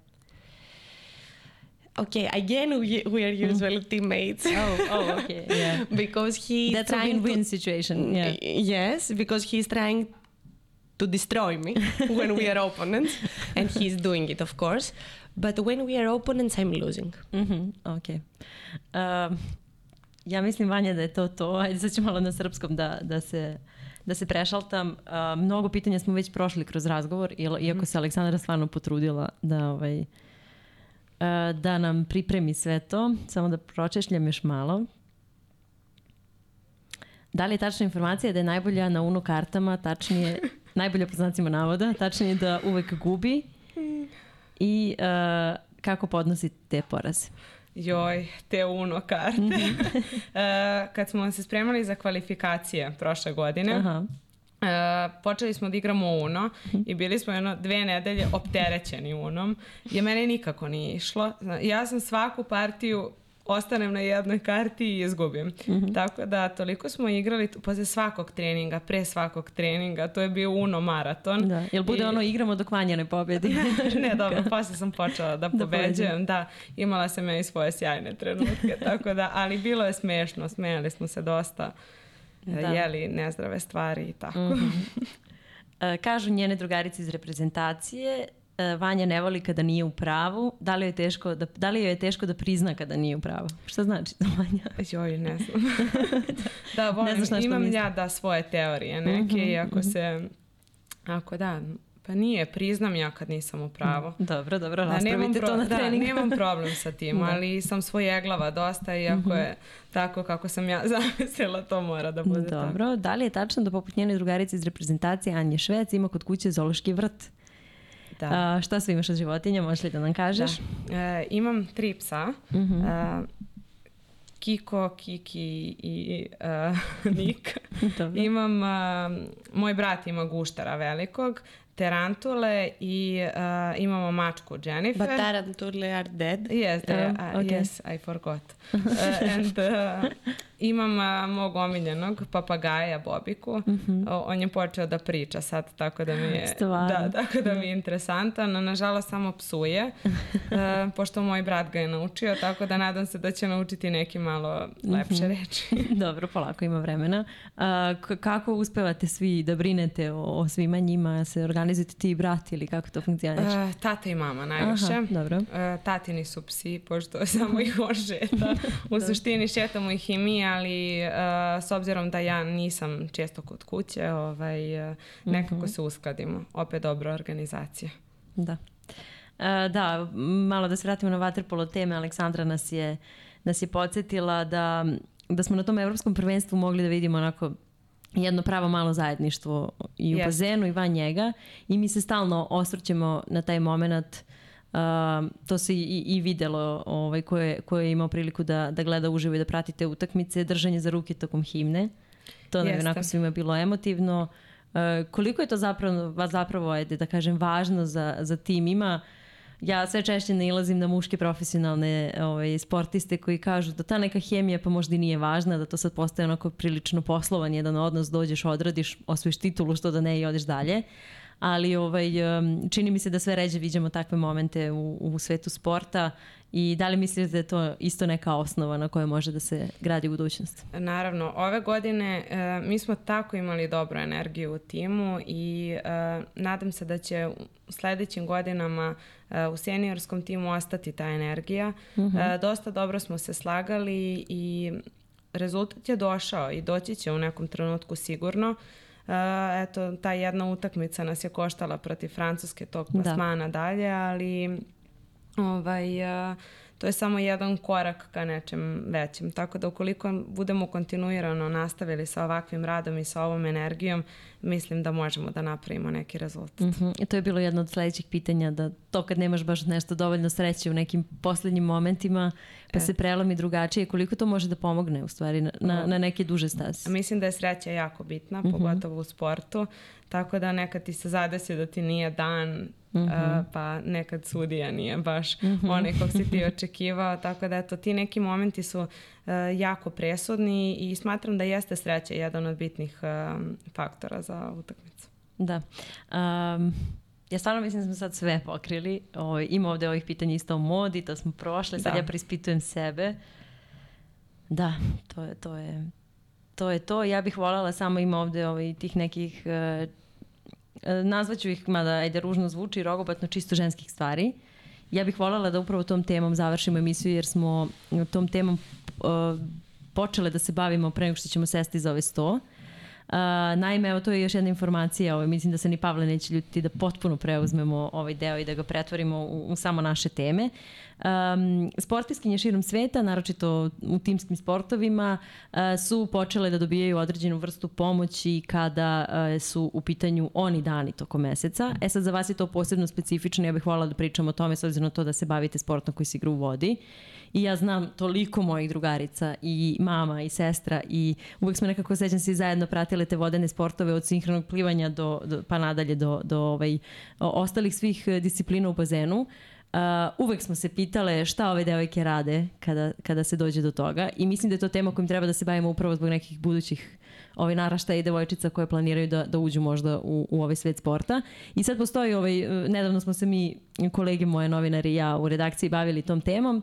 Okay, again we, we are usually teammates. Oh, oh, okay, yeah. because he's That's a trying win-win to, situation. Yeah. Yes, because he's trying to destroy me when we are opponents, and he's doing it, of course. But when we are opponents, I'm losing. Mhm, ok. Um, ja mislim, Vanja, da je to to. Ajde, sad ću malo na srpskom da, da se da se prešaltam. Uh, mnogo pitanja smo već prošli kroz razgovor, il- iako se Aleksandra stvarno potrudila da, ovaj, uh, da nam pripremi sve to. Samo da pročešljam još malo. Da li je tačna informacija da je najbolja na UNO kartama, tačnije, najbolja po znacima navoda, tačnije da uvek gubi i uh, kako podnosi te poraze? Joj, te Uno karte. E, kad smo se spremali za kvalifikacije prošle godine, Aha. E, počeli smo da igramo Uno i bili smo jedno dve nedelje opterećeni Unom je mene nikako nije išlo. Ja sam svaku partiju ostanem na jednoj karti i izgubim. Tako da toliko smo igrali posle svakog treninga, pre svakog treninga, to je bio Uno maraton. Da. Jel bude I- ono igramo dok Vanja ne pobedi? ne, dobro, posle sam počela da Da pobeđujem, da, imala sam ja i svoje sjajne trenutke, tako da, ali bilo je smešno, smejali smo se dosta, Da. Da. jeli nezdrave stvari i tako. E, Kažu njene drugarice iz reprezentacije, e, Vanja ne voli kada nije u pravu. Da li joj je teško da, da li joj je teško da prizna kada nije u pravu? Šta znači to, Vanja? Joj, ne znam. da, volim, znaš na šta imam mislim. ja da svoje teorije neke i ako se, ako da, pa nije, priznam ja kad nisam u pravu. Dobro, dobro, Da, raspravite to na da, treningu. nemam problem sa tim, Da. ali sam svojeglava dosta i ako je tako kako sam ja zamislila, to mora da bude tako. Dobro, da li je tačno da poput njene drugarice iz reprezentacije Anje Švec ima kod kuće zoološki vrt? Da. A, šta sve imaš od životinja, možeš li da nam kažeš? E, imam tri psa. Mhm. E, Kiko, Kiki i e, Nik. Dobro. Imam, e, moj brat ima guštara velikog, terantule i e, imamo mačku Jennifer. But tarantula are dead. Yes, the, Oh, uh, okay. yes, I forgot. Uh, and uh, imam uh, mog omiljenog papagaja Bobiku. O, on je počeo da priča sad, tako da mi je, Stvarno? da, tako da mi je interesantan. No, nažalost, samo psuje, uh, pošto moj brat ga je naučio, tako da nadam se da će naučiti neki malo lepše reči. Dobro, polako ima vremena. A, kako uspevate svi da brinete o, o svima njima? Se organizujete ti i brat ili kako to funkcioniše? Uh, tata i mama najviše. Aha, dobro. Uh, tatini su psi, pošto samo ih on šeta. U suštini šetamo ih i mi, ali uh, s obzirom da ja nisam često kod kuće, ovaj, uh, nekako Mhm. se uskladimo. Opet dobra organizacija. Da. E, da, malo da se vratimo na vaterpolo teme, Aleksandra nas je, nas je podsjetila da, da smo na tom evropskom prvenstvu mogli da vidimo onako jedno pravo malo zajedništvo i u Jeste. bazenu i van njega i mi se stalno osvrćemo na taj moment Uh, to se i, i videlo ovaj, ko, je, ko je imao priliku da, da gleda uživo i da pratite utakmice, držanje za ruke tokom himne. To nam je onako svima bilo emotivno. Uh, koliko je to zapravo, zapravo ajde, da kažem, važno za, za tim? Ima, ja sve češće nailazim na muške profesionalne ovaj, sportiste koji kažu da ta neka hemija pa možda i nije važna, da to sad postaje onako prilično poslovan jedan odnos, dođeš, odradiš, osvojiš titulu, što da ne i odeš dalje. Ali ovaj, čini mi se da sve ređe viđamo takve momente u, u svetu sporta i da li mislite da je to isto neka osnova na kojoj može da se gradi budućnost? Naravno, ove godine e, mi smo tako imali dobru energiju u timu i e, nadam se da će u sledećim godinama e, u seniorskom timu ostati ta energija. E, dosta dobro smo se slagali i rezultat je došao i doći će u nekom trenutku sigurno. E, eto, ta jedna utakmica nas je koštala protiv Francuske tog Da. plasmana dalje, ali ovaj, to je samo jedan korak ka nečem većem. Tako da ukoliko budemo kontinuirano nastavili sa ovakvim radom i sa ovom energijom, mislim da možemo da napravimo neki rezultat. Mhm. I to je bilo jedno od sledećih pitanja, da to kad nemaš baš nešto dovoljno sreće u nekim poslednjim momentima, pa se prelomi drugačije, koliko to može da pomogne u stvari na, na, na neke duže staze? Mislim da je sreća jako bitna, pogotovo u sportu, tako da nekad ti se zadesi da ti nije dan, a, pa nekad sudija nije baš onaj kog si ti očekivao, tako da eto, ti neki momenti su a, jako presudni i smatram da jeste sreća jedan od bitnih a, faktora za utakmicu. Da. Um, ja stvarno mislim da smo sad sve pokrili. O, ima ovde ovih pitanja isto o modi, to smo prošle, sad Da. ja prispitujem sebe. Da, to je to. Je, to je to. Ja bih voljela samo ima ovde ovaj, tih nekih, uh, nazvaću ih, mada ajde ružno zvuči, rogobatno čisto ženskih stvari. Ja bih voljela da upravo tom temom završimo emisiju jer smo tom temom uh, počele da se bavimo pre nego što ćemo sesti za ovaj sto. Naime, evo to je još jedna informacija, ovaj, mislim da se ni Pavle neće ljutiti da potpuno preuzmemo ovaj deo i da ga pretvorimo u, u samo naše teme. Um, sportiskinje širom sveta, naročito u timskim sportovima, uh, su počele da dobijaju određenu vrstu pomoći kada uh, su u pitanju oni dani tokom meseca. E sad za vas je to posebno specifično, ja bih voljela da pričam o tome s obzirom na to da se bavite sportom koji se igra u vodi. I ja znam toliko mojih drugarica i mama i sestra i uvek smo nekako, sećam se, zajedno pratile te vodene sportove od sinhronog plivanja do, do, pa nadalje do, do ovaj, ostalih svih eh, disciplina u bazenu. Uh, uvek smo se pitale šta ove devojke rade kada, kada se dođe do toga i mislim da je to tema kojim treba da se bavimo upravo zbog nekih budućih ovaj naraštaja i devojčica koje planiraju da, da uđu možda u, u ovaj svet sporta. I sad postoji ovaj, eh, nedavno smo se mi, kolege moje novinari i ja u redakciji bavili tom temom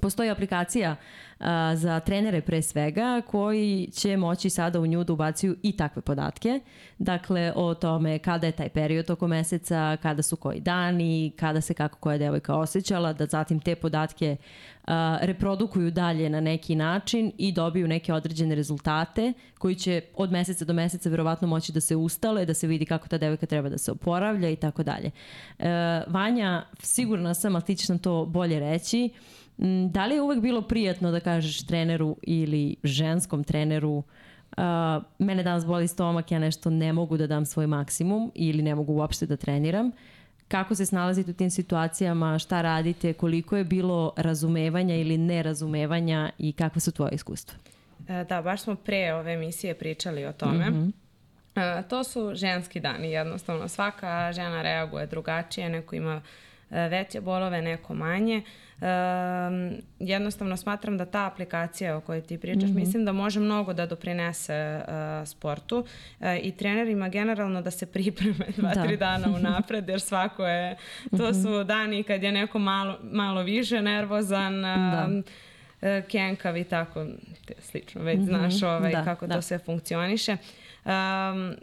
Postoji aplikacija a, za trenere pre svega koji će moći sada u nju da ubacuju i takve podatke. Dakle, o tome kada je taj period tokom meseca, kada su koji dani, kada se kako koja devojka osjećala, da zatim te podatke a, reprodukuju dalje na neki način i dobiju neke određene rezultate koji će od meseca do meseca verovatno moći da se ustale, da se vidi kako ta devojka treba da se oporavlja i tako dalje. E, Vanja, sigurna sam, ali ti ćeš nam to bolje reći, Da li je uvek bilo prijatno da kažeš treneru ili ženskom treneru uh, mene danas boli stomak, ja nešto ne mogu da dam svoj maksimum ili ne mogu uopšte da treniram. Kako se snalazite u tim situacijama, šta radite, koliko je bilo razumevanja ili nerazumevanja i kakva su tvoje iskustva? E, Da, baš smo pre ove emisije pričali o tome. E, to su ženski dani, jednostavno. Svaka žena reaguje drugačije, neko ima e, veće bolove, neko manje. E, jednostavno smatram da ta aplikacija o kojoj ti pričaš, mislim da može mnogo da doprinese e, sportu e, i trenerima generalno da se pripreme dva, Da. tri dana unapred, jer svako je, to su dani kad je neko malo, malo više nervozan, Da. e, kenkav i tako slično, već znaš ovaj, Da, kako da. to sve funkcioniše. Um,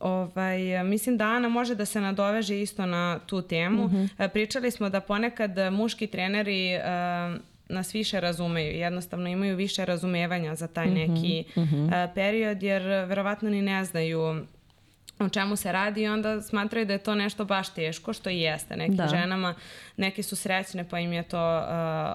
Ovaj, mislim da Ana može da se nadoveže isto na tu temu. E, Pričali smo da ponekad muški treneri e, nas više razumeju, jednostavno imaju više razumevanja za taj Mhm, neki e, period, jer verovatno ni ne znaju o čemu se radi i onda smatraju da je to nešto baš teško, što i jeste. Nekim Da. ženama, neke su srećne pa im je to uh,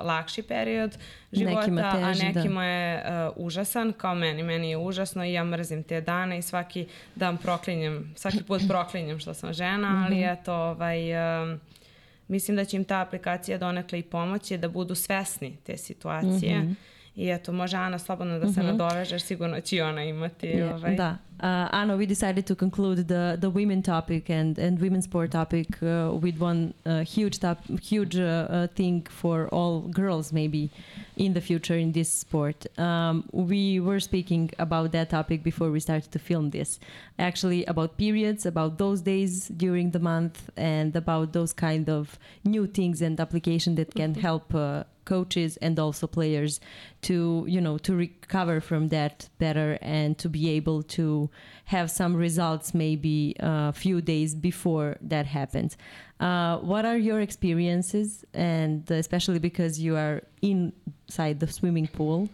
lakši period života, Nekima teži, a da. nekima je uh, užasan, kao meni. Meni je užasno i ja mrzim te dane i svaki dan proklinjem, svaki put proklinjem što sam žena, ali eto, ovaj, um, mislim da će im ta aplikacija donekle i pomoći da budu svesni te situacije. I eto, može Ana slobodno da se nadoveže, jer sigurno će i ona imati. Yeah, ovaj, Da. Uh, Ana, we decided to conclude the, the women topic and, and women's sport topic uh, with one uh, huge top, huge uh, uh, thing for all girls maybe in the future in this sport. Um, we were speaking about that topic before we started to film this. Actually, about periods, about those days during the month, and about those kind of new things and application that can help uh, coaches and also players to you know to recover from that better and to be able to have some results maybe a few days before that happens. Uh, what are your experiences? And especially because you are inside the swimming pool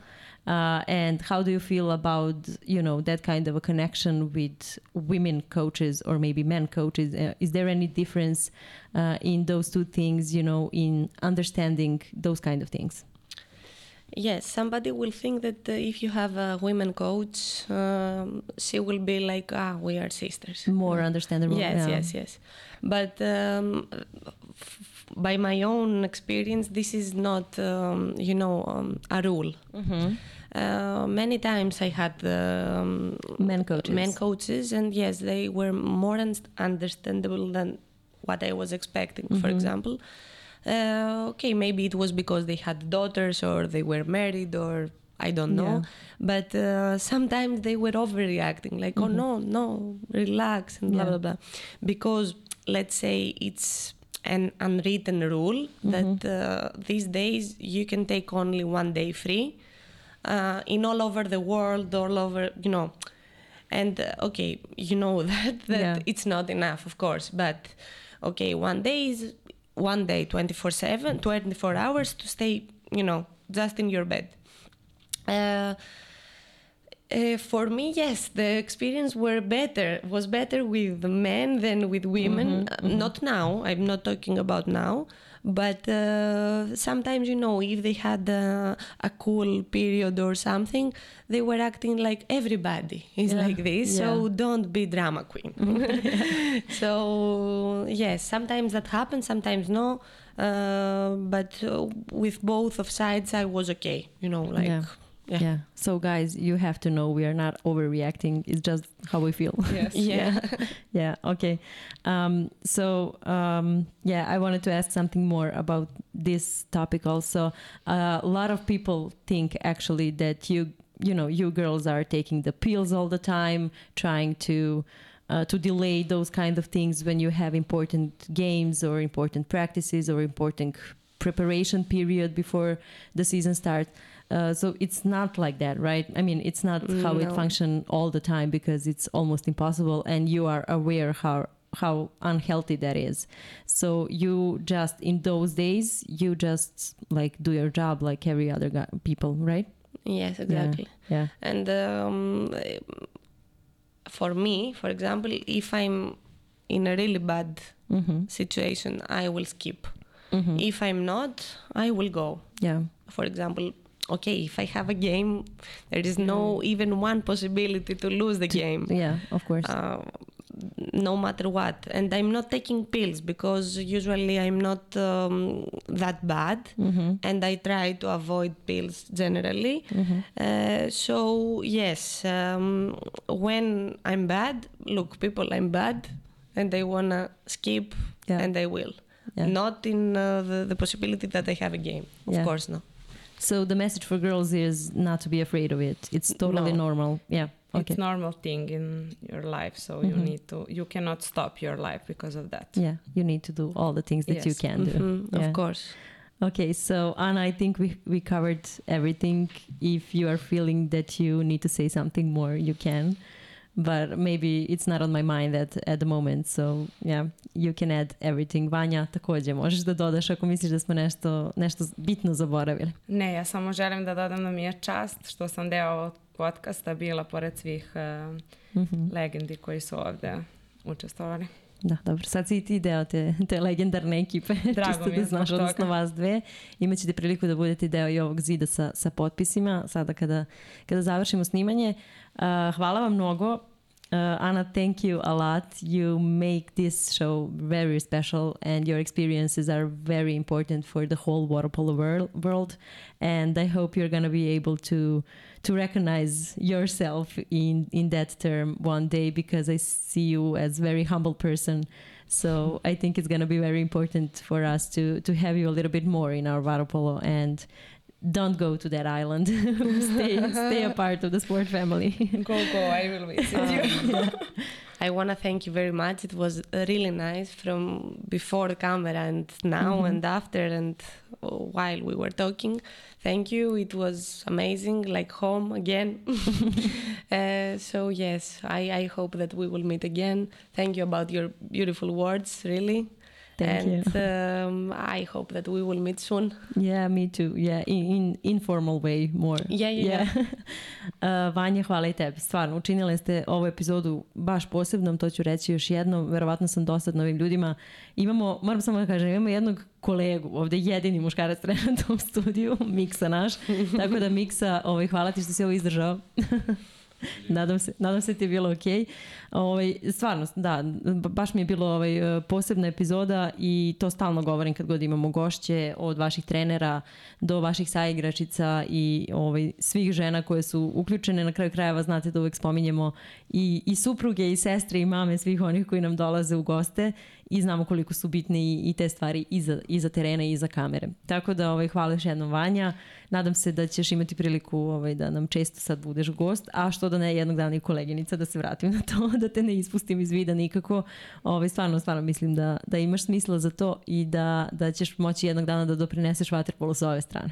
uh, and how do you feel about you know that kind of a connection with women coaches or maybe men coaches? Uh, is there any difference uh, in those two things you know in understanding those kind of things Yes, somebody will think that uh, if you have a women coach, um, she will be like, ah, we are sisters. more understandable Yes, yeah. yes, yes. But um, f- by my own experience, this is not, um, you know, um, a rule. Mm-hmm. Uh, many times I had um, Men coaches. men coaches, and yes, they were more un- understandable than what I was expecting. For Mhm. example, uh, okay, maybe it was because they had daughters or they were married or I don't know. But uh, sometimes they were overreacting, like, oh no, no, relax and blah Yeah. blah blah, because let's say it's an unwritten rule that uh, these days you can take only one day free uh, in all over the world, all over, you know. And uh, okay, you know that that Yeah. it's not enough, of course, but okay, one day is one day 24 7 24 hours to stay you know just in your bed. Uh, uh, for me yes the experience were better was better with men than with women. Uh, not now i'm not talking about now but uh, sometimes you know if they had uh, a cool period or something they were acting like everybody is Yeah. like this so don't be drama queen so yes sometimes that happens sometimes no uh, but uh, with both of sides i was okay you know like Yeah. Yeah, yeah. So, guys, you have to know we are not overreacting. It's just how we feel. Yes. yeah. yeah. Okay. Um, so, um, yeah, I wanted to ask something more about this topic. Also, uh, a lot of people think actually that you, you know, you girls are taking the pills all the time, trying to. Uh, to delay those kind of things when you have important games or important practices or important preparation period before the season starts. Uh, so it's not like that, right? I mean, it's not how it No. function all the time because it's almost impossible, and you are aware how how unhealthy that is. So you just in those days you just like do your job like every other guy, people, right? yes exactly Yeah. and um, for me for example if i'm in a really bad Mm-hmm. situation i will skip Mm-hmm. if i'm not i will go Yeah. for example okay if i have a game there is no even one possibility to lose the game Yeah. Of course. uh, no matter what and i'm not taking pills because usually i'm not um, that bad mm-hmm. and i try to avoid pills generally Mm-hmm. uh, so yes um, when i'm bad look people i'm bad and they wanna skip Yeah. and they will Yeah. not in uh, the, the possibility that they have a game of Yeah. course no So the message for girls is not to be afraid of it. It's totally No. normal. Yeah. Okay. It's normal thing in your life, so you Mhm. need to. You cannot stop your life because of that. yeah. You need to do all the things that you can do. Mhm, Yeah. of course Okay, so Ana, I think we we covered everything. If you are feeling that you need to say something more, you can. But maybe it's not on my mind at, at the moment. So yeah, you can add everything. Vanja, takođe možeš da dodaš ako misliš da smo nešto, nešto bitno zaboravili. Ne, ja samo želim da dodam da mi je čast što sam deo ovog podcasta bila pored svih uh, mm -hmm. legendi koji su ovde učestvovali. Da, dobro. Sad si i ti deo te, te legendarne ekipe. Drago Čisto mi da je znaš, zbog odnosno vas dve. Imaćete priliku da budete deo i ovog zida sa, sa potpisima sada kada, kada završimo snimanje. Uh, hvala vam mnogo. Uh, Ana, thank you a lot. You make this show very special, and your experiences are very important for the whole water polo world. world. And I hope you're going to be able to to recognize yourself in in that term one day, because I see you as very humble person. So I think it's going to be very important for us to to have you a little bit more in our water polo and. Don't go to that island. stay, stay a part of the sport family. Go, go, I will visit you. I want to thank you very much. It was really nice from before the camera and now Mhm. and after and while we were talking. Thank you. It was amazing, like home again. uh, so yes, I, I hope that we will meet again. Thank you about your beautiful words, really. Thank you. and um, I hope that we will meet soon. Yeah, me too. Yeah, in, in informal way more. Yeah, yeah, uh, Vanja, hvala i tebi. Stvarno, učinile ste ovu epizodu baš posebnom, to ću reći još jednom. Verovatno sam dosadna ovim ljudima. Imamo, moram samo da kažem, imamo jednog kolegu, ovde jedini muškarac trenutno u studiju, Miksa naš. Tako da Miksa, ovaj, hvala ti što si ovo izdržao. nadam, se, nadam se ti je bilo okej. Ovaj, stvarno, da, baš mi je bilo ovaj, posebna epizoda i to stalno govorim kad god imamo gošće od vaših trenera do vaših saigračica i ovaj, svih žena koje su uključene. Na kraju krajeva znate da uvek spominjemo i, i supruge i sestre i mame svih onih koji nam dolaze u goste i znamo koliko su bitne i, i te stvari iza, iza terena i iza kamere. Tako da ovaj, hvala još jednom Vanja. Nadam se da ćeš imati priliku ovaj, da nam često sad budeš gost, a što da ne jednog dana i koleginica da se vratim na to, da te ne ispustim iz vida nikako. Ovaj, stvarno, stvarno mislim da, da imaš smisla za to i da, da ćeš moći jednog dana da doprineseš vaterpolo sa ove strane.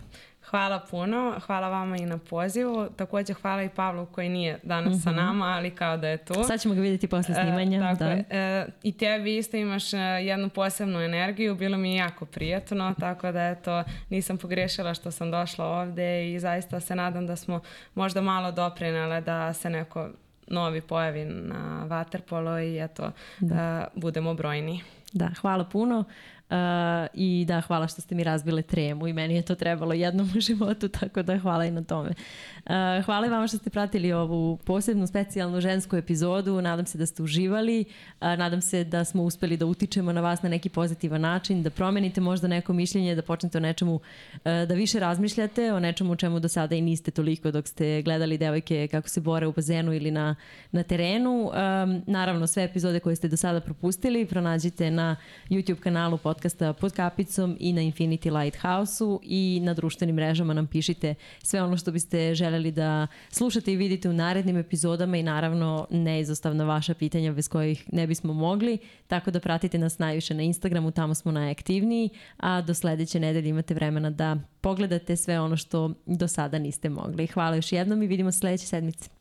Hvala puno, hvala vama i na pozivu. Takođe hvala i Pavlu koji nije danas mm -hmm. sa nama, ali kao da je tu. Sad ćemo ga vidjeti posle snimanja. E, tako da. je. E, I tebi isto imaš e, jednu posebnu energiju, bilo mi je jako prijatno, tako da eto, nisam pogrešila što sam došla ovde i zaista se nadam da smo možda malo doprinele da se neko novi pojavi na Waterpolo i eto, da. Uh, budemo brojni. Da, hvala puno. Uh, I da, hvala što ste mi razbile tremu i meni je to trebalo jednom u životu, tako da hvala i na tome. Uh, hvala i vama što ste pratili ovu posebnu specijalnu žensku epizodu. Nadam se da ste uživali. Uh, nadam se da smo uspeli da utičemo na vas na neki pozitivan način, da promenite možda neko mišljenje, da počnete o nečemu, uh, da više razmišljate, o nečemu čemu do sada i niste toliko dok ste gledali devojke kako se bore u bazenu ili na, na terenu. Um, naravno, sve epizode koje ste do sada propustili pronađite na YouTube kanalu podcasta pod kapicom i na Infinity Lighthouse-u i na društvenim mrežama nam pišite sve ono što biste želeli da slušate i vidite u narednim epizodama i naravno neizostavna vaša pitanja bez kojih ne bismo mogli, tako da pratite nas najviše na Instagramu, tamo smo najaktivniji, a do sledeće nedelje imate vremena da pogledate sve ono što do sada niste mogli. Hvala još jednom i vidimo sledeće sedmice.